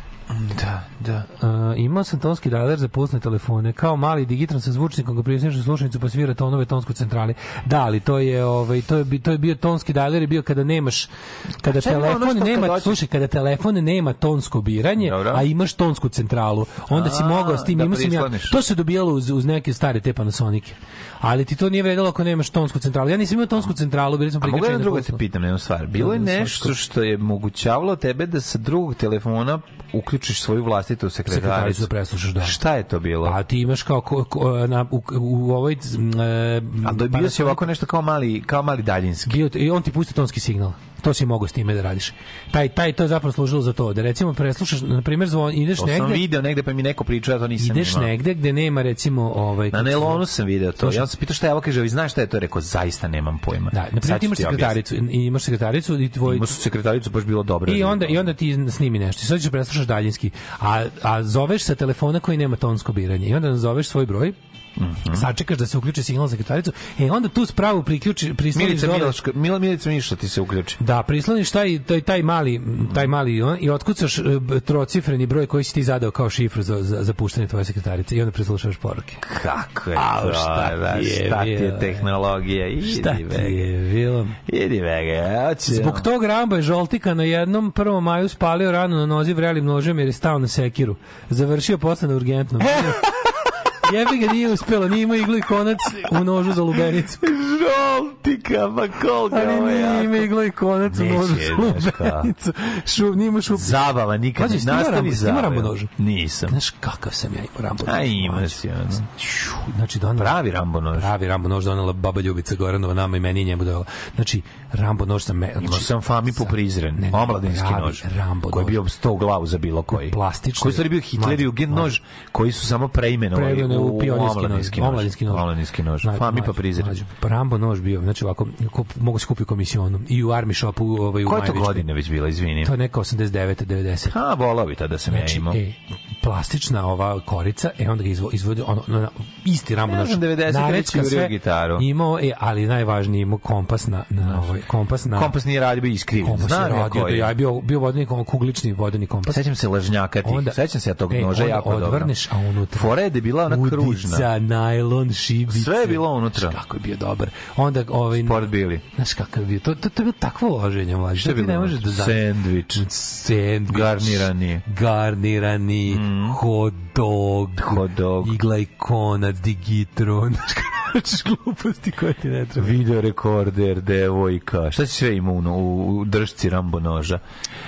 Da, da. Uh, imao sam tonski dialer za pulsne telefone. Kao mali digitron sa zvučnikom ga privisneš u slušanicu pa svira tonove tonsku centrali. Da, ali to je ovaj to je bi- to je bio tonski dialer je bio kada nemaš kada ono telefon kad nema, hoćeš- slušaj, kada telefon nema tonsko biranje, Dobro. a imaš tonsku centralu, onda si A, mogao s tim da imao sam ja. Prisloniš. To se dobijalo uz, uz neke stare te Panasonice. Ali ti to nije vredilo ako nemaš tonsku centralu. Ja nisam imao tonsku centralu, bili smo A mogu prikačeni jedna na druga pulsu. te pitam jednu stvar. Bilo je Da, da, nešto što je mogućavalo tebe da sa drugog telefona uključiš svoju vlastitu sekretaricu sekretaricu. da preslušaš, da. Šta je to bilo? A ti imaš kao ko, ko, na, u, u ovoj... E, A do, bio si ovako nešto kao mali, kao mali daljinski. bio, i on ti pusti tonski signal. To si mogao s time da radiš. Taj, taj, to je zapravo služilo za to. Da recimo preslušaš, na primjer, zvon, ideš To sam negde, video negde pa mi neko pričao, ja to nisam ideš imao. negde gde nema recimo ovaj Na Nelonu sam video to. Ja sam pitao šta je ovo, kaže, vi znaš šta je to? Rekao, zaista nemam pojma. Da, na ti imaš sekretaricu i imaš sekretaricu i tvoj Imao su sekretaricu baš bilo dobro. I onda i onda ti snimi nešto. I Sad ćeš preslušaš daljinski. A a zoveš sa telefona koji nema tonsko biranje. I onda nazoveš svoj broj. Mhm. Sačekaš da se uključi signal za sekretaricu. E onda tu spravu priključi prisloniš Milica Miloška, Mila Milica Miša ti se uključi. Da, prisloniš taj, taj, taj mali, taj mali on, i otkucaš e, trocifreni broj koji si ti zadao kao šifru za, za, za puštanje tvoje sekretarice i onda preslušaš poruke. Kako je Au, to? šta da, je šta ti je tehnologija? Idi Šta ti je bilo? Idi. Ja ću- Zbog tog Rambo je žoltika na jednom 1. maju spalio ranu na nozi vrelim nožem jer je stao na sekiru. Završio posle na urgentnom. (laughs) Jebi ga nije uspelo, nije imao iglu i konac u nožu za lubenicu. Žoltika, pa koliko je ovo Ali nije jako. imao iglu i konac u Neće, nožu znaš za lubenicu. Šup, nije imao šup. Zabava nikad Pazi, ne snima nastavi Rambo, snima zabava. Rambo nož. Nisam. Znaš kakav sam ja imao Rambo nož? A ima si, ono. Ću, Znači, donela, Pravi Rambo nož. pravi Rambo nož donela baba Ljubica Goranova nama i meni i njemu donela. Znači, Rambo nož sam... Me, Imao znači, sam Fami po Prizren, Ne, ne, omladinski pravi nož, Rambo koji je nož. bio sto glavu za bilo koji. Plastični. Koji su bio Hitler i nož, koji su samo preimenovali Preimenovane u, pionirski nož, omladinski nož. omladinski nož. Mlađe, Fami pa Prizren. mlađe. Rambo nož bio, znači ovako, ko, mogu se kupiti komisionu. I u Army Shopu ovaj, u Koje to godine već bila, izvini? To je neka 89. 90. A, volao bi tada sam ja Znači, imao. e, plastična ova korica, e onda ga izvo, izvodi ono, ono, isti Rambo Ja nož. sam 90 kad Narecka već jurio sve, gitaru. Imao, e, ali najvažnije imao kompas na, na ovaj, kompas na... Kompas nije radio, bio iskriven. kompas Znam ja radio, da koji. ja je bio, bio vodeni, kuglični vodeni kompas. Sećam se lažnjaka tih. Onda- Sećam se ja tog e, noža jako dobro. odvrneš, a unutra- Fora je da bila ona kružna. Udica, najlon, šibice. Sve je bilo unutra. Znaš kako je bio dobar. Onda ovaj Sport bili. Znaš kakav je bio. To to, to je bilo takvo loženje, mlađe. Šta je ti bilo ne možeš da unutra? zamisliš. Sendvič. Sendvič. Garnirani. Garnirani. Hot dog. Hot dog. Igla i konac, digitron. (laughs) Znaš kako- Pričaš gluposti koje ti ne treba. Video rekorder, devojka, šta si sve ima u, u, držci Rambo noža?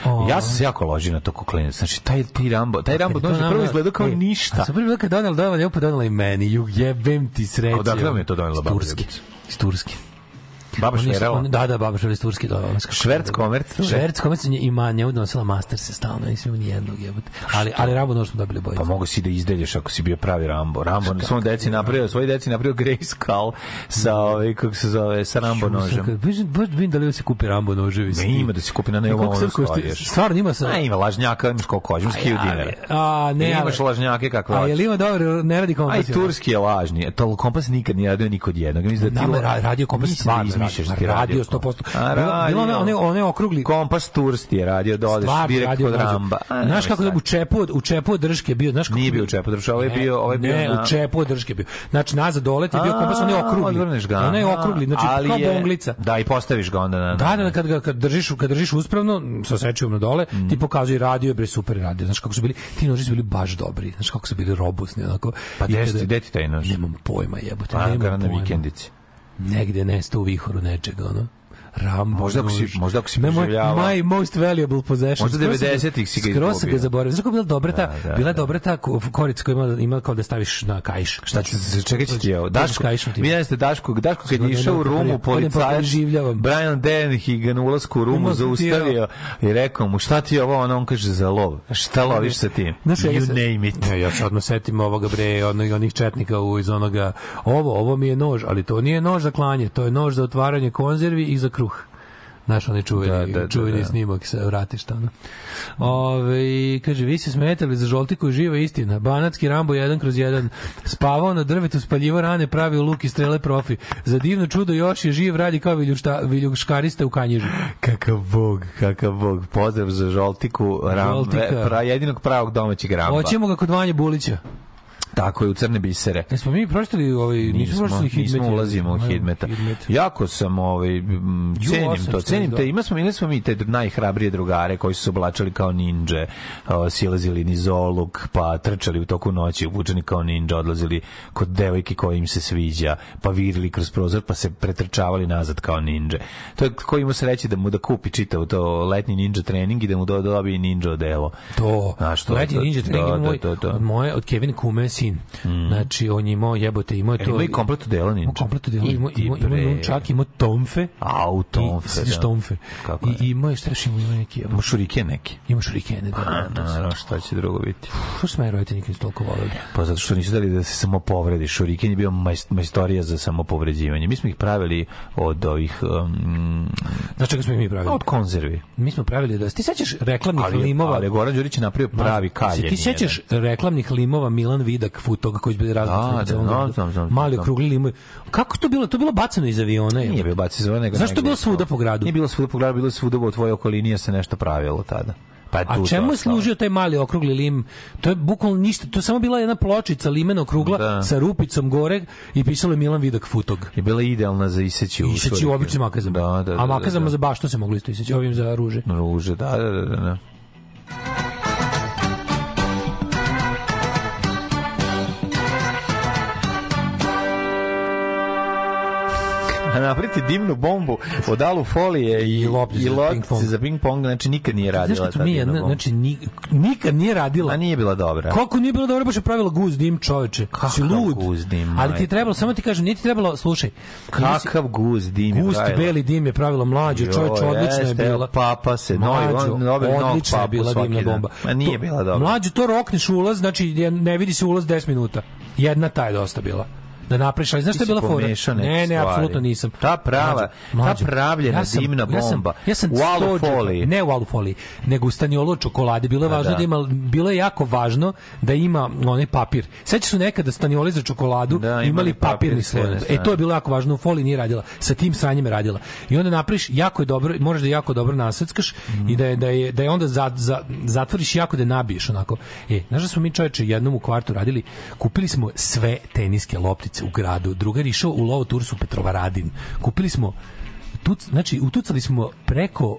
O. Ja sam se jako ložio na to koklinac. Znači, taj, taj Rambo, taj Rambo Kad je nož to je prvo izgledao kao ništa. A sam prvi bilo kad donela, donela, lijepo donela i meni. Ju, jebem ti sreće. A odakle vam je to donela baba Turske. Iz Turske. Baba oni- Da, da, baba šverala iz Turske. Da, kako- Šverc komerc? Šverc komerc ima nje donosila master se stalno, nisam ni jednog jebote. Ali, ali Rambo nož smo dobili bojicu. Pa mogu si da izdelješ ako si bio pravi Rambo. Rambo na svom deci napravio, svoji deci napravio Grey Skull sa, ovaj, kako se zove, sa Rambo nožem. Baš baš vidim da li se kupi Rambo noževi. Ne ima da se kupi na E, koliko ono. Stvarno ima sa... A ima lažnjaka, imaš koliko hoćeš, imaš 1000 dinara. A, ne, imaš lažnjake kakve A hoćeš. je li ima dobro, ne radi kompas? Aj, turski je lažni. To kompas nikad nije radio nikod jednog. Mislim da ti radio kompas Mislim stvarno. Da ti radio, radio 100%. A, Bilo- bilo one, one, one okrugli. Kompas turski je radio, da odeš direkt kod. Ramba. Znaš kako da u čepu, u čepu drške bio, znaš kako Nije bio u čepu drške, ovaj Ne, bio- ovaj bio ne, u čepu drške bio. Znači nazad dole ti je bio kompas, on je okrugli. odvrneš ga. On je aha. okrugli, znači kao bonglica. Da, i postaviš ga onda na... Da, da, da, kad ga kad držiš, kad držiš uspravno sa sečijom na dole, ti pokazuje radio bre super radio. Znaš kako su bili, ti noži su bili baš dobri. Znaš kako su bili robusni onako. Pa gde ti taj nož? Nemam pojma, jebote, Pa, nemam ga na pojma. vikendici. Negde nesta u vihoru nečega, ono. Rambo. Možda ako si- možda ako si preživljavao. My most valuable possession. Možda Skroz sam ga- 90-ih si ga Skroz ga zaboravio. Znaš kako bila dobra ta, Da, da, bila da. dobra ta ko- korica koja ima, ima kao da staviš na kaiš. Šta će se čekaj će ti ovo? Daško, vi jeste Daško, Daško kad je išao u Rumu, pa preživljavam. Brian Dennehy ga na ulasku u Rumu zaustavio i rekao mu šta ti je ovo, ono on kaže za lov. Šta loviš sa tim? You name it. Ja se odmah setim ovoga bre, onih četnika iz onoga, ovo, ovo mi je nož, ali to nije nož za klanje, to je nož za otvaranje konzervi i za kruh. Znaš, onaj čuveni, Da, da, da, čuveni da. snimak sa vratišta. Ono. Ove, kaže, vi se smetali za žoltiku je živa istina. Banatski Rambo 1 kroz 1. Spavao na drvetu, spaljivo rane, pravio luk i strele profi. Za divno čudo još je živ, radi kao viljušta, viljuškarista u kanjižu. Kakav bog, kakav bog. Pozdrav za Žoltiku, ram, Žoltika. pra, jedinog pravog domaćeg ramba. Hoćemo ga kod Vanje Bulića. Tako je, u crne bisere. Jesmo mi pročitali ovaj, nismo, Nismo, nismo ulazimo u Hidmeta. Hidmet. Jako sam ovaj cenim to, cenim 42. te. Ima smo imali smo mi te najhrabrije drugare koji su se oblačili kao ninđe, silazili niz oluk, pa trčali u toku noći, obučeni kao ninđe, odlazili kod devojke koja im se sviđa, pa virili kroz prozor, pa se pretrčavali nazad kao ninđe. To je ko ima sreće da mu da kupi čitav to letnji ninja trening i da mu do dobije ninja odelo. To, Znaš, to- Letnji ninja trening da, ima moj, da, da, da. od moje, od Kevin Kume sin. Znači, on je imao jebote, imao je Jel to... ima i komplet odelo ninja? Imao komplet odelo, I imao, imao, imao, bre. imao čak, imao tomfe. Au, tomfe, I, da. štomfe. Kako I, imao je, šta još imao, imao neki... Ima šurike neki. Ima šurikene, da. A, da, da. naravno, šta će drugo biti? Što su moji roditelji nikad nisu toliko voleli? Pa zato što nisu dali da se samo povredi. Šuriken je bio majst, majstorija za samopovređivanje. Mi smo ih pravili od ovih... Um, Znaš čega smo ih mi pravili? od konzervi. Mi smo pravili da... Ti sećaš reklamnih Ali, limova? ali Goran Đurić je napravio pravi kaljen. Se ti sećaš reklamnih limova Milan Vidak Futoga koji su bili Da, različiti? da, znam, znam, Mali znam. okrugli limovi. Kako to bilo? To bilo bacano iz aviona. je. Nije bio baci zove, nego... Zašto je bilo svuda po gradu? Nije bilo svuda po gradu, bilo je svuda u tvojoj okolini jer se nešto pravilo tada. Pa A to čemu je služio taj mali okrugli lim? To je bukvalno ništa, to je samo bila jedna pločica limena okrugla Da. sa rupicom gore i pisalo je Milan Vidak Futog. Je bila idealna za iseći u Iseći u običnim makazama. Da, da, da. A makazama da, za bašto se moglo isto iseći, ovim za ruže. da. Ruže, da, da, da, da. Napraviti dimnu bombu od alu folije i, I loptice i za loptice ping-pong. za ping pong, znači nikad nije radila ta mi dimna jedna, bomba. znači ni, nikad nije radila. A nije bila dobra. Koliko nije bilo dobro, baš je pravila guz dim čoveče. Si Kakav lud. guz dim, Ali ti je trebalo, samo ti kažem, nije ti trebalo, slušaj. Kakav guz dim Gust pravila. beli dim je pravilo mlađe, čoveče, odlična je bila. Papa se, Mlađo, odlična je bila dimna bomba. Ma nije bila dobra. Mlađo, to rokneš ulaz, znači ne vidi se ulaz 10 minuta. Jedna ta je dosta bila. Da napraviš, ali znaš šta je bila fora? Ne, ne, apsolutno nisam. Ta prava, ta pravljena dimna ja sam, bomba ja sam u alu sto džepa- foliji. Ne u alu foliji, nego u staniolo od čokolade. Bilo je Pa važno da. da. ima, bilo je jako važno da ima onaj papir. Sećaš su nekada stanioli za čokoladu Da, imali imali papir papirni sloj. E strane. to je bilo jako važno, u foliji nije radila. Sa tim sranjem je radila. I onda napraviš jako je dobro, moraš da je jako dobro naseckaš Mhm. i da je, da je, da je onda za, za, zatvoriš jako da je nabiješ onako. E, znaš da smo mi čoveče jednom u kvartu radili, kupili smo sve teniske loptice u gradu. Drugar išao u lovo tursu Petrovaradin. Kupili smo tuc, znači utucali smo preko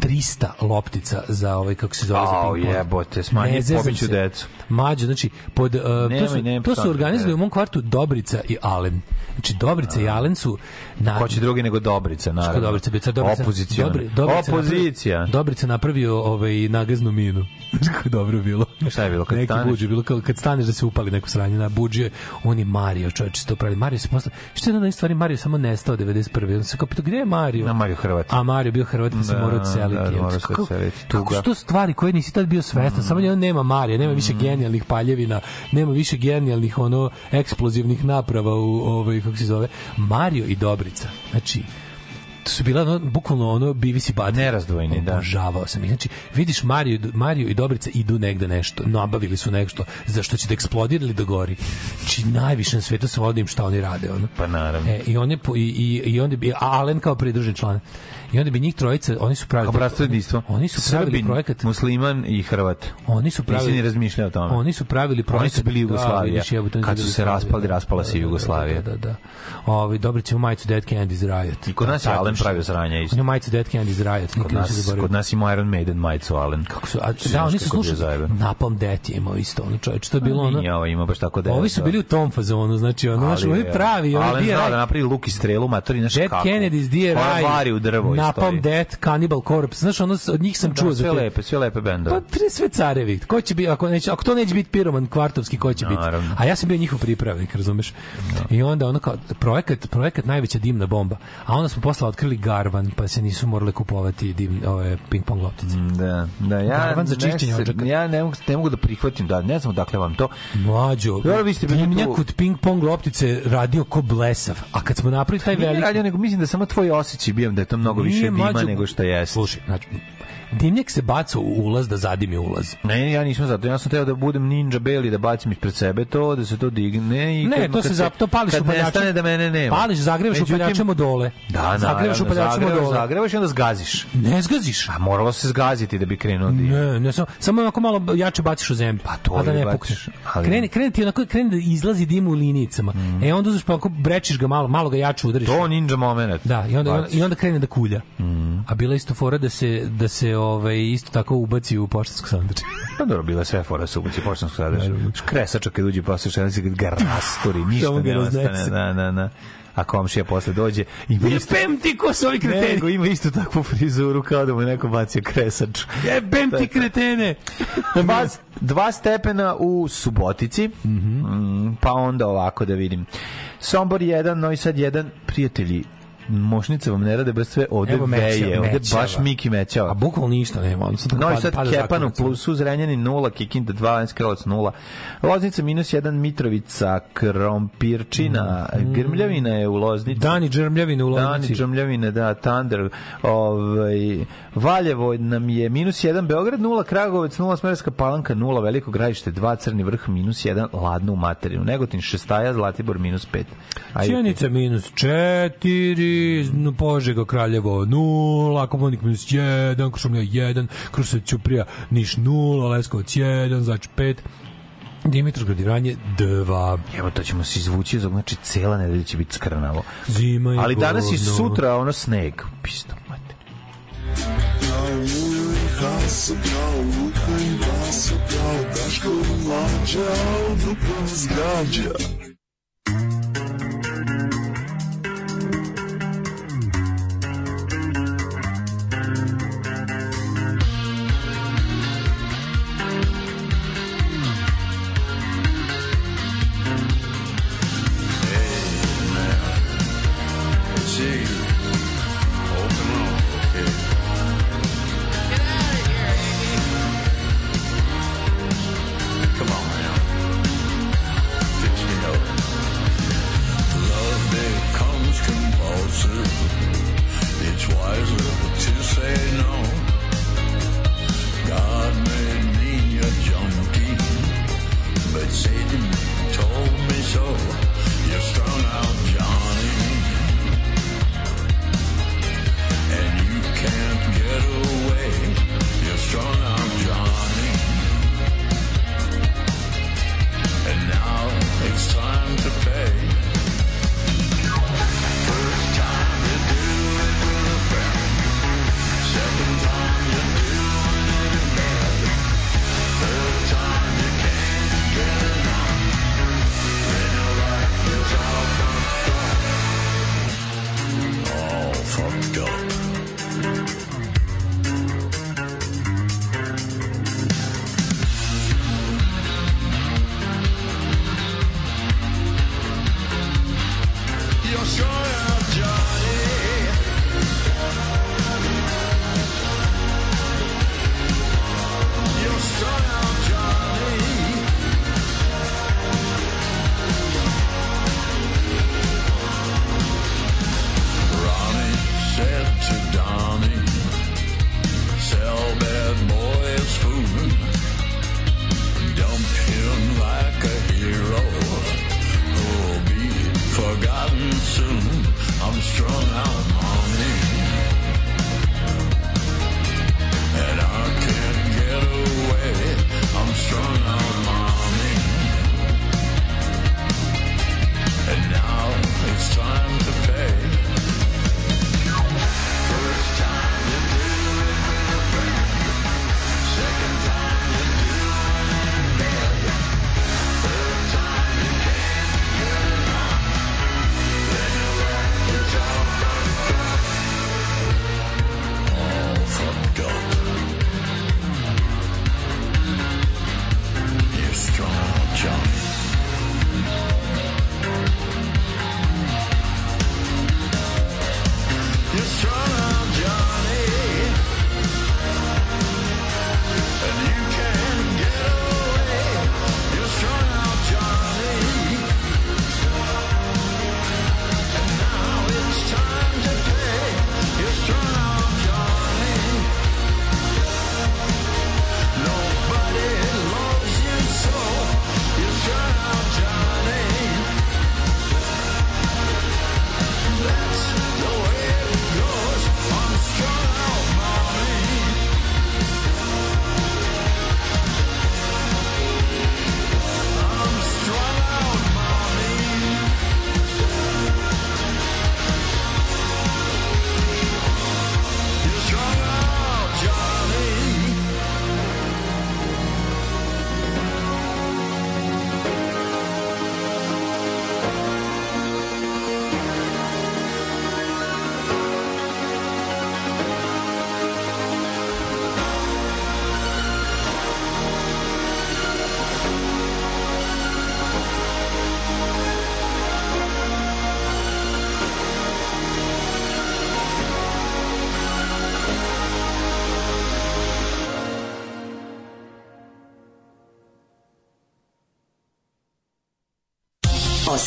300 loptica za ovaj kako se zove za Au, ping-pong. jebote, smanji, pobiću se. decu. Mađo, znači pod uh, to Nemoj, su to su psovati, organizovali u mom kvartu Dobrica i Alen. Znači Dobrica i Alen su na Ko će drugi nego Dobrica, naravno. Što Dobrica, Dobrica, Dobrica, Opoziciona. Dobri- Dobrica Opozicija. Napravio, Dobrica napravio ovaj nagaznu minu. (laughs) Kako je dobro bilo. Šta je bilo kad Neki staneš? buđe, bilo kao kad staneš da se upali neko sranje na buđe, on je Mario, čovječe, to pravi. Mario se posle, što je jedna stvari, Mario je samo nestao 91. On se kao pitao, gde je Mario? Na Mario Hrvat. A Mario je bio Hrvat pa se Da, morao odseliti. da, Evo, morao se odseliti, Kako tuga. su to stvari koje nisi tad bio svestan? Samo njeno nema Marija, nema Mm. više genijalnih paljevina, nema više genijalnih ono eksplozivnih naprava u ovaj kako se zove Mario i Dobrica. Znači to su bila ono, bukvalno ono BBC bad. Nerazdvojni, da. Obožavao sam ih. Znači, vidiš Mario, Mario i Dobrica idu negde nešto, nabavili su nešto za što će da eksplodira ili da gori. Znači, najviše na svetu sam vodim šta oni rade. Ono. Pa naravno. E, i on je i i i onda bi a Alen kao pridružen član. I onda bi njih trojica, oni su pravili Kao bratstvo i jedinstvo. Oni su pravili Srbin, projekat. musliman i Hrvat. Oni su pravili Nisi ni razmišljao o tome. Oni su pravili projekat. Oni su bili Da, Jugoslavija. jebote, oni Kad su se raspali, da. raspala se Da, da, Jugoslavija. Da, da, da. Ovi, dobro ćemo majicu Dead Candy's Riot. I kod nas je Alen pravio sranja isto. On je majicu Dead Candy's Riot. Kod nas, kod nas ima Iron Maiden majicu Allen. Kako su, a, da, oni su slušali. Napalm Death je imao isto, ono čovječ, to je bilo ono... Nije ovo ima baš tako da Ovi su bili u tom fazonu, znači ono, znaš, ovi pravi, Alen znao da napravi luk i strelu, matori, znaš Dead kako. Kennedy's, Dear Ona Eye, vari u drvo Napalm. Death, Cannibal Corpse, znaš, ono, od njih sam čuo Da, za sve te- lepe, sve lepe bendove. Pa tri sve carevi. Ko će biti ako neće ako to neće biti piroman kvartovski ko će biti? A ja sam bio njihov pripravnik, razumeš? I onda ono kao projekat projekat najveća dimna bomba. A onda smo posle otkrili Garvan, pa se nisu morali kupovati dim ove ping pong loptice. Da, da, ja, Garvan za čišćenje odžaka. ja ne mogu, ne mogu da prihvatim, da, ne znam dakle vam to. Mlađo, Dobro, vi ste dimnjak tu- od ping pong loptice radio ko blesav. A kad smo napravili taj Nije veliki radio, nego mislim da samo tvoj osjećaj bio da je to mnogo više dima mlađo, nego što jeste. Slušaj, znači, dimnjak se baca u ulaz da zadimi ulaz. Ne, ja nisam zato. Ja sam teo da budem ninja beli, da bacim ispred sebe to, da se to digne i Ne, kad, to se za to pališ kad upaljačem. da mene nema. Pališ, zagrevaš Međutim- upaljačem od dole. Da, zagrevaš naravno, upaljačem od zagrevaš, dole. zagrevaš i onda zgaziš. Ne zgaziš. A moralo se zgaziti da bi krenuo dim. Ne, ne, samo, samo onako malo jače baciš u zemlju. Pa to da ne baciš, ali- Krene, krene ti onako, krene da izlazi dim u linijicama. E, onda uzmeš pa onako brečiš ga malo, malo ga jače udariš. To ninja moment. Da, i onda, i onda krene da kulja. A bila isto fora da se, da se ovaj, isto tako ubaci u poštansko sanduče. (laughs) Pa dobro, bila sve fora su ubuci poštanskog sadržaja. Kresača kad uđe šena se kad ga rasturi, (laughs) ništa ne ostane. Da, da, da. A komšija posle dođe i Jebem ti ko su ovi kreteni. Nego ima istu takvu frizuru kao da mu neko bacio kresač. Jebem ti kretene. (laughs) dva, dva stepena u Subotici, mm, pa onda ovako da vidim. Sombor 1, Novi Sad 1, prijatelji, mošnice vam ne rade bez sve, ovde Evo veje, ovde mećava. baš Miki mećava. A bukvalno ništa nema. On sad Novi Sad pada Kepan u zakonac. plusu, Zrenjanin 0, Kikinda 2, Vanjski Kralovac 0, Loznica minus 1, Mitrovica, Krompirčina, Grmljavina je u Loznici. Dani Džrmljavine u Dani Loznici. Džrmljavine, da, Thunder, ovaj, Valjevo nam je minus 1, Beograd 0, Kragovec 0, Smerska palanka 0, Veliko grajište 2, Crni vrh minus 1, Ladno u materinu, Negotin Šestaja, Zlatibor minus 5. Sjenica minus 4, no, Požega Kraljevo 0, Komonik minus 1, Krušomlja 1, Kruševac Ćuprija Niš 0, Leskovac 1, znači 5, Dimitrovgrad i Vranje 2. Evo to ćemo se izvući, znači cela nedelja će biti skrnavo. Zima je Ali danas i sutra ono sneg. Pisto, mate. Kao Luka i kao Daško zgađa.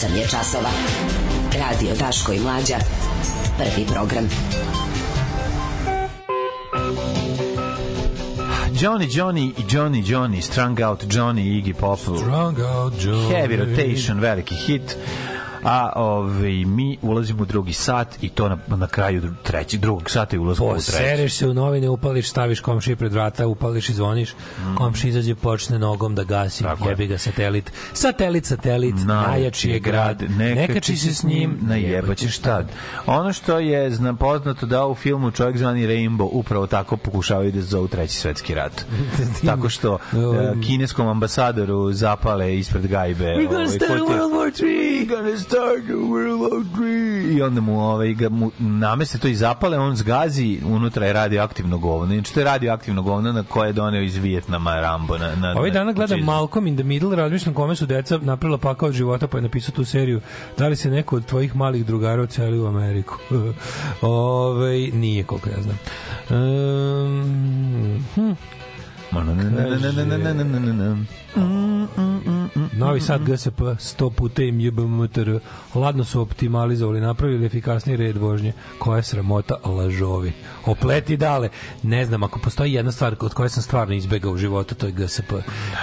8 je časova. Radio Daško i Mlađa. Prvi program. Johnny, Johnny i Johnny, Johnny, Strung Out Johnny, Iggy Pop. Strung Out Johnny. Heavy Rotation, veliki hit. A ovaj, mi ulazimo u drugi sat i to na, na kraju trećeg, drugog sata i ulazimo u treći. Posereš se u novine, upališ, staviš komšije pred vrata, upališ i zvoniš, mm. komši izađe, počne nogom da gasi, Tako je. jebi ga satelit. Satelit, satelit, najjači je grad, nekači se s njim, najebaćeš tad. Ono što je zna, poznato da u filmu Čovjek zvani Rainbow upravo tako pokušavaju da zovu treći svetski rat. (laughs) tako što e, kineskom ambasadoru zapale ispred gajbe. We're gonna ovaj, start We're gonna start World War III. I onda mu, ovaj, ga, mu nameste to i zapale, on zgazi, unutra je radioaktivno govno. Znači, to je radioaktivno govno na koje je doneo iz Vijetnama Rambo. Na, na, Ovih dana na gledam fašizam. Malcolm in the Middle, razmišljam kome su deca napravila pakao od života pa je napisao tu seriju. Da li se neko od tvojih malih drugara oceli u Ameriku? (laughs) Ove, nije, koliko ja znam. Um, hm. Novi Sad GSP 100 puta im JBMTR ladno su optimalizovali, napravili efikasniji red vožnje. Koja sramota lažovi. Opleti dale. Ne znam, ako postoji jedna stvar od koje sam stvarno izbegao u životu, to je GSP.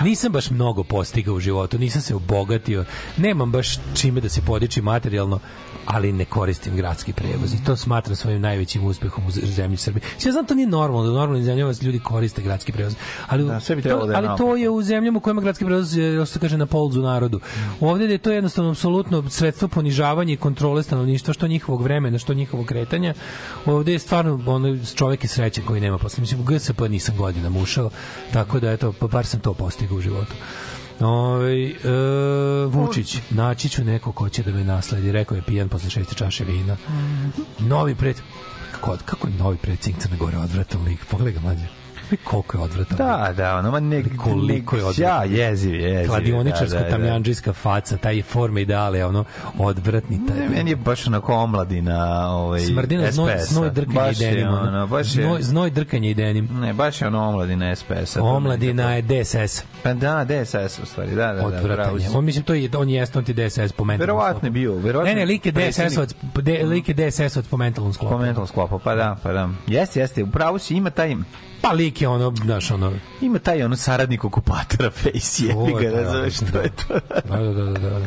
Nisam baš mnogo postigao u životu, nisam se obogatio, nemam baš čime da se podiči materijalno, ali ne koristim gradski prevoz i to smatram svojim najvećim uspehom u zemlji Srbije. Ja znam to nije normalno, da u normalnim zemljama ljudi koriste gradski prevoz, ali, Da, sve bi trebalo da je ali to je u zemljama u kojima gradski prevoz je, što se kaže, na polzu narodu. Ovde je to jednostavno apsolutno sredstvo ponižavanja i kontrole stanovništva, što njihovog vremena, što njihovog kretanja. Ovde je stvarno ono, čovek je srećan koji nema posla. Mislim, u GSP nisam godinama ušao, tako da, eto, pa bar sam to postigao u životu. Ove, e, Vučić, naći ću neko ko će da me nasledi, rekao je pijan posle šeste čaše vina. Novi pred... Kako, kako je novi predsjednik Crne Gore odvratan lik? Pogledaj ga mlađe. Koliko je odvratan. Da, da, ono, ma ne, koliko je odvratan. Ja, jeziv, jeziv. Kladioničarsko da, da, da. tamjanđijska faca, taj forme ideale, ono, odvratni taj. Ne, meni je baš onako omladina ovaj, Smrdina znoj, znoj drkanje i Baš denim. ono. ono, baš je, Znoj, znoj drkanje i denim. ne, baš je ono omladina SPS-a. Omladina je DSS. Pa da, DSS u stvari, da, da, da. Odvratan je. On mislim to je on jeste on ti DSS po mentalnom Verovatno je bio, verovatno. Ne, ne, lik je DSS predsjednik- od de, lik je DSS od po mentalnom sklopu. Po mentalnom sklopu, pa da, pa da. Jeste, jeste, upravo si, ima taj, Pa lik je ono, znaš, ono, ima taj ono saradnik okupatora face, jebi ga, razumeš, da. to je to. Da, da, da, da, da.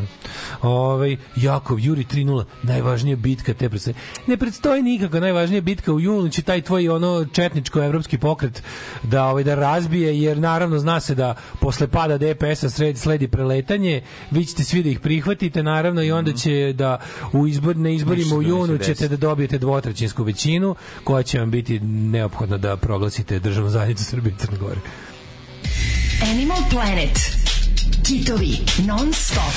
Ovaj Jakov Juri 3:0, najvažnija bitka te predstoji. Ne predstoji nikako najvažnija bitka u junu će taj tvoj ono četničko evropski pokret da ovaj da razbije jer naravno zna se da posle pada DPS-a sledi, sledi preletanje, vi ćete svi da ih prihvatite naravno i onda će da u izbor na izborima u junu ćete da dobijete dvotrećinsku većinu koja će vam biti neophodna da proglasite državnu zajednicu Srbije i Crne Gore. Animal Planet. Kitovi non stop.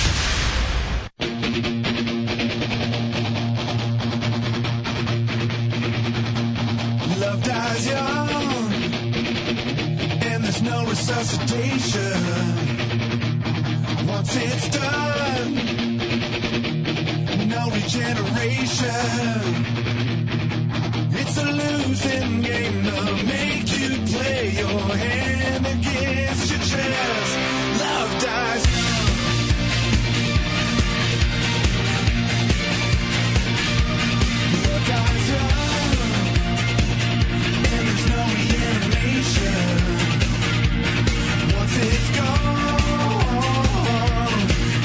Love dies young, and there's no resuscitation. Once it's done, no regeneration. It's a losing game to make you play your hand against your chest. Love dies dies young, and there's no. Once it's gone,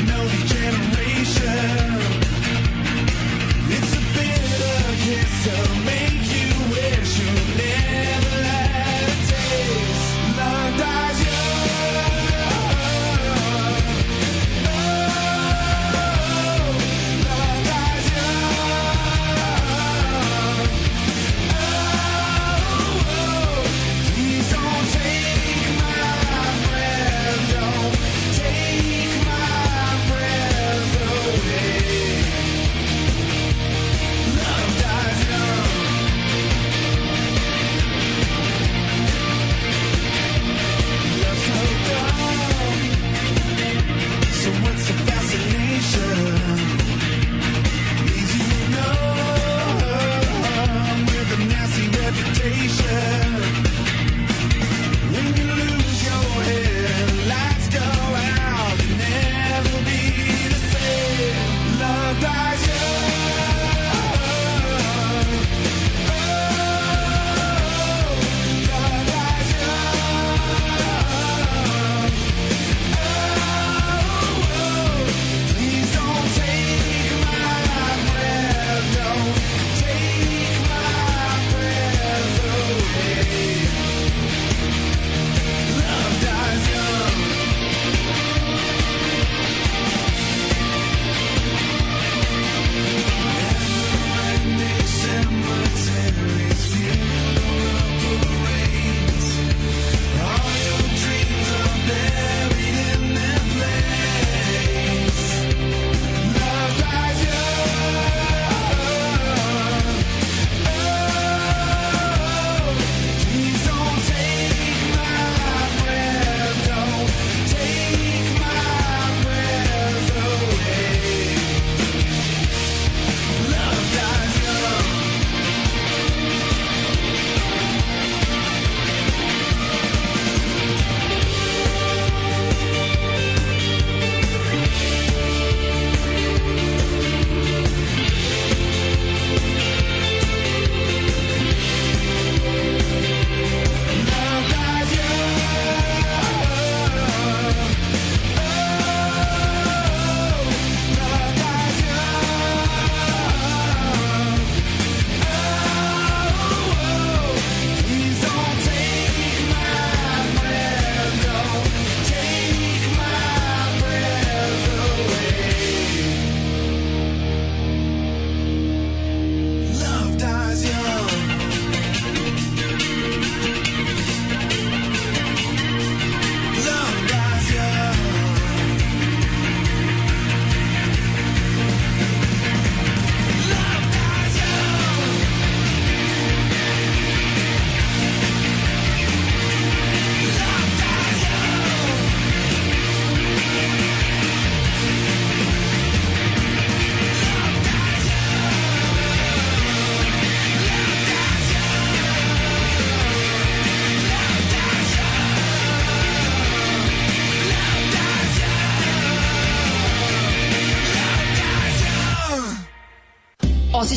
no. It's a bitter kiss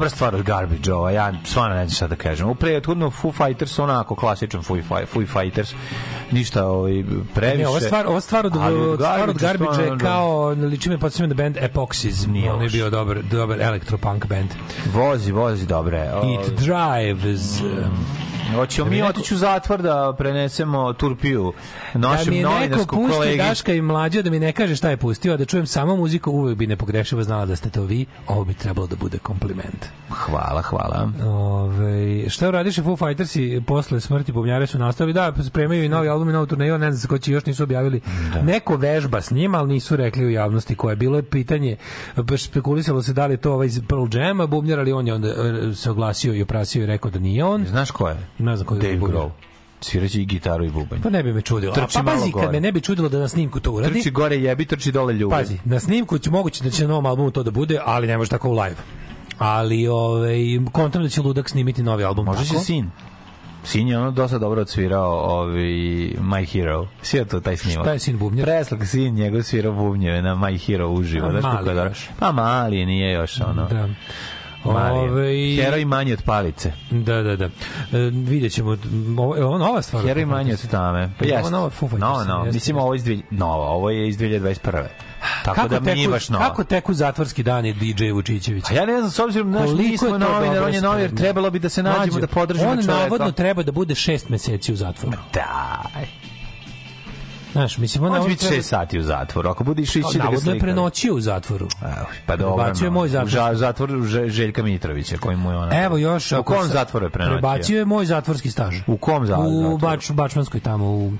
Dobra stvar od Garbage ova, ja stvarno ne znam šta da kažem. U prethodno Foo Fighters, onako klasičan Foo, Foo Fighters, ništa ovaj, previše. Ne, ova stvar, ova stvar od, od, stvar od Garbage je kao, liči me podsjeća na band Epoxys, Nije on je bio dobar, dobar elektropunk band. Vozi, vozi, dobre. It Drives. um, Hoćemo Da mi otići u zatvor da prenesemo Turpiju Da našem mi je neko novinarskom pusti kolegi. Daška i mlađa da mi ne kaže šta je pustio, a da čujem samo muziku, uvek bi nepogrešivo znala da ste to vi, ovo bi trebalo da bude kompliment. Hvala, hvala. Ove, šta radiš Foo Fightersi posle smrti bubnjare su nastavili da spremaju i novi album i novu turneju, ne znam se ko će još nisu objavili. Neko vežba s njima, ali nisu rekli u javnosti koje je bilo je pitanje, spekulisalo se da li to ovaj iz Pearl Jam, bubnjar, ali on je onda e, se oglasio i oprasio i rekao da nije on. Znaš ko je? Ne znam ko je Dave. Grohl. Sviraće i gitaru i bubanj. Pa ne bi me čudilo. Trči pa malo pazi, kad me ne bi čudilo da na snimku to uradi. Trči gore jebi, trči dole ljubav. Pazi, na snimku će moguće da će na novom albumu to da bude, ali ne može tako u live. Ali ovaj kontam da će Ludak snimiti novi album Može tako. će sin. Sin je ono dosta dobro odsvirao ovi My Hero. Svi to taj snimak. Šta je sin bubnjar? Preslak sin njegov svirao bubnjeve na My Hero uživo. A, Znaš kako mali je još. Pa mali nije još ono. Da. Ove- Heroj manji od palice. Da, da, da. E, vidjet ćemo. Ovo, je ovo nova stvar? Heroj manji od tame. Pa Ovo jeste. nova Foo Fighters, No, no. jeste, Mislim, ovo je iz dvije- nova. Ovo je iz 2021. Tako kako da mi nije teku, baš nova. Kako teku zatvorski dani DJ Vučićević? A ja ne znam, s obzirom na mi smo novinar, on je novinar, trebalo bi da se nađemo, Mlađo, da podržimo On čoveka. navodno treba da bude šest meseci u zatvoru. Daj. Znaš, mislim, on On će biti 6 sati u zatvoru. Ako bude išao, Kao, ići da ga Navodno je slika. prenoćio u zatvoru. Pa dobro. Prebacio je moj U zatvor. ža- zatvor Že- Željka Mitrovića, koji mu je ona... Evo još... U kom zatvoru je prenoćio? Prebacio je moj zatvorski staž. U kom za- U zatvoru? Bač, Bačmanskoj tamo. U,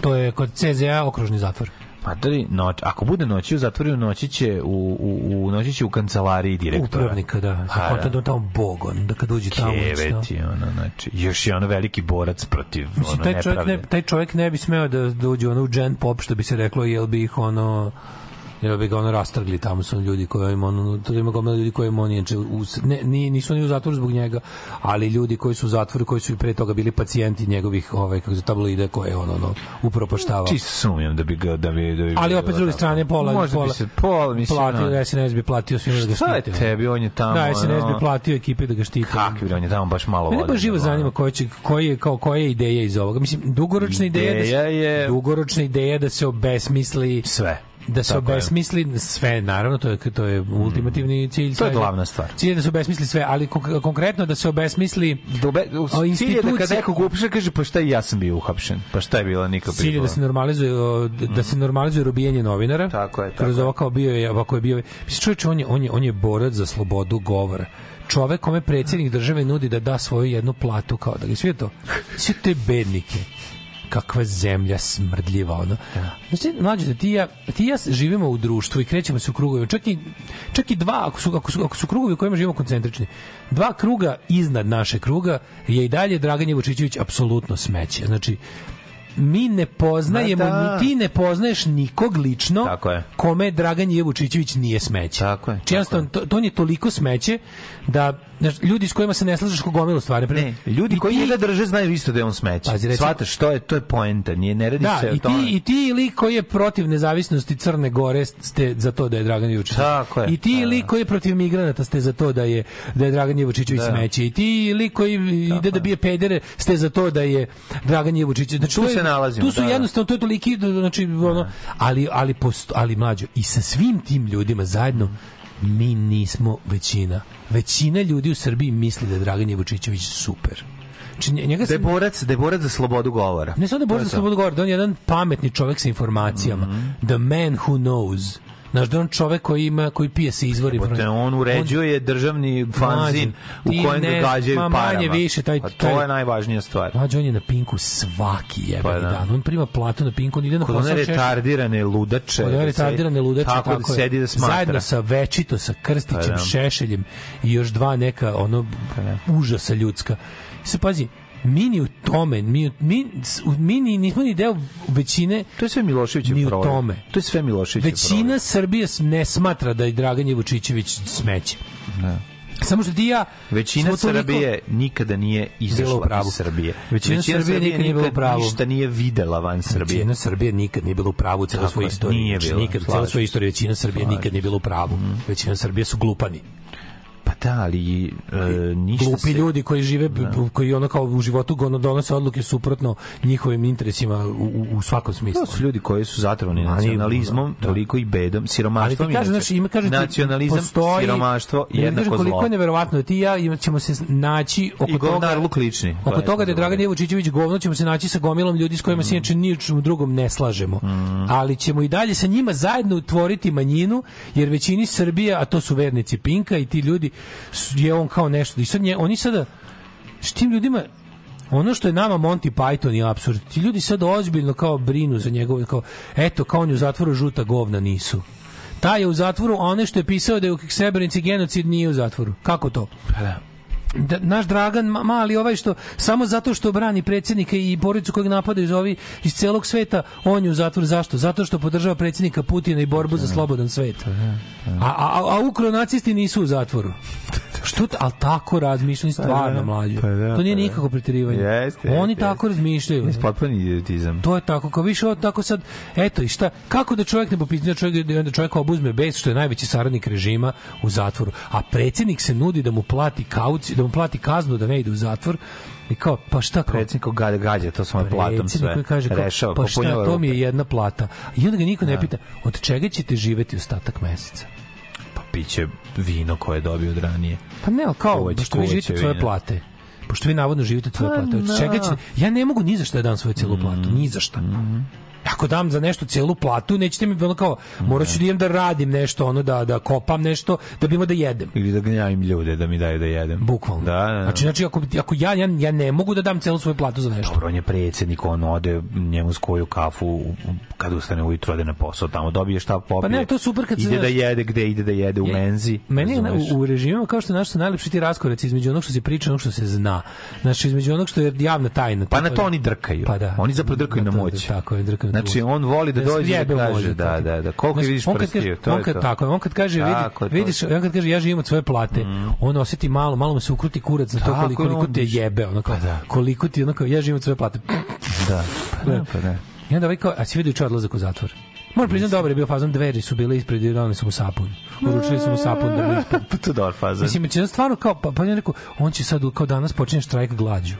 to je kod CZA okružni zatvor. Pa da li, noć, ako bude noći u zatvoru, noći će u, u, u, noći će u kancelariji direktora. Upravnika, da. Ha, Pa da tamo bogon, da kad uđe tamo... Keveti, ono, znači, još je ono veliki borac protiv Mislim, ono, taj čovjek, ne, nepravde. taj čovjek ne bi smeo da, da uđe ono u gen pop, što bi se reklo, jel bi ih ono jel bi ga ono rastrgli tamo su ljudi koji im ono to ima gomila ljudi koji im on inače ne, ni- nisu oni u zatvoru zbog njega ali ljudi koji su u zatvoru koji su i pre toga bili pacijenti njegovih ovaj kako se tabloide koje on ono upropaštavao Čisto sumnjam da bi ga, da bi, da bi ali opet s druge tako. strane pola Možda pola bi se, pola, mislim, platio ono, SNS bi platio svima da ga Šta je štite. tebi, on je tamo, Da, SNS bi platio ekipi da ga štite. Kakvi, on je tamo baš malo vode. baš živo zanima koja će koji je kao koja je ideja iz ovoga. Mislim dugoročna ideja, da Ideja se, je- dugoročna ideja da se obesmisli sve. Da se obesmisli sve, naravno, to je to je ultimativni cilj. To je glavna stvar. Cilj je da se obesmisli sve, ali kon- konkretno da se obesmisli Dobe, o, cilj je da kad institucije- nekog upiše, kaže, pa šta i ja sam bio uhapšen. Pa šta je bilo nikad Cilj je da se normalizuje da se normalizuje robijanje novinara. Tako je, tako Kroz ovo kao bio je, ovako je bio. Mislim čovječe, on je on je on je borac za slobodu govora. Čovek kome predsjednik države nudi da da svoju jednu platu kao da ga sve to. Sve te bednike kakva zemlja smrdljiva ono. Znači, mlađe, da ti ja, ti ja živimo u društvu i krećemo se u krugovima. Čak i, čak i dva, ako su, ako, su, ako su krugovi u kojima živimo koncentrični, dva kruga iznad naše kruga je i dalje Dragan Jevučićević apsolutno smeće. Znači, mi ne poznajemo, da. ni ti ne poznaješ nikog lično Tako je. kome Dragan Jevučićević nije smeće. Tako je, Znači, jednostavno, to, to on je toliko smeće da znaš, ljudi s kojima se ne slažeš ko gomilu stvari. Ne, ljudi I koji ti- njega drže znaju isto da je on smeće. Pazi, Shvataš, to je, to je poenta. Nije, ne radi Da, se o i tome. ti, i ti lik koji je protiv nezavisnosti Crne Gore ste za to da je Dragan Jevučić. Tako je, I ti da, lik koji je protiv migranata ste za to da je da je Dragan Jevučićević Da. smeće. I ti lik koji ide da bije pedere ste za to da je Dragan Jevučić. Znači Tu se nalazimo, Tu su da, da. jednostavno to je toliki znači ono ali ali posto, ali mlađo i sa svim tim ljudima zajedno mi nismo većina. Većina ljudi u Srbiji misli da je Dragan Jevučićević super. Znači, nje- njega Da je se- borac, da za slobodu govora. ne samo da je To borac je za slobodu govora, da on je jedan pametni čovjek sa informacijama. The man who knows. Znaš, da on čovek koji ima, koji pije se izvori. Jebote, on uređuje državni fanzin u kojem ne- ga gađaju ma, parama. manje više, taj- A to taj- je najvažnija stvar. Mlađe, on je na Pinku svaki jebeni Pa da. dan. On prima platu na Pinku, on ide na Kod posao one šeše- retardirane ludače. Kod da se- retardirane ludače, tako, da je. sedi da smatra. Zajedno sa Večito, sa Krstićem, Pa da. Šešeljem i još dva neka ono užasa ljudska. I se pazi, mi ni u tome, mi, mi, mi ni, nismo ni deo većine To je sve Miloševićev ni u tome. To je sve Miloševićev Većina Srbije s- ne smatra da je Dragan Jevučićević smeće. Da. Samo što ti ja Većina smo toliko- Srbije nikada nije izašla iz Srbije. Većina Srbije nikad nije bila u pravu. ništa nije videla van Srbije. Većina Srbije nikad nije bila u pravu u celoj svojoj istoriji. nije Znači, bila, nikad, celoj svojoj istoriji većina Srbije nikad nije bila u pravu. Većina Srbije su glupani. Pa da, ali e, ništa Glupi se... ljudi koji žive, koji ono kao u životu ono donose odluke suprotno njihovim interesima u, u, svakom smislu. To su ljudi koji su zatrovani nacionalizmom, da. toliko i bedom, Ali ti siromaštvom. inače. znači, ima kaže nacionalizam, postoji, siromaštvo, jednako koliko zlo. je neverovatno da ti i ja ima- ćemo se naći oko I toga govnarluk lični. Oko toga da je. Dragan Jevučićević govno ćemo se naći sa gomilom ljudi s kojima se inače ni u čemu drugom ne slažemo. Ali ćemo i dalje sa njima zajedno utvoriti manjinu, jer većini Srbije, a to su vernici Pinka i ti ljudi, je on kao nešto. I sad nje, oni sada, s tim ljudima, ono što je nama Monty Python je apsurd. Ti ljudi sad ozbiljno kao brinu za njegove, kao, eto, kao on je u zatvoru žuta govna nisu. Taj je u zatvoru, a one što je pisao da je u Srebrenici genocid nije u zatvoru. Kako to? Pa da. Da, naš Dragan ma- mali ovaj što samo zato što brani predsjednika i porodicu kojeg napadaju iz ovi iz celog sveta on je u zatvoru zašto zato što podržava predsjednika Putina i borbu za slobodan svet a a a, a ukronacisti nisu u zatvoru Što, ali tako razmišljaju stvarno da, mlađe. pa da, to nije pa da. nikako preterivanje. Oni tako razmišljaju. Potpuni idiotizam. To je tako, kao više tako sad, eto i šta, kako da čovjek ne popizne, da čovjek, da onda čovjek obuzme bes, što je najveći saradnik režima u zatvoru, a predsjednik se nudi da mu plati kauci, da mu plati kaznu da ne ide u zatvor, i kao, pa šta kao? Predsjednik ko gađa, gađa to svojom platom sve. koji kaže kao, Rešava, pa šta, to mi je jedna plata. I onda ga niko ne Da. pita, od čega ćete živeti ostatak meseca? Pa piće vino koje je dobio od ranije. Pa ne, ali kao, Kuvać, pošto vi živite od svoje plate, pošto vi navodno živite od svoje Pa plate, od čega ćete, ja ne mogu ni za šta da dam svoju celu platu, ni za šta. Ako dam za nešto celu platu, nećete mi ono kao, morat ću da idem da radim nešto, ono da, da kopam nešto, da bi imao da jedem. Ili da gnjavim ljude da mi daju da jedem. Bukvalno. Da, da, da. Znači, znači ako, ako ja, ja, ja ne mogu da dam celu svoju platu za nešto. Dobro, on je predsjednik, on ode njemu s koju kafu kad ustane ujutro ode na posao, tamo dobije šta popije. Pa ne, to je super kad se, ide da jede, gde ide da jede u Je- menzi. Meni je na, u, u režimima kao što je naš su najlepši ti raskoraci između onog što se priča onog što se zna. Znači između onog što je javna tajna. Pa na to oni drkaju. Pa da. Oni zapravo drkaju na to- moć. Tako je, drkaju na Znači, on voli da dođe da sjebe u kaže, da, da, da, koliko Znači, vidiš prstiju, to on kad, to. Tako on kad kaže, vidi, Tako vidiš, on kad kaže ja živim od svoje plate, on osjeti malo, malo mu se ukruti kurac na to Tako koliko, koliko te jebe, ono kao, Pa da. koliko ti, ono kao, ja živim od svoje plate. Da, (laughs) pa da, pa da. I onda ovaj kao, a si vidio juče odlazak u zatvor? Moram priznati, dobro je bio fazon, dveri su bile ispred i donali su mu sapun. Uručili su mu sapun da bi ispod. (laughs) Pa to je dobar fazan. Mislim, će stvarno kao, pa, pa ja rekao, on će sad, kao danas počinje štrajk glađu.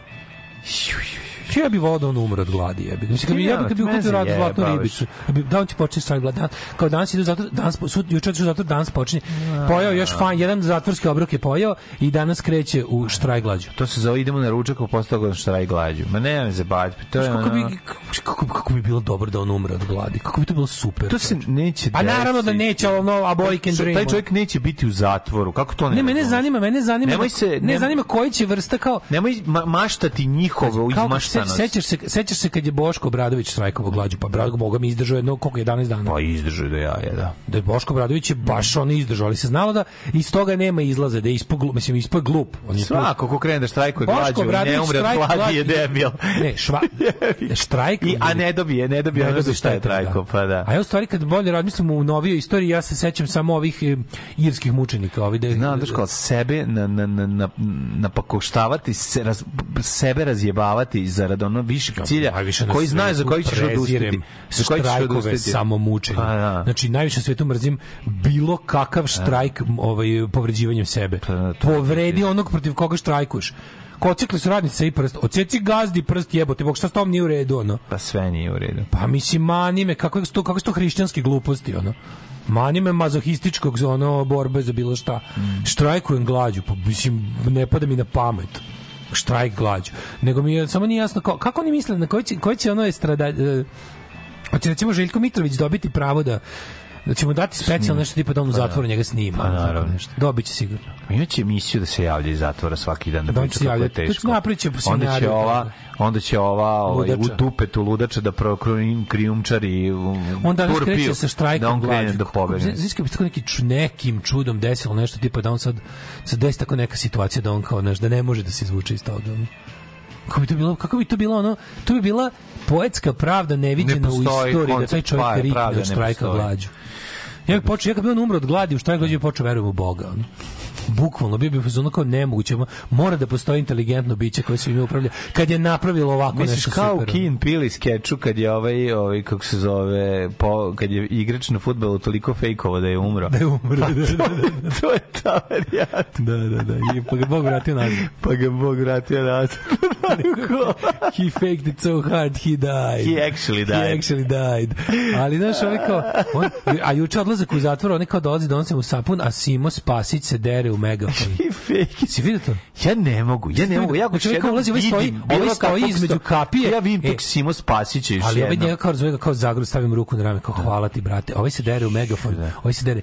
Ja bi volao da on umre od gladi, jebi. Mislim, bi, ja bi, kad bi ukupio rad zlatnu ribicu, bi, da on će početi štrajk gladi. Kao danas ide zato, danas, sud, juče otišao zato, danas počinje. Pojao još fan, jedan zatvorski obrok je pojao i danas kreće u štrajk glađu. To se zove idemo na ručak, pa posle toga štraj glađu. Ma ne, ne se baviti. To je kako bi, kako, kako bi bilo dobro da on umre od gladi? Kako bi to bilo super? To se neće Pa naravno da neće, ali ono, a boy can dream. Taj čovjek neće biti u zatvoru. Kako to ne? Ne, mene zanima, mene zanima, Nemoj da- se- ne zanima koji će vrsta kao Nemoj ma maštati njihovo kao se, sećaš se sećaš se kad je Boško Obradović štrajkovao glađu, pa Brado Boga mi izdržao jedno koliko 11 dana. Pa izdržaj da ja je, da. Da je Boško Obradović je baš on izdržao, ali se znalo da iz toga nema izlaza, da je ispod glup, mislim ispod glup. On je tu- Svako ko krene da štrajkuje glađu, ne umre od gladi je debil. Ne, šva, (laughs) štrajk. I, a ne dobije, ne dobije Ne za dobije šta je štete, trajko, da. pa da. A ja u stvari kad bolje razmislim u novijoj istoriji, ja se sećam samo ovih e, irskih mučenika, ovi da Znam, daš kao sebe na, na, na, na, napakoštavati, se, raz, sebe razjebavati zarad ono višeg cilja, na koji znaš za koji ćeš prezirem Za koji ćeš štrajkove odustati. samomučenja. Pa da. Znači, najviše na svetu mrzim bilo kakav štrajk m, ovaj, povređivanjem sebe. Pa da, Povredi onog protiv koga štrajkuješ. Kocikli su radnice i prst. Oceci gazdi prst jebote, bog šta s tom nije u redu, ono. Pa sve nije u redu. Pa mislim, mani me, kako, su to, kako su to hrišćanske gluposti, ono. Mani me mazohističkog ono borbe za bilo šta. Mm. Štrajkujem glađu, pa mislim, ne pada mi na pamet štrajk glađu. Nego mi je samo nije jasno kao, kako oni misle na koji će, koji će ono estrada... E, hoće recimo Željko Mitrović dobiti pravo da da ćemo dati specijalno nešto tipa da on u zatvoru njega snima. Pa naravno. nešto. Dobit će sigurno. Imaće emisiju da se javlja iz zatvora svaki dan da Da, priča kako je teško. Onda će ova, da. onda će ova ovaj, u dupetu ludača da prokrijum krijumčari u On danas kreće sa štrajkom da on krene da pobegne. Kako bi tako neki nekim čudom desilo nešto tipa da on sad se desi tako neka situacija da on kao znaš, da ne može da se izvuče iz toga. Kako bi to bilo, kako bi to bilo ono, to bi bila poetska pravda neviđena Ne u istoriji da taj čovjek pa- rikne od štrajka glađu. Ja počeo, ja kad bi on umro od gladi u glađu, ja bih počeo verujem u Boga. Ono. Bukvalno, bio bi ono kao nemoguće. Mora da postoji inteligentno biće koje se ime upravlja. Kad je napravilo ovako Misliš nešto kao super. Keen Pili skeču kad je ovaj, ovaj kako se zove, po, kad je igrač na fudbalu toliko fejkovo da je umro. Da je umro, Pa da, da, to, to je ta varijanta. Da, da, da. I pa ga Bog vratio nazad. Pa ga Bog vratio nazad. (laughs) he faked it so hard, he died. He actually died. He actually died. Ali, znaš, ovaj kao, on, a juče odlazak u zatvor, on je kao dolazi, donosi mu sapun, a Simo Spasić se dere u megafon. (laughs) Fake. Si vidio to? Ja ne mogu, ja ne mogu. Ja Znači, ovaj kao ulazi, ovaj stoji, ovaj stoji između kapije. Ja vidim E, tog Simo Spasića još Ali ovaj njega kao razumije kao zagru, stavim ruku na rame, kao hvala ti, brate. Ovaj se dere u megafon, ovaj se dere.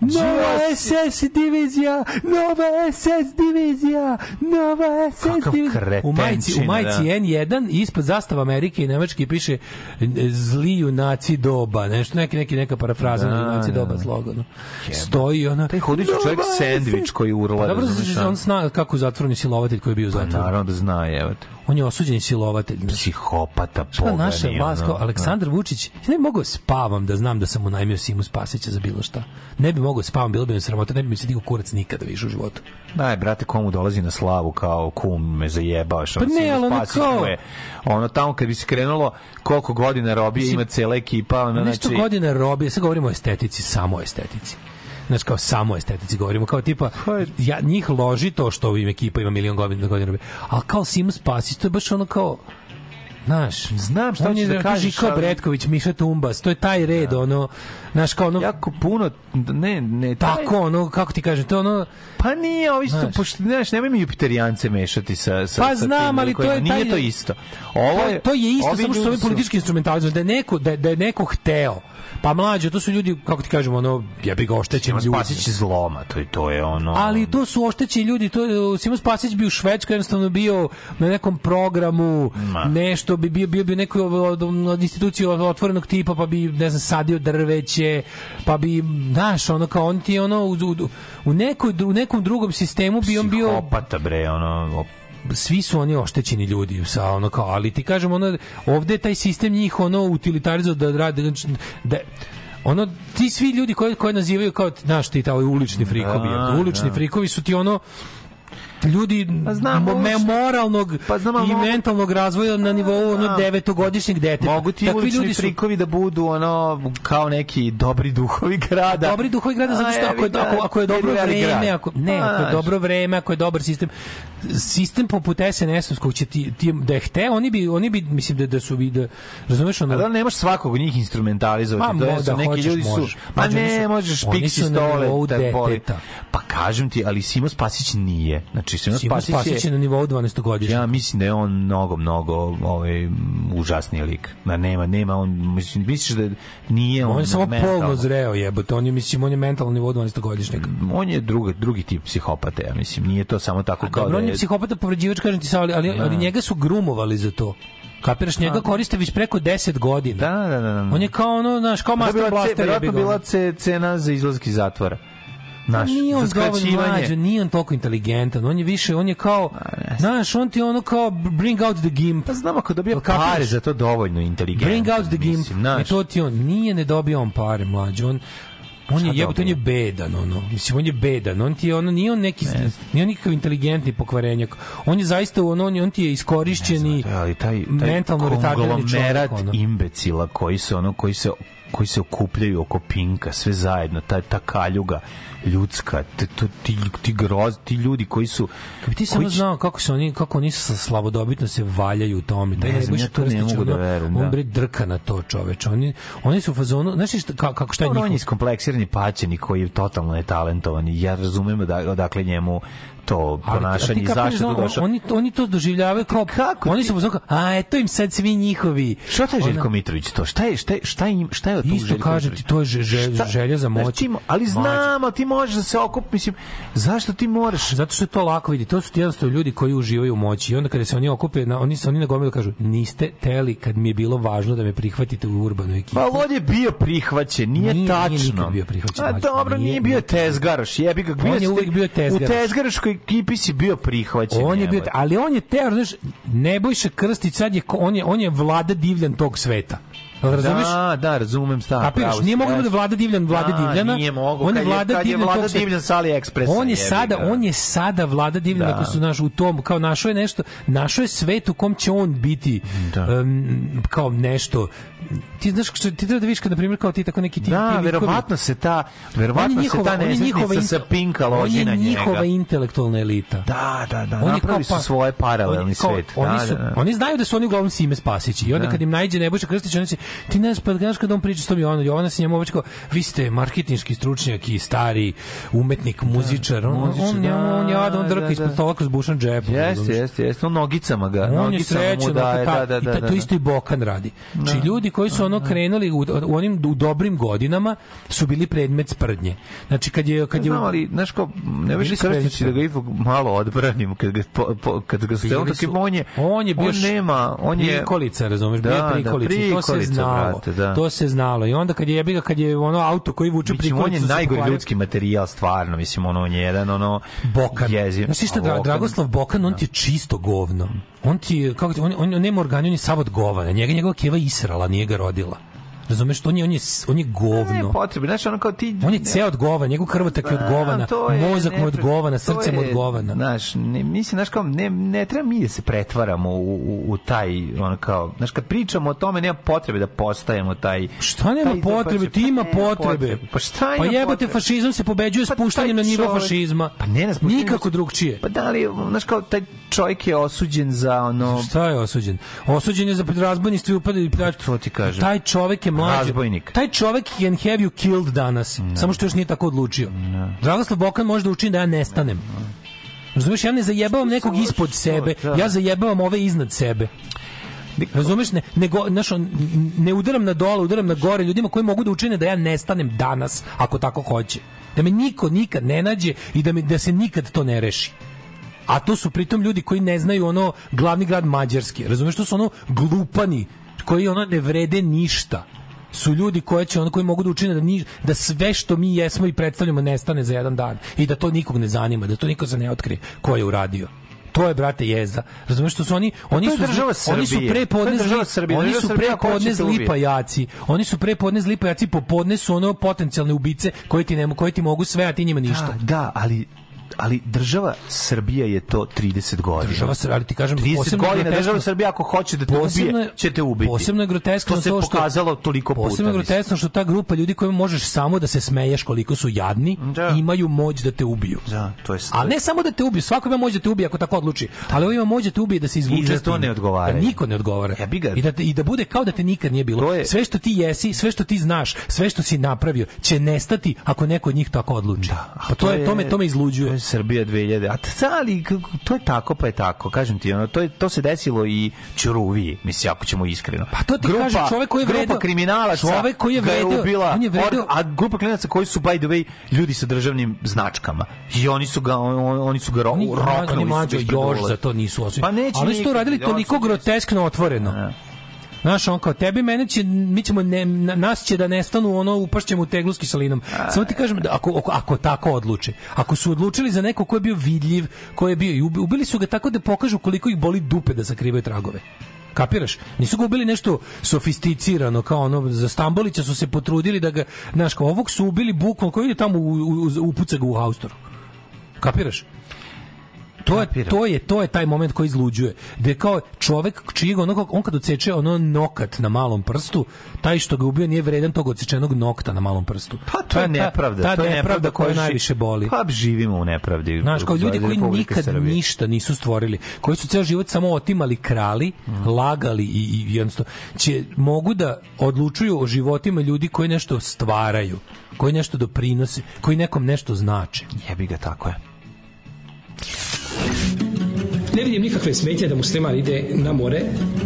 Nova SS divizija, nova SS divizija, nova SS divizija. U majici, u majici da. N1 ispod zastava Amerike i Nemačke piše zli junaci doba, nešto neki neki neka parafraza Da, na junaci da, doba da. slogan. Stoji ona. Taj hudić čovjek "Nova sendvič Grčkoj urla. Pa dobro, znači, on zna kako je zatvoreni silovatelj koji je bio u Pa zatvoru. naravno da zna, evo te. On je osuđeni silovatelj. Psihopata, Šta pogani. naša vlast kao ono, Aleksandar Vučić, ja ne bi mogao spavam da znam da sam unajmio Simu Spasića za bilo šta. Ne bi mogao spavam, bilo bi mi sramota, ne bi mi se digao kurac nikada više u životu. Daj, brate, komu dolazi na slavu kao kum me zajebaš. Pa ne, ali ono kao- je- Ono, tamo kad bi se krenulo koliko godina robije, ima cela ekipa, ono, Nešto znači... godina robije, sad govorimo o estetici, samo o estetici. Znači kao samo estetici govorimo, kao tipa, ja, njih loži to što im ekipa ima milion godina, godina ali kao Simo Spasić, to je baš ono kao, Znaš, znam šta je hoćeš da kažeš, Žika ali- Bretković, Miša Tumbas, to je taj red, ono, znaš, kao ono, jako puno, ne, ne, taj- tako, ono, kako ti kažem, to je ono, Pa nije, ovi su, pošto, znaš, nemoj mi jupiterijance mešati sa, sa, Pa sa znam, tim ali to je taj- Nije to isto. Ovo je, to, to je isto, samo što ovi politički instrumentalizam, da je neko, da, je- da je neko hteo, pa mlađe, to su ljudi, kako ti kažemo, ono, jebi ga oštećeni Simo ljudi. Spasić iz zloma, to, je- to je ono... Ali to su oštećeni ljudi, to Simo Spasić bi u Švedskoj jednostavno bio na nekom programu, Ma. nešto bi bio bio bi neko od, od institucije otvorenog tipa, pa bi ne znam sadio drveće, pa bi znaš, ono kao on ti ono u, u, u, nekoj, u nekom drugom sistemu bi on bio Psihopata, bre, ono... svi su oni oštećeni ljudi sa ono kao ali ti kažem ono ovde je taj sistem njih ono utilitarizao da rade znači, da ono ti svi ljudi koji koji nazivaju kao znaš ti taj ulični frikovi Da, ulični da. frikovi su ti ono ljudi znam, mo- me- moralnog Pa znam, i mentalnog razvoja na nivou ono Da. devetogodišnjeg deteta. Mogu ti Takvi ljudi su frikovi da budu ono kao neki dobri duhovi grada. dobri duhovi grada zato što ako je, ako, ako je dobro vreme, ako, ne, Pa, ako je dobro vreme, ako je dobar sistem, sistem poput SNS-ovskog će ti, ti da je hteo, oni bi, oni bi, mislim da, da su bi, da, razumeš ono, A da nemaš svakog od njih instrumentalizovati? Ma, To je da neki hoćeš, ljudi su... možeš. Pa oni ne, možeš piksi nivou stole, deteta. Pa kažem ti, ali Simo Spasić nije. Znači, Simo, Simo Spasić, Spasić je na nivou 12 godišnja. Ja mislim da je on mnogo, mnogo ovaj, užasniji lik. Da nema, nema on, mislim, misliš da nije on, On je samo polno zreo jebote, on je, mislim, on je mentalno nivo 12 godišnjaka. On je drugi, drugi tip psihopate, ja mislim. Nije to samo tako kao Dobro, da on je... je psihopata povređivač, kažem ti ali, ali, ali Da. njega su grumovali za to. Kapiraš, njega koriste već preko 10 godina. Da, da, da. da. On je kao ono, znaš, kao je master ce- blaster. verovatno bila ce- cena za izlazak iz zatvora. Naš, nije on mlađan, nije on toliko inteligentan, on je više, on je kao, znaš, on ti ono kao bring out the gimp. Pa znam ako dobija Kapiraš? pare za to dovoljno inteligentan. Bring out the gimp. mislim, I znaš. to ti on, nije ne dobio on pare, mlađe, on, on Šta je jebote, on je bedan, ono. Mislim, on je bedan. On ti je ono, nije on neki, nije on nikakav inteligentni pokvarenjak. On je zaista, ono, on, on ti je iskorišćeni, ali taj, taj mentalno retardirani čovjek, ono. imbecila koji se ono koji se koji se okupljaju oko Pinka, sve zajedno, ta, ta kaljuga ljudska, to- ti, ti, groz, ti ljudi koji su... Ti samo koji znao kako se oni kako oni sa slavodobitno se valjaju u tome. Taj Ne znam, ja to ne mogu da verujem, On da. bre drka na to, čoveče. Oni oni su u fazonu, znaš šta ka- kako šta je Dobro, on je njihov iskompleksirani paćeni koji je totalno netalentovan ja razumem da, odakle njemu to ponašanje i zašto on- došao. Oni, oni to doživljavaju kao... kako Oni su kao, a eto im sad svi njihovi. Šta to Ona- Željko Mitrović to? Šta je, šta je, šta je, šta je od tog Isto kaže ti, to je želja za moć. mo- ali znam, ali ti možeš da se okup, mislim, zašto ti moraš? Zato što je to lako vidi, to su ti jednostavno ljudi koji uživaju u moći i onda kada se oni okupe, na, oni se oni na gomilu kažu, niste teli kad mi je bilo važno da me prihvatite u urbanu ekipu. Pa on je bio prihvaćen, nije, Nije- tačno. nije nikad bio prihvaćen, A dobro, nije, Nije- bio tezgaraš, jebi ga. On je uvek bio tezgaraš. U tezgaraškoj ekipi si bio prihvaćen. On je bio, ali on je teo, znaš, Nebojša Krstić sad je, on je, on je vlada divljan tog sveta. Jel Razumeš? Da, da, razumem. Kapiraš, pravo si, nije mogao da vlada divljan, vlada Da, divljana. nije mogao, On je vlada kad je divljan vlada divljan sa AliExpressa, On je sada, on je sada vlada divljana, Da. ako su naš u tom, kao našo je nešto, našo je svet u kom će on biti em, kao nešto ti znaš što ti treba da vidiš kad na primjer kao ti tako neki ti Da, verovatno se ta, On je verovatno se ta on je in- sa Pinka loži on na je njega. njihova intelektualna elita. Da, da, da, On je napravili kao su pa- svoje paralelni on je kao- svet. Oni, Da, su, da, da. oni znaju da su oni uglavnom Sime Spasići i onda Da. kad im najde Nebojša Krstić, oni se, ti ne znaš, pa znaš kad on priča s tom Jovanom, Jovana se njemu kao, vi ste marketinški stručnjak i stari umetnik, muzičar, on, muzičar, on, njemu, on, je da, on drka da, ispod da. stola kroz bušan džep. Jeste, jeste, jeste. On nogicama ga. On je srećan, da, da, da, da, ta- to da. isto i Bokan radi. Znači ljudi koji su ono krenuli u, u onim u dobrim godinama su bili predmet sprdnje. Znači kad je kad je Znam, ali, znaš ko, ne su Krstić da ga ipak malo odbranim kad ga, po, po, kad ga se on tako on je, on je bio on nema, on je prikolica, razumeš, Da, bio da, prikolica. I to se prikolica, znalo. brate, da. To se znalo. I onda kad je jebi ga, kad je ono auto koji vuče Mislim, on je prikolicu najgori ljudski materijal, stvarno. Mislim, ono, on je jedan, ono... Bokan. Jeziv. Znaš ti šta, Dragoslav Bokan, on ti je čisto govno. On ti je, kako ti, on, on, on nema organi, on je sav od govana. Njega njegova keva israla, nije ga rodila. Razumeš, on je, on je, on je Ne govno. potrebe, znaš, ono kao ti... On je ceo od govana, njegov krvotak je od Pa, govana, to je mozak mu je od govana, to srce mu je je, od govana. Znaš, ne, mislim, znaš kao, ne, ne treba mi da se pretvaramo u, u, u taj, ono kao, znaš, kad pričamo o tome, nema potrebe da postajemo taj... Šta nema taj- potrebe, ti ima nema potrebe. Pa šta Pa ima jebote, potrebe? fašizam se pobeđuje Pa spuštanjem na nivo fašizma. Pa ne na spuštanjem- Nikako drugčije. Pa da li, znaš kao, taj čovjek je osuđen za ono... Šta je osuđen? Osuđen je za razbojništvo i upad i pljačku. To ti kažem. Taj čovek je mlađi. Razbojnik. Taj čovek can have you killed danas. Samo što još nije tako odlučio. Dragoslav Bokan može da učini da ja nestanem. Razumeš, ja ne zajebavam nekog ispod sebe, da. ja zajebavam ove iznad sebe. Razumeš, ne, ne, go, znaš, ne udaram na dole, udaram na gore ljudima koji mogu da učine da ja nestanem danas, ako tako hoće. Da me niko nikad ne nađe i da, me, da se nikad to ne reši. A to su pritom ljudi koji ne znaju ono glavni grad Mađarski. Razumeš, to su ono glupani koji ono ne vrede ništa su ljudi koji će ono koji mogu da učine da, ni, da sve što mi jesmo i predstavljamo nestane za jedan dan i da to nikog ne zanima, da to niko se ne otkrije ko je uradio. To je brate jeza. Razumeš što su oni oni su država oni su Srbije. prepodne To je država zli- Srbije. oni su hoće te ubije. zlipajaci. Oni su prepodne zlipajaci, popodne su ono potencijalne ubice koji ti ne koji ti mogu sve a ti njima ništa. Da, da, ali ali država Srbija je to 30 godina. Država Srbija, ali ti kažem, 30 posebno je godina država Srbija ako hoće da te ubije, je- će te ubiti. Posebno je groteskno to se to što pokazalo toliko puta. Posebno je groteskno što ta grupa ljudi kojima možeš samo da se smeješ koliko su jadni, Da. imaju moć da te ubiju. Da, to je A ne samo da te ubiju, svako ima moć da te ubije ako tako odluči, ali ovo ima moć da te ubije da se izvuče. I za to ne odgovaraju. Da niko ne odgovara. Jebi ga. I da, te- I da bude kao da te nikad nije bilo. Je- Sve što ti jesi, sve što ti znaš, sve što si napravio, će nestati ako neko od njih tako odluči. pa to, je, to me, to me izluđuje. Srbija 2000. A ali to je tako pa je tako. Kažem ti, ono, to, je, to se desilo i Ćuruviji, mislim, ako ćemo iskreno. Pa to ti kaže čovek koji je grupa vredeo- kriminalaca čovek koji je ga vredeo- ubila, on je vredeo- a grupa kriminalaca koji su, by the way, ljudi sa državnim značkama. I oni su ga, on, oni su ga ro, Oni, roknuli. oni mlađo još za to nisu osuđeni. Pa neće Ali su to radili toliko groteskno otvoreno. Znaš, on kao tebi, mene će, mi ćemo, ne, na- nas će da nestanu, ono, upašćemo u teglu s kiselinom. Samo ti kažem, da ako, ako, ako tako odluče, ako su odlučili za neko ko je bio vidljiv, ko je bio, i ubi- ubili su ga tako da pokažu koliko ih boli dupe da sakrivaju tragove. Kapiraš? Nisu ga ubili nešto sofisticirano, kao ono, za Stambolića su se potrudili da ga, znaš, kao ovog su ubili bukvalno, koji je tamo u, u, upuca ga u haustoru. Kapiraš? To je, to je to je taj moment koji izluđuje. Da kao čovek čijeg ono on kad odseče ono nokat na malom prstu, taj što ga ubio nije vredan tog odsečenog nokta na malom prstu. Pa to je ta- nepravda. Ta, to je nepravda koja ži- najviše boli. Pa živimo u nepravdi. Znaš, kao ljudi koji nikad Srbije. ništa nisu stvorili, koji su ceo život samo otimali, krali, Mhm. lagali i, i jednostavno, će, mogu da odlučuju o životima ljudi koji nešto stvaraju, koji nešto doprinose, koji nekom nešto znače. Jebi ga, tako je. Ne vidim nikakve smetnje da musliman ide na more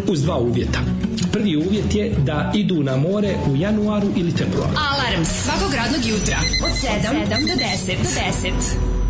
uz dva uvjeta. Prvi uvjet je da idu na more u januaru ili februaru. Alarm svakog radnog jutra od 7, do 10. Do 10.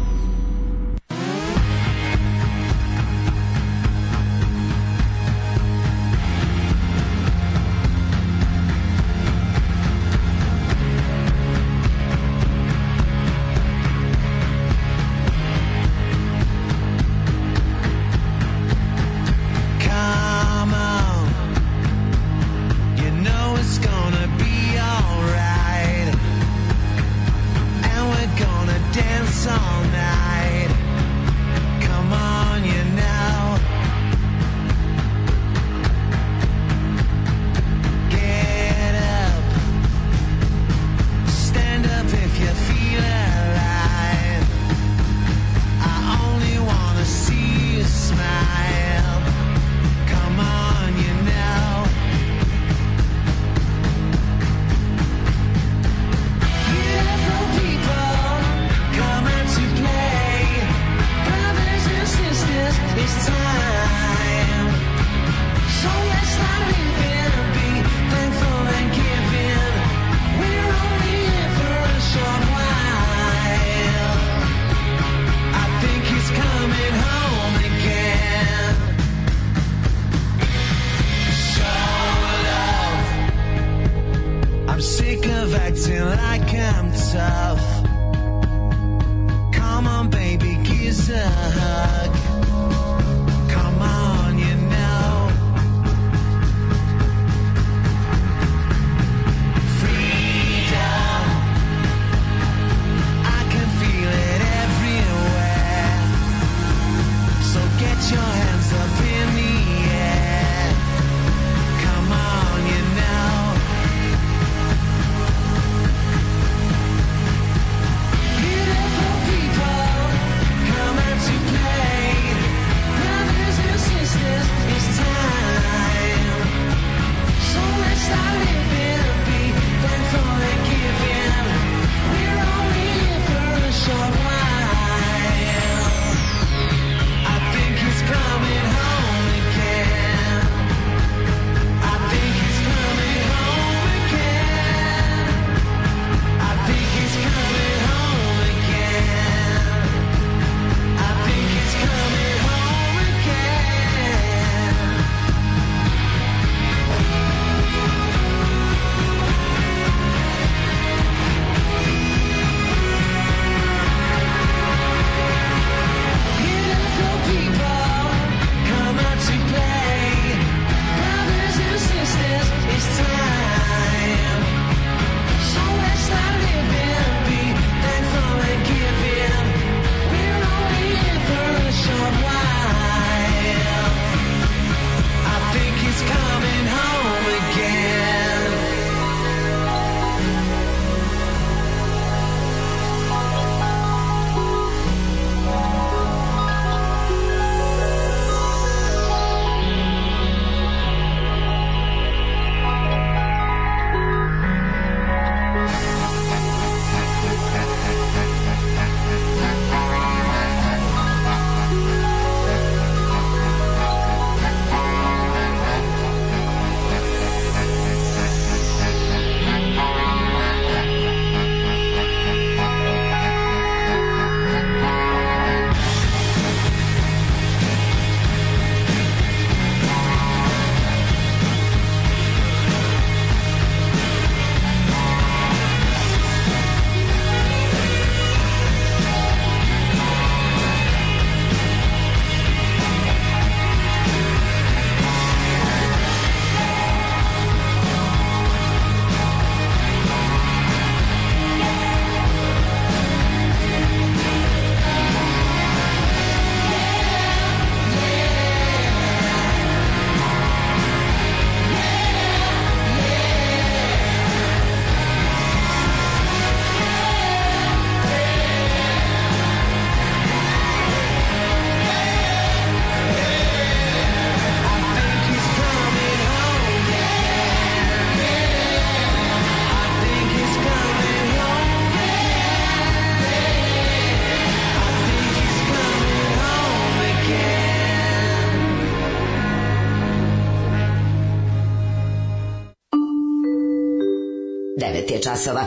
9 je časova.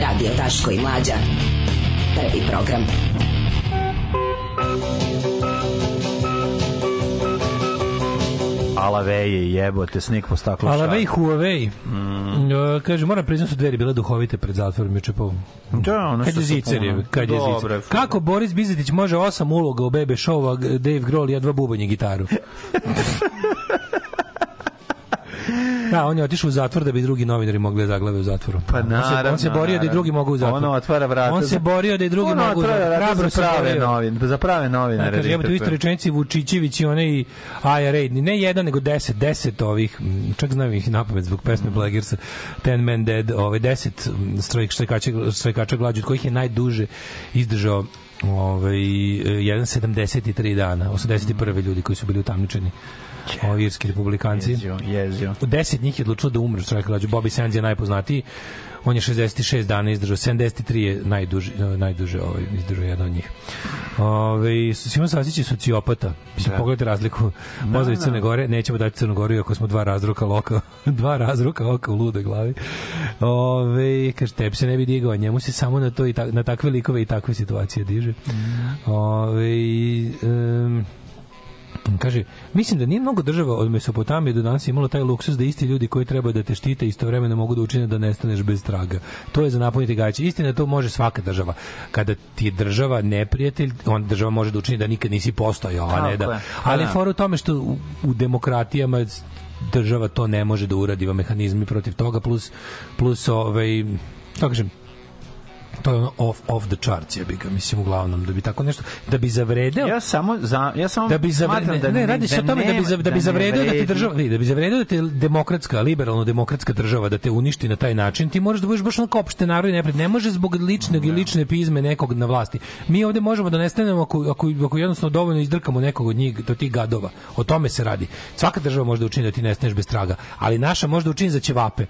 Radio Daško i Mlađa. Prvi program. Alaveje, jebote, sneg po staklu. Alavej Huawei. Mm. kaže, moram priznati su dveri bile duhovite pred zatvorom juče po... Da, ono kad što je zicer, je, puno. kad je zicer. Kako Boris Bizetić može osam uloga u Bebe Show, a Dave Grohl jedva bubanje gitaru? (laughs) Da, on je otišao u zatvor da bi drugi novinari mogli da zaglave u zatvoru. Pa On se- naravno. On se borio da i naravno. drugi mogu u zatvor. Ono otvara vrata. On se borio da i drugi Ono mogu u otvara zatvor. vrata Hrabro za prave novine, za prave Da, novinare. kaže, jebote, u istoj rečenici Vučićević i onaj IRA, ni ne jedan, nego deset, deset ovih, čak znam ih napamet zbog pesme Blagersa, Ten Man Dead, ovaj, deset m, strojk, štrajkača, štrajkača glađu, od kojih je najduže izdržao ovaj, e, jedan 73 dana, 81. ljudi koji su bili utamničeni ovi irski republikanci. Jezio, jezio. 10 njih je odlučilo da umre čovjek glađu. Bobby Sands je najpoznatiji. On je 66 dana izdržao, 73 je najduže, najduže ovaj, izdržao jedan od njih. Ove, Simon Sasić je sociopata. Mislim, Da. pogledajte razliku. Pozdrav iz da. Crne Gore. Nećemo dati Crnu Goru, ako smo dva razruka loka, (laughs) dva razruka oka u lude glavi. Ove, kaže, tebi se ne bi digao, njemu se samo na to i ta, na takve likove i takve situacije diže. Ove, em, Kaže, mislim da nije mnogo država od Mesopotamije do danas imalo taj luksus da isti ljudi koji treba da te štite istovremeno mogu da učine da nestaneš bez traga. To je za napuniti gaće. Istina, to može svaka država. Kada ti je država neprijatelj, on država može da učini da nikad nisi postojao, a ne Tako da. je. Ali Da. fora u tome što u, u demokratijama država to ne može da uradi, ima mehanizmi protiv toga, plus, plus ovaj, kako kažem, to je ono off, off the charts, je bi ga, mislim, uglavnom, da bi tako nešto, da bi zavredeo, Ja samo za ja samo da bi zavredeo smatram ne, ne, radi se o tome da bi za, da bi ne zavredeo da ti vredi. država vidi, da bi zavredeo da te demokratska liberalno demokratska država da te uništi na taj način ti možeš da budeš baš onako opšte narod nepred ne može zbog ličnog i lične pizme nekog na vlasti. Mi ovde možemo da nestanemo ako, ako, ako jednostavno dovoljno izdrkamo nekog od njih do tih gadova. O tome se radi. Svaka država može da učini da ti nestaneš bez traga ali naša može da učini za ćevape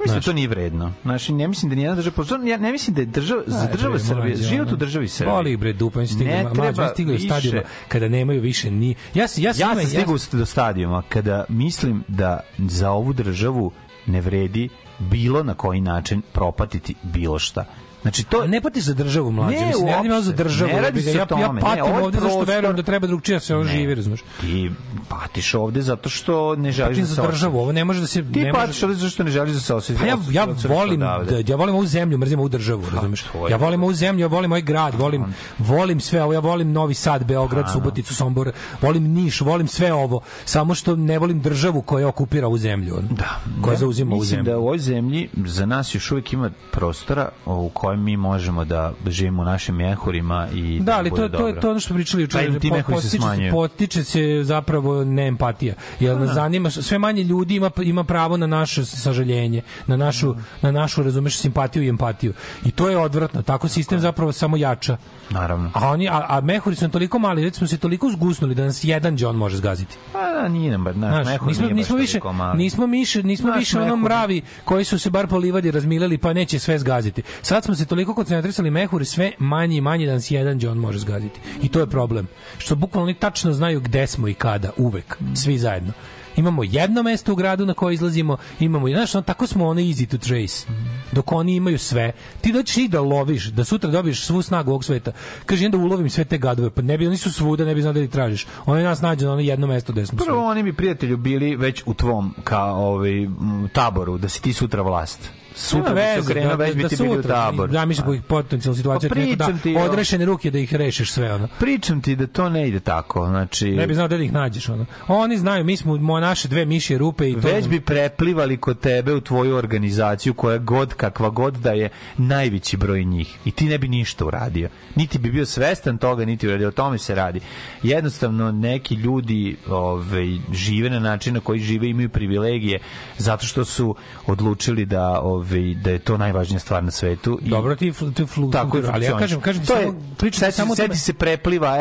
Mislim da to nije vredno. Znači, ne mislim da nijedna država, ja ne mislim da je država, za država Srbije, život u državi Srbije. Boli bre dupa, oni stigli, Ne ma- treba stigli više. stadijuma kada nemaju više ni ja ja Ja sam stigao do stadijuma kada mislim da za ovu državu ne vredi bilo na koji način propatiti bilo šta. Znači to ne patiš za državu mlađe, Ne, mislim, ne radim ja za državu. Ne radi se o ja, tome, ja ne, patim ovo je ovde zašto prostor- verujem da treba drugčije da se Ne. živi, razumeš? Ti patiš ovde zato što ne želiš Patim da se za državu, ovo ne može da se Ti ne može- patiš ovde zato što ne želiš da se osjeti. Pa ja, ja volim, da, ja volim ovu zemlju, mrzim ovu državu, razumeš? Ja volim ovu zemlju, ja volim ovaj grad, volim, volim sve ovo, ja volim Novi Sad, Beograd, Suboticu, Sombor, volim Niš, volim sve ovo, samo što ne volim državu koja okupira ovu zemlju, Da, koja Ja zauzima ovu Mislim zemlju. da u ovoj zemlji za nas još uvijek ima prostora u kojem mi možemo da živimo u našim mehurima i Da, ali to, bude to, je to ono što pričali juče. Pa mehuri se potiče smanjuju. Potiče se zapravo neempatija. Jer nas zanima, sve manje ljudi ima, ima pravo na naše sažaljenje, na našu, na našu razumeš, simpatiju i empatiju. I to je odvratno. Tako sistem zapravo samo jača. Naravno. A, oni, a, a mehuri su toliko mali, već smo se toliko zgusnuli da nas jedan John može zgaziti. Pa da, nije nam, bar- naš mehur nismo, nije baš nismo više, nismo više, nismo Naš više ono mehur- mravi koji su se bar po livadi razmileli pa neće sve zgaziti. Sad smo se toliko koncentrisali mehuri sve manje i manje da nas jedan John može zgaziti. I to je problem. Što bukvalno tačno znaju gde smo i kada, uvek, svi zajedno. Imamo jedno mesto u gradu na koje izlazimo, imamo, znaš, ono, tako smo ono easy to trace. Dok oni imaju sve, ti doćeš ih da loviš, da sutra dobiješ svu snagu ovog sveta. Kaže, onda ulovim sve te gadove, pa ne bi, oni su svuda, ne bi znao da ih tražiš. Oni nas nađu na ono jedno mesto gde smo svi. Prvo oni bi prijatelju bili već u tvom kao ovaj taboru da si ti sutra vlast. Sutra bi se okrenuo, već bi ti bili u taboru. Da, mislim ih potencijalnu situaciju Pa da odrešene ruke da ih rešiš sve ono. Pričam ti da to ne ide tako. Znači, Ne bi znao da ih nađeš ono. Oni znaju, mi smo mo naše dve mišje rupe i to. već bi preplivali kod tebe u tvoju organizaciju koja god, kakva god da je najveći broj njih. I ti ne bi ništa uradio. Niti bi bio svestan toga, niti uradio. O tome se radi. Jednostavno, neki ljudi ovaj, žive na način na koji žive, imaju privilegije, zato što su odlučili da, ovaj, da je to najvažnija stvar na svetu. I Dobro ti ti flu, tako ali ja kažem, kažem to je, seti, samo seti se prepliva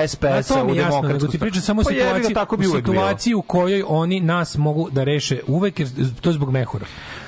mi u demokratsku ti pričam samo Pa situaciji, tako bi situaciji u kojoj oni nas mogu da reše uvek, jer to je zbog mehura.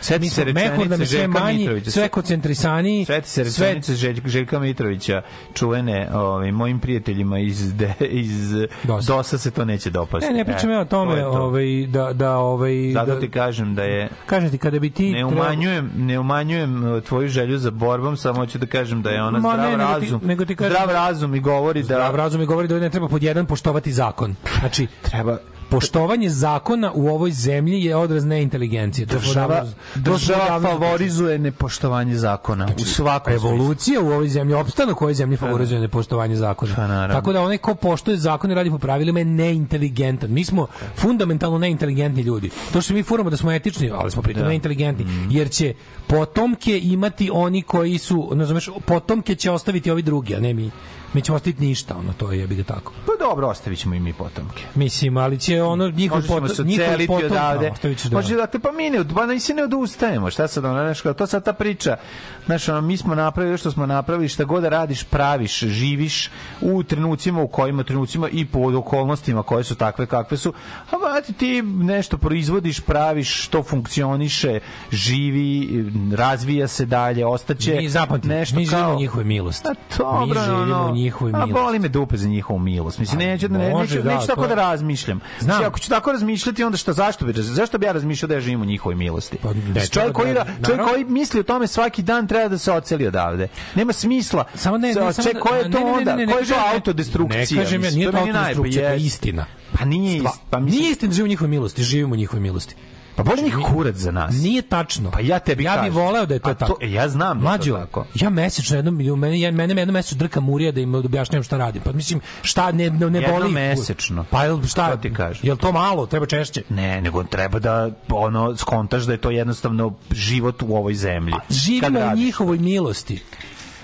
Seti mi se mehur nam je sve manji, Mitrovića. sve koncentrisaniji, Sveti se sve rečenice Željka, Željka Mitrovića, čuvene ovaj, mojim prijateljima iz, de, iz Dosa. DOS-a se to neće dopasti. Ne, ne pričam E, ja o tome, to to. ovaj da da ovaj Zato da, ti kažem da je kažem ti kada bi ti ne umanjujem, ne umanjujem uh, tvoju želju za borbom, samo hoću da kažem da je ona Ma zdrav ne, nego ti- razum. nego ti kažem zdrav da- razum i govori da Zdrav razum i govori da ne treba pod jedan poštovati zakon. Znači, treba poštovanje zakona u ovoj zemlji je odraz neinteligencije. Država, država favorizuje nepoštovanje zakona u svakom. Evolucija u ovoj zemlji, opstanak u ovoj zemlji favorizuje nepoštovanje zakona. Pa. Tako da onaj ko poštuje zakone i radi po pravilima je neinteligentan. Mi smo fundamentalno neinteligentni ljudi. To što mi furamo da smo etični, ali smo pritom Da. neinteligentni. Mm. Jer će potomke imati oni koji su, ne znaš, potomke će ostaviti ovi drugi, a ne mi. Mi ćemo ostaviti ništa, ono, to je jebi ga tako. Pa dobro, ostavit ćemo i mi potomke. Mislim, ali će ono njihov Možemo pot, se njihov potom, odavde. da, da. Može da te pa mi ne, pa nisi ne odustajemo. Šta sad ono, kao, to sad ta priča. Znaš, ono, mi smo napravili što smo napravili, šta god da radiš, praviš, živiš u trenucima u kojima trenucima i pod okolnostima koje su takve kakve su. A vati ti nešto proizvodiš, praviš, što funkcioniše, živi, razvija se dalje, ostaće Mi zapamti, nešto mi živimo kao u njihovoj milosti. A dobro, mi živimo ono, u njihovoj A boli me dupe za njihovu milost. Mislim, neću, ne, može, neću, da, neću tako to da je- razmišljam. Znam. Znači, ako ću tako razmišljati, onda šta, zašto bi, zašto bi ja razmišljao da ja živim u njihovoj milosti? Pa, ne čovjek, koji, da- čovjek koji misli o tome svaki dan treba da se oceli odavde. Nema smisla. Samo ne, ne, Sa- samo da- ko je to onda? ne, ne, Ko je to autodestrukcija? Ne kažem ja, nije to to autodestrukcija, to je istina. Pa nije, Stva- pa mislim, nije istina da živimo u njihovoj milosti, živimo u njihovoj milosti. pa boli njih kurac za nas. Nije tačno. Pa ja tebi Ja bih voleo da je to A to- tako. ja znam da je to Mlađo, tako. ja mesečno jednom mene ja mene jednom mesečno drka murija da im objašnjavam šta radim. Pa mislim šta ne ne, ne boli. mesečno. Pa jel šta To ti kažem. Jel to malo? Treba češće. Ne, nego treba da ono skontaš da je to jednostavno život u ovoj zemlji. Kad Živimo u njihovoj milosti.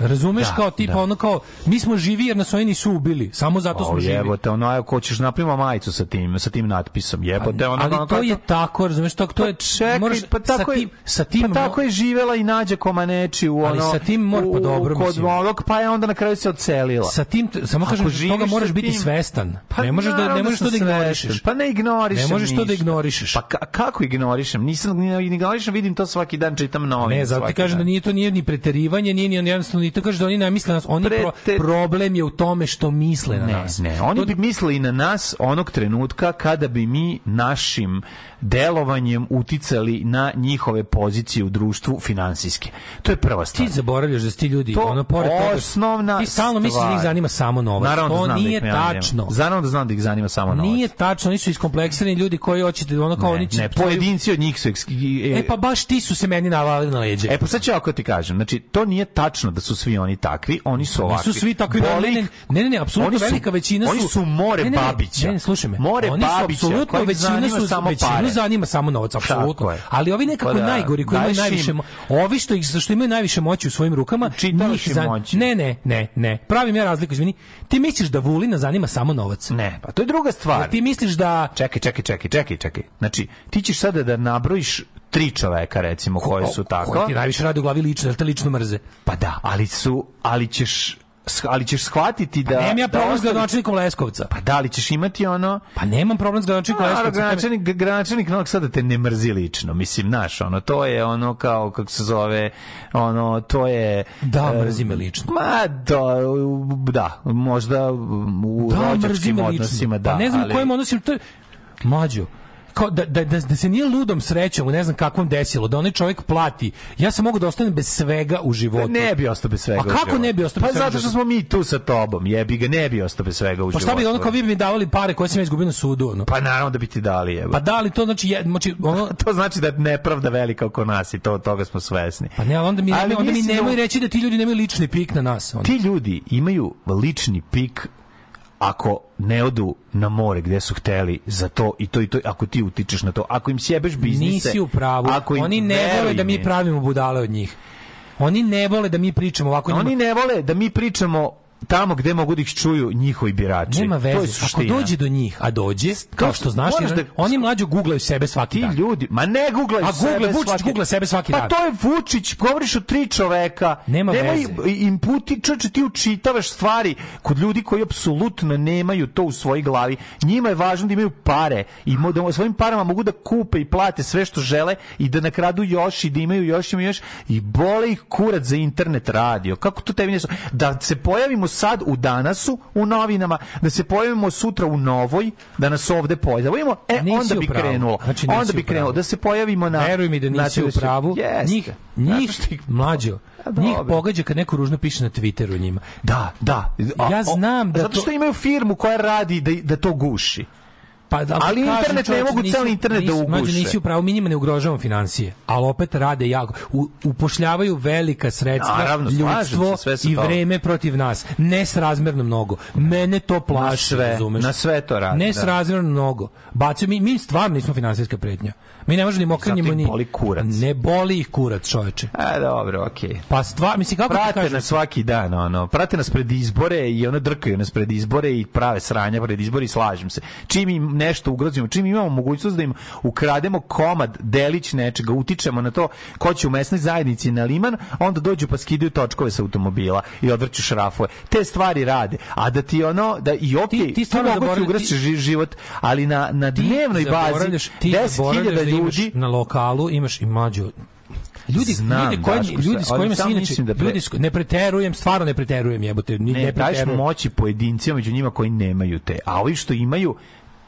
Razumeš Da, kao tipa da. ono kao mi smo živi jer nas oni nisu ubili. Samo zato smo O, živi. jebote, ono, ako hoćeš napravimo majicu sa tim, sa tim natpisom, jebote, ono, ali ono, to je tako, razumeš, to, to je Čekaj, moraš pa tako sa je, tim, sa tim pa tako je živela i Nađa Komaneči u ono, Ali sa tim mora u- dobro, kod mislim. pa je onda na kraju se odselila. sa tim samo kažem toga moraš biti tim- svestan. Pa ne možeš da ne naravno možeš to da ignorišeš. Pa ne ignorišem Ne možeš to da ignorišeš. Pa ka- kako ignorišem? Nisam ni ignorišem, vidim to svaki dan, čitam novine. Ne, zato ti kažem da nije to nije ni preterivanje, nije ni jednostavno to kaže da oni ne misle na nas, oni pro- Prete- problem je u tome što misle na Ne, nas. ne, oni bi mislili na nas onog trenutka kada bi mi našim delovanjem uticali na njihove pozicije u društvu finansijske. To je prva stvar. Ti zaboravljaš da ti ljudi, To ono pored toga, osnovna ti stalno misliš da ih zanima samo novac. Naravno da to znam nije da tačno. Naravno da znam da ih zanima samo novac. Nije tačno, oni su iskompleksirani ljudi koji hoćete ono kao ne, oni će ne, pojedinci od njih su... eks- E pa baš ti su se meni navalili na leđe. E pa sad ću ako ti kažem, znači to nije tačno da su svi oni takvi, oni su ovakvi. Nisu svi takvi, Boli ne, ih- ne, ne, ne, apsolutno su- velika većina su... Oni su more Ne, ne, ne, Babića. Ne, ne, slušaj me. More oni su apsolutno većina su samo većinu pare. zanima samo novac, apsolutno. Ali ovi nekako Pa da, najgori koji imaju najviše mo- ovi što ih što imaju najviše moći u svojim rukama, im zan- moći. Ne, ne, ne, ne. Pravim ja razliku, izvini. Ti misliš da Vulina zanima samo novac? Ne, pa to je druga stvar. Ti misliš da Čekaj, čekaj, čekaj, čekaj, čekaj. Znači, ti ćeš sada da nabrojiš tri čoveka, recimo, koji su tako. Koji ti najviše radi u glavi lično, jer te lično mrze. Pa da, ali su, ali ćeš ali ćeš shvatiti da... Pa nemam ja da problem s ostali- gradonačelnikom Leskovca. Pa da li ćeš imati ono... Pa nemam problem s gradonačelnikom Naravno, Leskovca. gradonačelnik, gradonačelnik Novog Sada te ne mrzi lično, mislim, znaš, ono, to je ono kao, kako se zove, ono, to je... Da, e, mrzi me lično. Ma, da, da, možda u Da, rođačkim odnosima, lično. da. Pa ne znam ali- u kojim odnosima, to je... Mlađo, kao da, da, da, da se nije ludom srećom, ne znam kakvom desilo, da onaj čovjek plati, ja sam mogu da ostanem bez svega u životu. Ne bi ostao bez svega. A kako ne bi ostao bez Pa svega u zato što smo mi tu sa tobom, jebi ga, ne bi ostao bez svega u Pa životu. šta bi ono kao vi bi mi davali pare koje sam ja izgubio na sudu, ono? Pa naravno da bi ti dali, jeba. Pa da li to znači, je, znači ono, (laughs) to znači da je nepravda velika oko nas i to toga smo svesni. pa ne, ali onda mi, Ali onda mi da- nemoj reći da ti ljudi nemaju lični pik na nas. Ono. Ti ljudi imaju lični pik ako ne odu na more gde su hteli za to i to i to ako ti utičeš na to ako im sjebeš biznise Nisi u pravu. ako im, Oni ne vole da mi pravimo budale od njih. Oni ne vole da mi pričamo ovako njima. oni ne vole da mi pričamo tamo gde mogu da ih čuju njihovi birači. Nema To je veze. Ako dođe do njih, a dođe, kao što znaš, jer da- oni mlađo guglaju sebe svaki Ti dan. ljudi, ma ne googlaju A sebe google, Vučić svaki- sebe svaki pa dan. to je Vučić, govoriš o tri čoveka. Nema Nemoj veze. inputi, čoče, ti učitavaš stvari kod ljudi koji apsolutno nemaju to u svojoj glavi. Njima je važno da imaju pare i da svojim parama mogu da kupe i plate sve što žele i da nakradu još i da imaju još, imaju još i bole ih kurac za internet radio. Kako to tebi nešto? Da se pojavimo sad u danasu u novinama, da se pojavimo sutra u novoj, da nas ovde pojavimo, e Nisi onda bi krenulo. Znači, onda bi krenulo da se pojavimo na Veruj mi da nisi znači, u pravu. Jeste. Njih, njih ih- mlađo, A, njih pogađa kad neko ružno piše na Twitteru njima. Da, da. A- Ja znam da Zato to- što imaju firmu koja radi da, da to guši. Pa, da, Ali internet ne mogu celi internet da uguše. nisi u pravu, mi njima ne ugrožavamo financije, ali opet rade jako. U, upošljavaju velika sredstva, Naravno, ljudstvo se, sve i vreme protiv nas. Nesrazmerno mnogo. Mene to plaši, Na sve, razumeš? na sve to rade, Nesrazmerno mnogo. Bacaju, mi, mi stvarno nismo finansijska pretnja. Mi ne možemo ni ni... boli kurac. Ne boli ih kurac, čoveče. E, dobro, okej. Pa stvar, mislim, kako ti Prate kažem? nas svaki dan, ono, prate nas pred izbore i ono drkaju nas pred izbore i prave sranja pred izbore i slažem se. Čim im nešto ugrozimo, čim imamo mogućnost da im ukrademo komad, delić nečega, utičemo na to ko će u mesnoj zajednici na liman, onda dođu pa skidaju točkove sa automobila i odvrću šrafove. Te stvari rade. A da ti ono, da i okej, Ti- ti ti, stvarno mogu ti život, ali na, na dnevnoj bazi Zaboravljaš- ti 10.000 zaboravljaš da imaš ljudi na lokalu imaš i mlađu ljudi, Znam, ljudi, koji, ljudi s kojima se inače, da pre- ljudi ne preterujem, stvarno ne preterujem, jebote, ni, ne, ne, preterujem. moći pojedincima među njima koji nemaju te. A ovi što imaju,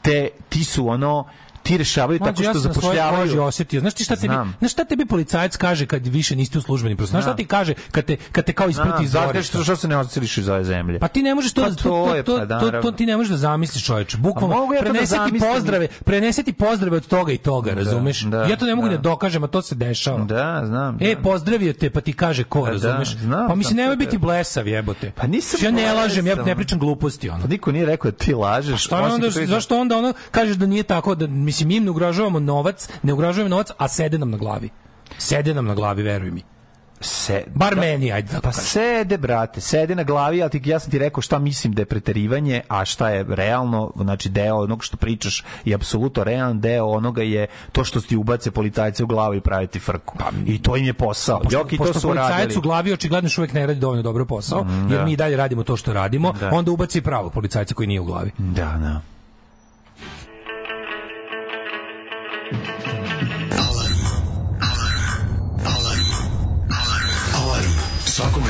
te, ti su ono, ti rešavaju tako ja što koži zapošljavaju. osjetio. Znaš ti šta tebi, znaš šta tebi policajac kaže kad više niste u službenim prostorima? Znaš šta ti kaže kad te, kad te kao isprati iz zato što, što se ne osceliš iz ove zemlje. Pa ti ne možeš to, Pa to, to to, je, to, pa to, to, naravno. ti ne možeš da zamisliš čoveče. Bukvalno A mogu ja to da preneseti zamislim. pozdrave, preneseti pozdrave od toga i toga, razumeš? da, ja to ne mogu da. da dokažem, a to se dešava. Da, znam. E, znam. pozdravio te, pa ti kaže ko, Pa da, razumeš? pa mislim, nemoj to biti blesav, jebote. Pa nisam Ja ne lažem, ja ne pričam gluposti, ono. Pa niko nije rekao da ti lažeš. Šta osim onda, zašto onda ono kažeš da nije tako, da, mislim, mi im ne ugrožavamo novac, ne ugrožavamo novac, a sede nam na glavi. Sede nam na glavi, veruj mi. Se, Bar da. meni, ajde tako Pa kažem. sede, brate, sede na glavi, ali ti, ja sam ti rekao šta mislim da je preterivanje, a šta je realno, znači deo onog što pričaš je apsolutno realan, deo onoga je to što ti ubace policajce u glavu i pravi ti frku. I to im je posao. Pošto, Joki to pošto su policajac uradili. u glavi očigledno još uvijek ne radi dovoljno dobro posao, Mm, jer da. mi i dalje radimo to što radimo, Da. onda ubaci pravo policajca koji nije u glavi. Da, da.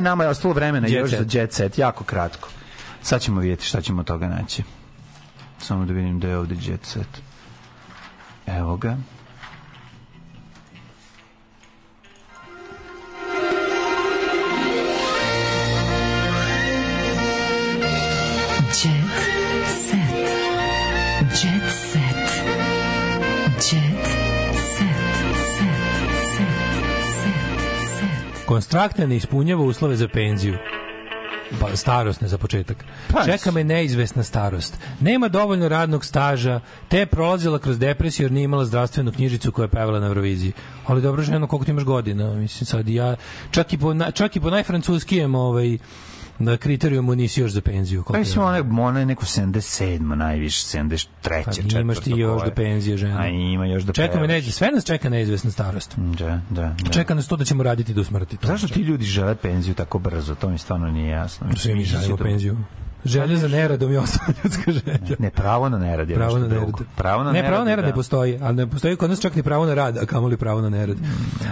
E, nama je ostalo vremena jet još set. za jet set, jako kratko. Sad ćemo vidjeti šta ćemo od toga naći. Samo da vidim da je ovde jet set. Evo ga. Konstrakta ne ispunjava uslove za penziju. Pa, starosne za početak. Pa, Čeka me neizvesna starost. Nema dovoljno radnog staža, te je prolazila kroz depresiju jer nije imala zdravstvenu knjižicu koja je pevala na Euroviziji. Ali dobro ženo, koliko ti imaš godina? Mislim sad ja, čak i po, čak i po najfrancuskijem ovaj, na kriterijumu nisi još za penziju. Pa mislim, ona, ona je neko 77, najviše, 73. Pa imaš ti još do penzije, žena. A ima još do Čeka me sve nas čeka neizvesna starost. Da, da, da. Čeka nas to da ćemo raditi do smrti. To Zašto ti ljudi žele penziju tako brzo? To mi stvarno nije jasno. Svi mi želimo da- penziju. Želja za neradom je osnovna ljudska želja. Ne, pravo na nerad je Pravo na drugo. nerad. Pravo na ne, pravo na nerad da. ne postoji, a ne postoji kod nas čak ni pravo na rad, a kamoli pravo na nerad.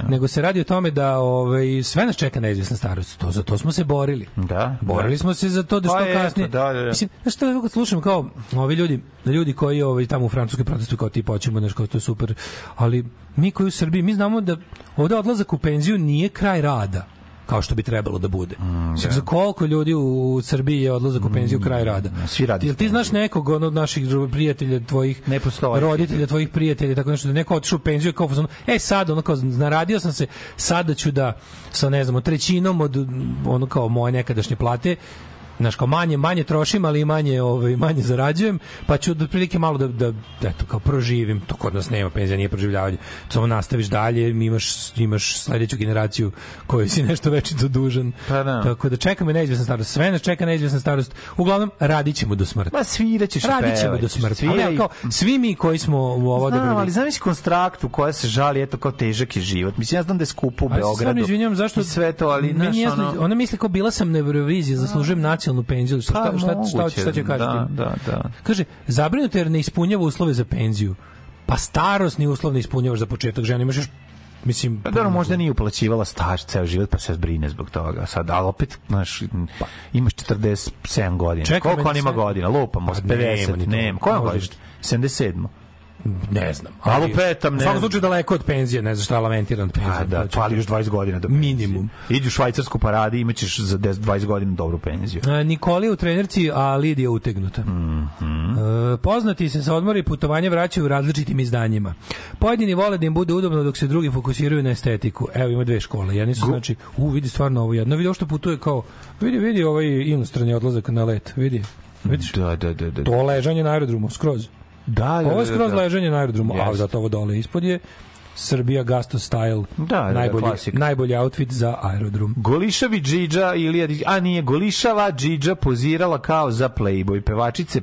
Nego se radi o tome da ovaj, sve nas čeka neizvesna starost. To, za to smo se borili. Da, Borili da. smo se za to da Pa što eto, kasnije. da, da, da. Mislim, znaš šta kad slušam kao ovi ljudi, ljudi koji ovaj tamo u Francuskoj protestuju kao ti počemo nešto to je super, ali mi koji u Srbiji mi znamo da ovde odlazak u penziju nije kraj rada kao što bi trebalo da bude. Mm, Sad, Za koliko ljudi u Srbiji je odlazak u penziju kraj rada? Svi radi Jel ti znaš nekog ono, od naših prijatelja tvojih Ne postoji. roditelja tvojih prijatelja tako nešto da neko otišao u penziju kao fazon, e sad ono kao naradio sam se sada ću da sa ne znam trećinom od ono kao moje nekadašnje plate Znaš, kao manje, manje trošim, ali manje, ovaj, manje zarađujem, pa ću otprilike malo da, da, eto, kao proživim. To kod nas nema penzija, nije proživljavanje. Samo nastaviš dalje, imaš, imaš sledeću generaciju kojoj si nešto večito dužan. Pa da. Tako da čeka me neizvesna starost. Sve nas čeka neizvesna starost. Uglavnom, radit ćemo do smrti. Ma sviraćeš i Radit ćemo pevaćeš, do smrti. sviraj. Ali, kao, svi mi koji smo u ovo Znam, ali zamisli konstraktu koja se žali, eto kao težak je život. Mislim, ja znam da je skupo u Ali se Beogradu. stvarno izvinjavam, zašto I sve to, ali, znaš, jasno, ono... ona misli kao bila sam na Euroviziji, zaslužujem nacionalnu penziju. Šta, Pa, šta, šta, šta, šta će da, ti? da, da. Kaže, zabrinuto jer ne ispunjava uslove za penziju. Pa starosni uslov ne ispunjavaš za početak žena, imaš još mislim Pa dobro, možda nije uplaćivala staž ceo život, pa se brine zbog toga. Sad, ali opet, znaš, imaš 47 godina. Čekaj, Koliko on ima godina? Lupamo, Pa 50, nema nema. Koja godište? 77. ne znam. A lupetam, U ne svakom znam. slučaju daleko od penzije, ne znam šta lamentiran penzija. Pa da, fali još 20 godina do penzije. Minimum. Idi u švajcarsku paradi, imaćeš za 10, 20 godina dobru penziju. A, Nikolija u trenerci, a Lidija utegnuta. Mhm. E, poznati se sa odmora i putovanja vraćaju u različitim izdanjima. Pojedini vole da im bude udobno dok se drugi fokusiraju na estetiku. Evo ima dve škole. Jedni su znači, u vidi stvarno ovo jedno, vidi što putuje kao vidi vidi ovaj inostrani odlazak na let, vidi. Vidiš? Da, da, da, da. To ležanje na aerodromu skroz. Da, da, Ovo je da, skroz da. ležanje na aerodromu, a Jeste. zato ovo dole ispod je Srbija Gasto Style. Da, da, da, najbolji, najbolji outfit za aerodrom. Golišavi džidža ili a nije Golišava džidža pozirala kao za Playboy pevačice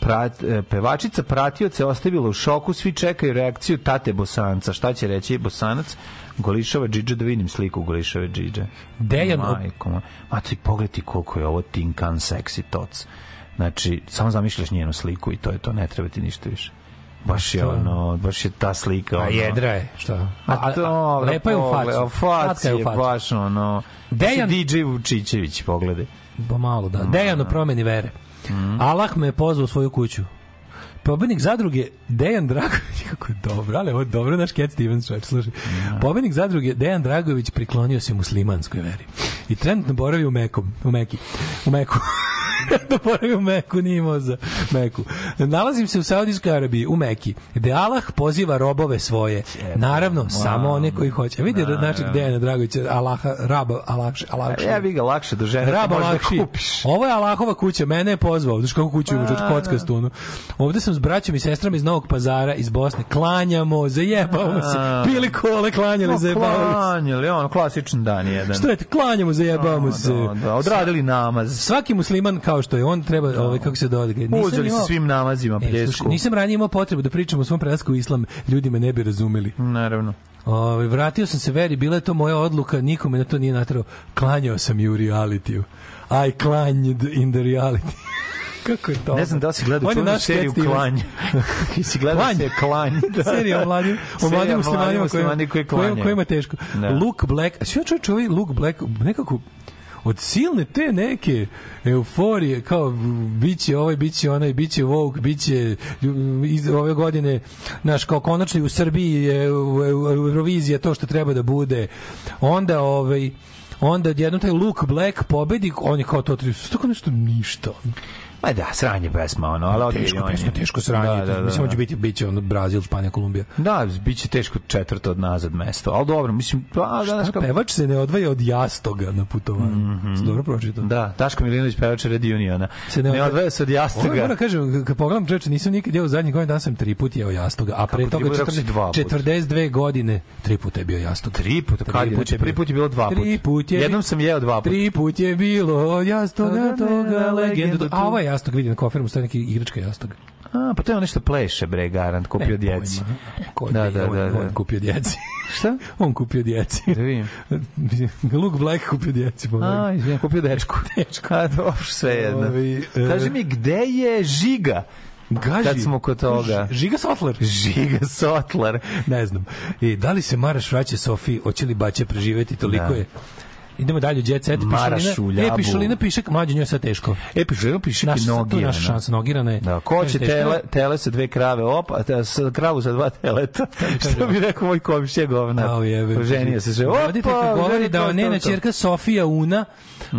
Prat, e, pevačica pratioce ostavila u šoku, svi čekaju reakciju tate Bosanca. Šta će reći Bosanac? Golišava džidža, da vidim sliku Golišave džidže. Dejan- Majko, ma. Ma ti pogledaj koliko je ovo tinkan seksi toc. Znači, samo zamišljaš njenu sliku i to je to, ne treba ti ništa više. Baš je ono, baš je ta slika. A ono, jedra je, šta? A to, lepa je u facu. A faci je u baš ono... Dejan-. DJ Vučićević, pogledaj. Pa malo, da. Dejan o promeni vere. Allah me je pozvao u svoju kuću. Pobednik zadruge Dejan Dragović, kako (laughs) je dobro, ali ovo je dobro naš Cat Stevens, čovječ, slušaj. Pobednik zadruge Dejan Dragović priklonio se muslimanskoj veri. I trenutno boravi u Mekom, u Meki, u Meku. (laughs) da boravi u Meku, nije imao za Meku. Nalazim se u Saudijskoj Arabiji, u Meki, gde Allah poziva robove svoje. Naravno, samo one koji hoće. Vidi našeg Dejana Dragovića, Allaha, raba, Allah, Allah, Ja bi ga lakše do žene Raba lakši. kupiš. Ovo je Allahova kuća, mene je pozvao. Znaš kako kuću ima, čoč kockastu. ono. Ovde sam s braćom i sestrama iz Novog pazara, iz Bosne. Klanjamo, zajebamo se. Pili kole, klanjali, zajebamo se. Klanjali, ono, klasičan dan jedan. Što je, klanjamo, zajebamo se. Da, da, odradili namaz. Svaki musliman kao što je on treba, ovaj kako se dodaje. Uzeli se svim namazima E, pljesku. slušaj, nisam ranije imao potrebu da pričam o svom prelasku u islam, ljudi me ne bi razumeli. Naravno. Ovaj vratio sam se veri, bila je to moja odluka, nikome na to nije natrao. Klanjao sam i u realitiju. I clanged in the reality. (laughs) Kako je to? Ne znam da li si gledao čuvenu seriju. Klanj. (laughs) si gledao Klanj. se Klanj. Da, (laughs) Serija o mladim, o mladim muslimanima muslimani koji klanjaju. kojima teško. Da. Luke Black, a sve čovječ ovaj Luke Black, nekako od silne te neke euforije kao biće ovaj biće onaj biće Vogue biće iz ove godine naš kao konačno u Srbiji je eu- eu- Eurovizija to što treba da bude. Onda ovaj onda odjednom taj Luke Black pobedi on je kao to tako nešto ništa Ma da, sranje pesma, ono, ali Teško on je. pesma, teško sranje. Da, da, da, Mislim, da. će biti, biće ono Brazil, Španija, Kolumbija. Da, bit će teško četvrto od nazad mesto, ali dobro, mislim, pa, danas kao... pevač se ne odvaja od jastoga na putovanju. Mm Dobro pročitao. Da, Daško Milinović pevač Red Uniona. Se ne, ne ne odvaja- se od Ovo jastoga. moram kažem, kad pogledam čoveče, nisam nikad jeo zadnjih godina dana sam tri put jeo jastoga, a pre toga bude, rekao si dva puta? 42 godine tri puta je bio jastog. Tri puta, kad je, znači, prvi put je bilo dva puta. Tri put je Jednom sam jeo dva puta. Tri put je bilo jastoga toga legendu A ovaj jastog vidim na kofermu, stoji neki igračka jastog. A, pa to je ono što pleše, bre, garant, kupio Ne, djeci. pojma. Ko Da, da, on, da, da. On kupio djeci. (laughs) Šta? on kupio djeci. Da vidim. (laughs) Luke Black kupio djeci. meni. A, izvijem, kupio dečku. (laughs) dečku. A, dobro, sve jedno. Ovi, e, Kaži mi, gde je Žiga? Gaži. Kad smo kod toga. Žiga Sotler. Žiga Sotlar. Ne znam. I da li se Maraš vraća Sofiji, hoće li baće preživeti, toliko Da. je. Idemo dalje, Jet Set. Ljabu. E, Pišalina piše, mlađe njoj je sad teško. E, piše, piše Naša, je nogirana. naša šansa, nogirana je. Da, ko će je. tele, tele sa dve krave, opa, te, sa kravu sa dva teleta. (laughs) Što bi rekao moj komšija govnar. Ao jebe. Ženio se sve. Opa, Roditeljka govori da to, njena ćerka Sofija Una,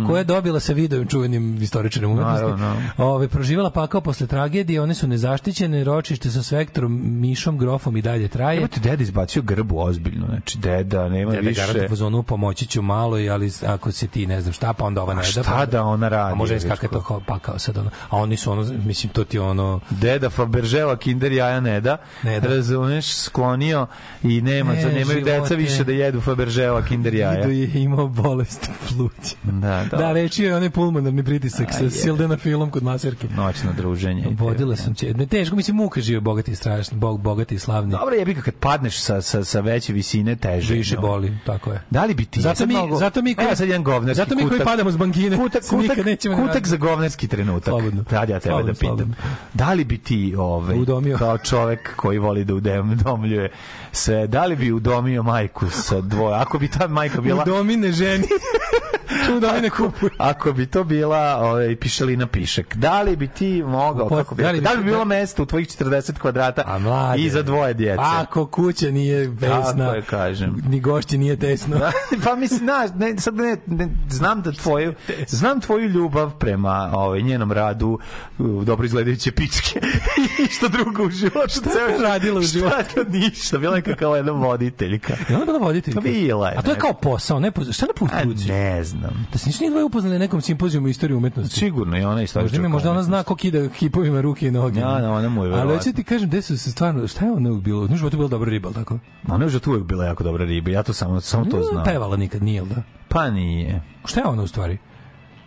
koja je dobila sa videom čuvenim istoričarem umetnosti, ove, proživala pakao posle tragedije, one su nezaštićene, ročište sa svektrom, mišom, grofom i dalje traje. Evo ti deda izbacio grbu ozbiljno, znači deda nema Tebe više. garant u fazonu pomoći ću malo, ali ako se ti ne znam šta, pa onda ova ne da. šta pa, da ona radi, A može iskakati to kao pakao sad ono. A oni su ono, mislim, to ti ono... Deda Faberževa kinder jaja ne da, Ne da. razumeš, sklonio i nema, Ne, nemaju živote. deca više da jedu Faberževa kinder jaja. Ido je imao bolest pluća. Da, da. Da, reći je onaj pulmonarni pritisak A, sa. Sildena filom kod maserke. Noćno druženje. Vodila sam će. Ne teško, mislim muka žive bogati i strašni, bog bogati i slavni. Dobro je kad padneš sa, sa, sa veće visine teže. Više boli, tako je. Da li bi ti... Zato mi, mnogo- zato mi Evo sad jedan govnarski zato mi koji kutak. padamo s bankine, Kutak, kutak, nećemo kutak vratiti. za govnarski trenutak. Slobodno. Sad ja tebe Slobodno, da pitam. slobodno. Da li bi ti ovaj, Udomio. kao čovek koji voli da udomljuje se, da li bi udomio majku sa dvoje? Ako bi ta majka bila... Udomine ženi. (laughs) Udomine kupuj. Ako bi to bila ovaj, pišalina pišek, da li bi ti mogao, Po- kako bi, da da li li, bi- bi bilo mesto u tvojih 40 kvadrata A mlade. i za dvoje djece? Ako kuća nije vesna, Tako je, kažem. ni gošće nije tesno. (laughs) pa mislim, znaš, ne, sad ne, ne, znam da tvoju, znam tvoju ljubav prema ovaj, njenom radu, u dobro izgledajuće pičke (laughs) i što drugo u životu. Šta je radila u životu? Šta, ništa, bila je kao jedna voditeljka. I ona bila voditeljka. Pa bila je, A to je ne. kao posao, ne poz- šta na tuci? ne znam. Da se nisu ni dvoje upoznali na nekom simpozijumu istorije umetnosti. Sigurno i ona isto. Možda, mi, možda ona zna ko kida kipovima ruke i noge. Ja, da, ona mu je Ali hoću ti kažem, gde su se stvarno, šta je ona uvijek bilo? Znaš, životu bila dobra riba, tako? Ona je už uvijek bila jako dobra riba, ja to samo, samo to znam. Pevala nikad, nije, da? Pa nije. Šta je ona u stvari?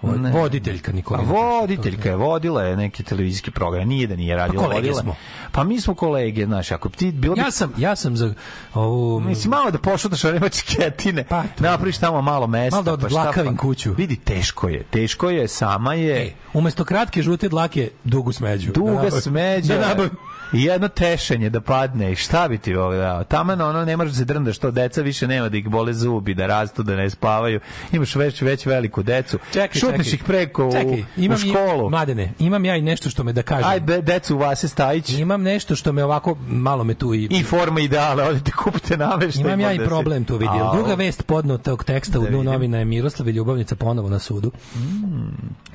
Ne. Voditeljka A Nikola. voditeljka je, vodila je neki televizijski program, nije da nije radila. Pa kolege vodila. smo. Pa mi smo kolege, znaš, ako ti bilo bi Ja sam, ja sam za ovu... Mislim, malo da pošutaš one mačketine, Pa, napraviš tamo malo mesta. Malo da pa odblakavim pa- kuću. Vidi, teško je. Teško je, sama je. Ej, umesto kratke žute dlake, dugu smeđu. Da duga nabavim. smeđa. Da nabavim. I jedno tešenje da padne. I šta bi ti ovo dao? Taman ono, ne možeš da se drndaš, što deca više nema da ih bole zubi, da rastu, da ne spavaju. Imaš već, već veliku decu. Čekaj, Šutneš čekaj. ih preko u, Čekaj, imam u školu. I, mladene, imam ja i nešto što me da kažem. Aj, be- decu Vase Stajić. Imam nešto što me ovako, malo me tu i... I forma ideale, odite kupite nameštaj. Imam ja i problem tu vidio. Druga vest podnotog teksta u Da dnu vidim. novina je Miroslav i Ljubavnica ponovo na sudu.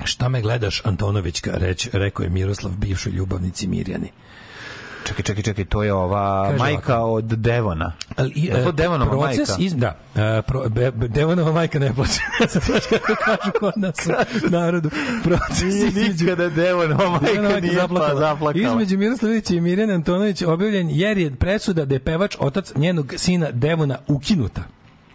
Šta me gledaš, Antonovićka, reć, rekao je Miroslav bivšoj ljubavnici Mirjani. Čekaj, čekaj, čekaj, to je ova Kaže majka ovako. od Devona. Ali, i, Je to e, Devonova proces majka? Iz, da, e, pro, be, be, Devonova majka ne plaće. (laughs) Znaš kako kažu kod nas u (laughs) narodu. Proces Nije između- nikada Devonova Devonova majka majka nije zaplakala. pa zaplakala. Između Miroslavića i Mirjana Antonović objavljen jer je presuda da je pevač otac njenog sina Devona ukinuta.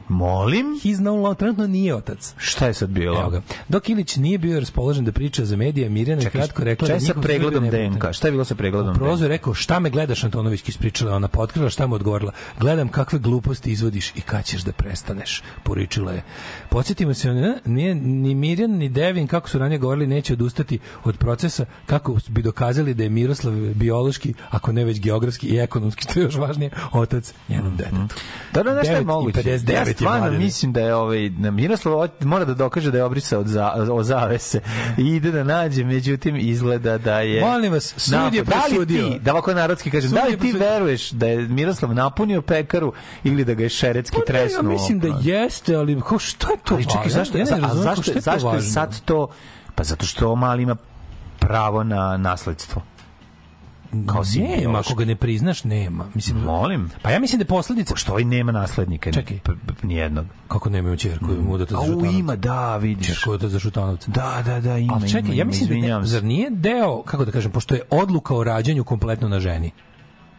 Molim? He's no longer, trenutno nije otac. Šta je sad bilo? Evo ga. Dok Ilić nije bio raspoložen da priča za medije, Mirjana je kratko rekla šta da sa pregledom DNK? Šta je bilo sa pregledom DNK? prozu je rekao, šta me gledaš, Antonović ispričala, ona potkrila, šta mu odgovorila. Gledam kakve gluposti izvodiš i kad ćeš da prestaneš, poričila je. Podsjetimo se, ne, nije, ni Mirjan, ni Devin, kako su ranije govorili, neće odustati od procesa, kako bi dokazali da je Miroslav biološki, ako ne već geografski i ekonomski, što je još važnije, otac njenom detetu. Da, da, nešto je 9 i moguće. 59 Je stvarno mislim da je ovaj, da Miroslav mora da dokaže da je obrisao od, za, od zavese (laughs) i ide da nađe, međutim izgleda da je... Molim vas, sud je. Da presudio. ti, da ovako narodski kažem, Sud da li ti veruješ da je Miroslav napunio pekaru ili da ga je šeretski Pa ne, ja tresnuo? mislim da jeste, ali ko, što je to Ali čekaj, zašto, Ja ne za- a razumem zašto, zašto je sad to... Pa zato što mali ima pravo na nasledstvo. Kao sin Nema, biološki. ako ga ne priznaš, nema. Mislim, Molim. Pa ja mislim da je posledica... Pošto ovaj nema naslednika. Čekaj. Nijednog. Kako nema u čerku, mm. udata za Au, ima, da, vidiš. Čerku udata za Šutanovca. Da, da, da, ima, Ali čekaj, ja mislim da ne, zar nije deo, kako da kažem, pošto je odluka o rađanju kompletno na ženi.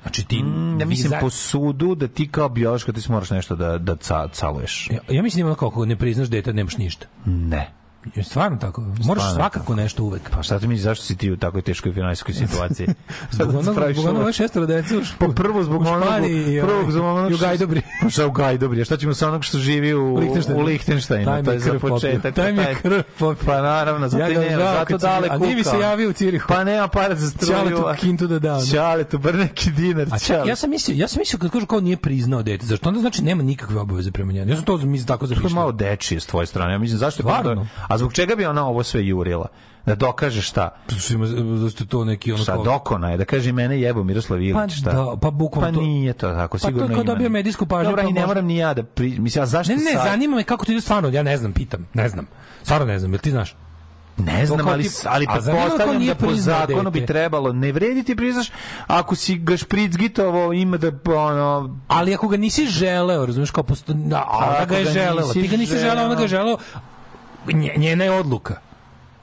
Znači ti... Mm, ja mislim za- po sudu da ti kao biološka ti moraš nešto da, da ca, caluješ. Ja, ja mislim da ima ono kao, ako ne priznaš dete, nemaš ništa. Ne. Je stvarno tako. Moraš Stvarno svakako nešto uvek. Pa šta ti misliš, zašto si ti u takoj teškoj finansijskoj (laughs) situaciji? Zbog onog, zbog onog ovo? šestoro dece u, Pa prvo zbog onog, Španiji i, prvo ovaj, zbog onog u Gajdobri. (laughs) Pa šta u Gajdobri? Šta ćemo sa onog što živi u, U Lihtenštajnu. u Lihtenštajnu? To je za početak. Taj mi je krv popio. Pa naravno, zato Ja žao zato dale si- a nije mi se javio u Cirihu. Pa nema para za struju. Ćaletu a- kintu da dam. Ćaletu, bar neki dinar. Ja sam mislio, ja sam mislio kad kažu kao nije priznao dete, zašto onda znači nema nikakve obaveze prema njemu. Ja sam to mislim tako To je malo dečije s tvoje strane. Ja mislim, zašto je A zbog čega bi ona ovo sve jurila? Da dokaže šta? Ima zašto je to neki ono Šta kao dokona je? Da kaže mene jebo Miroslav Ilić, Pa šta? da, pa bukvalno Pa to- nije to tako, Pa to sigurno je kao ima. dobio medijsku pažnju, Dobra, pa i ne možda- moram ni ja da pri... Mislim, a zašto Ne, ne, sad? zanima me kako to ide stvarno, ja ne znam, pitam, ne znam. Stvarno ne znam, jel ti znaš? Ne znam, ali, ali pretpostavljam nije da po zakonu bi trebalo ne vredi ti priznaš ako si ga špricgitovo ima da ono Ali ako ga nisi želeo, razumeš, kao posto... Da, ona ga je želela, nisi ti ga nisi želeo, ona ga je želeo, njena je odluka.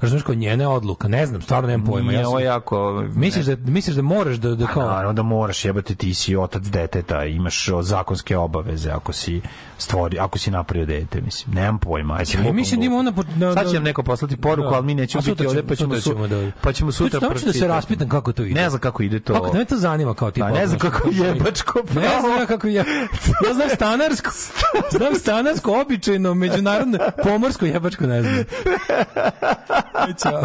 Razumeš, kao njena je odluka, ne znam, stvarno nemam pojma. nije Ja sam, jako misliš, da, misliš da moraš da, da Pa kao... naravno da moraš jebati ti si otac deteta, imaš zakonske obaveze ako si stvori, ako si napravio dete, mislim. Nemam pojma. Aj, Ja mislim da ima ona... po- Da, Sad da- će nam neko poslati poruku, Da. ali mi nećemo biti ovde, pa ćemo, sutra su, ćemo da- pa ćemo sutra ću- to ću da se pročitati. raspitam kako to ide. Ne znam kako ide to. Kako me to zanima kao tipa? Pa ne znam kako jebačko Ne znam pravo. kako je. Ja znam stanarsko. Znam stanarsko, običajno, međunarodno, pomorsko, jebačko ne znam. (laughs) Ćao.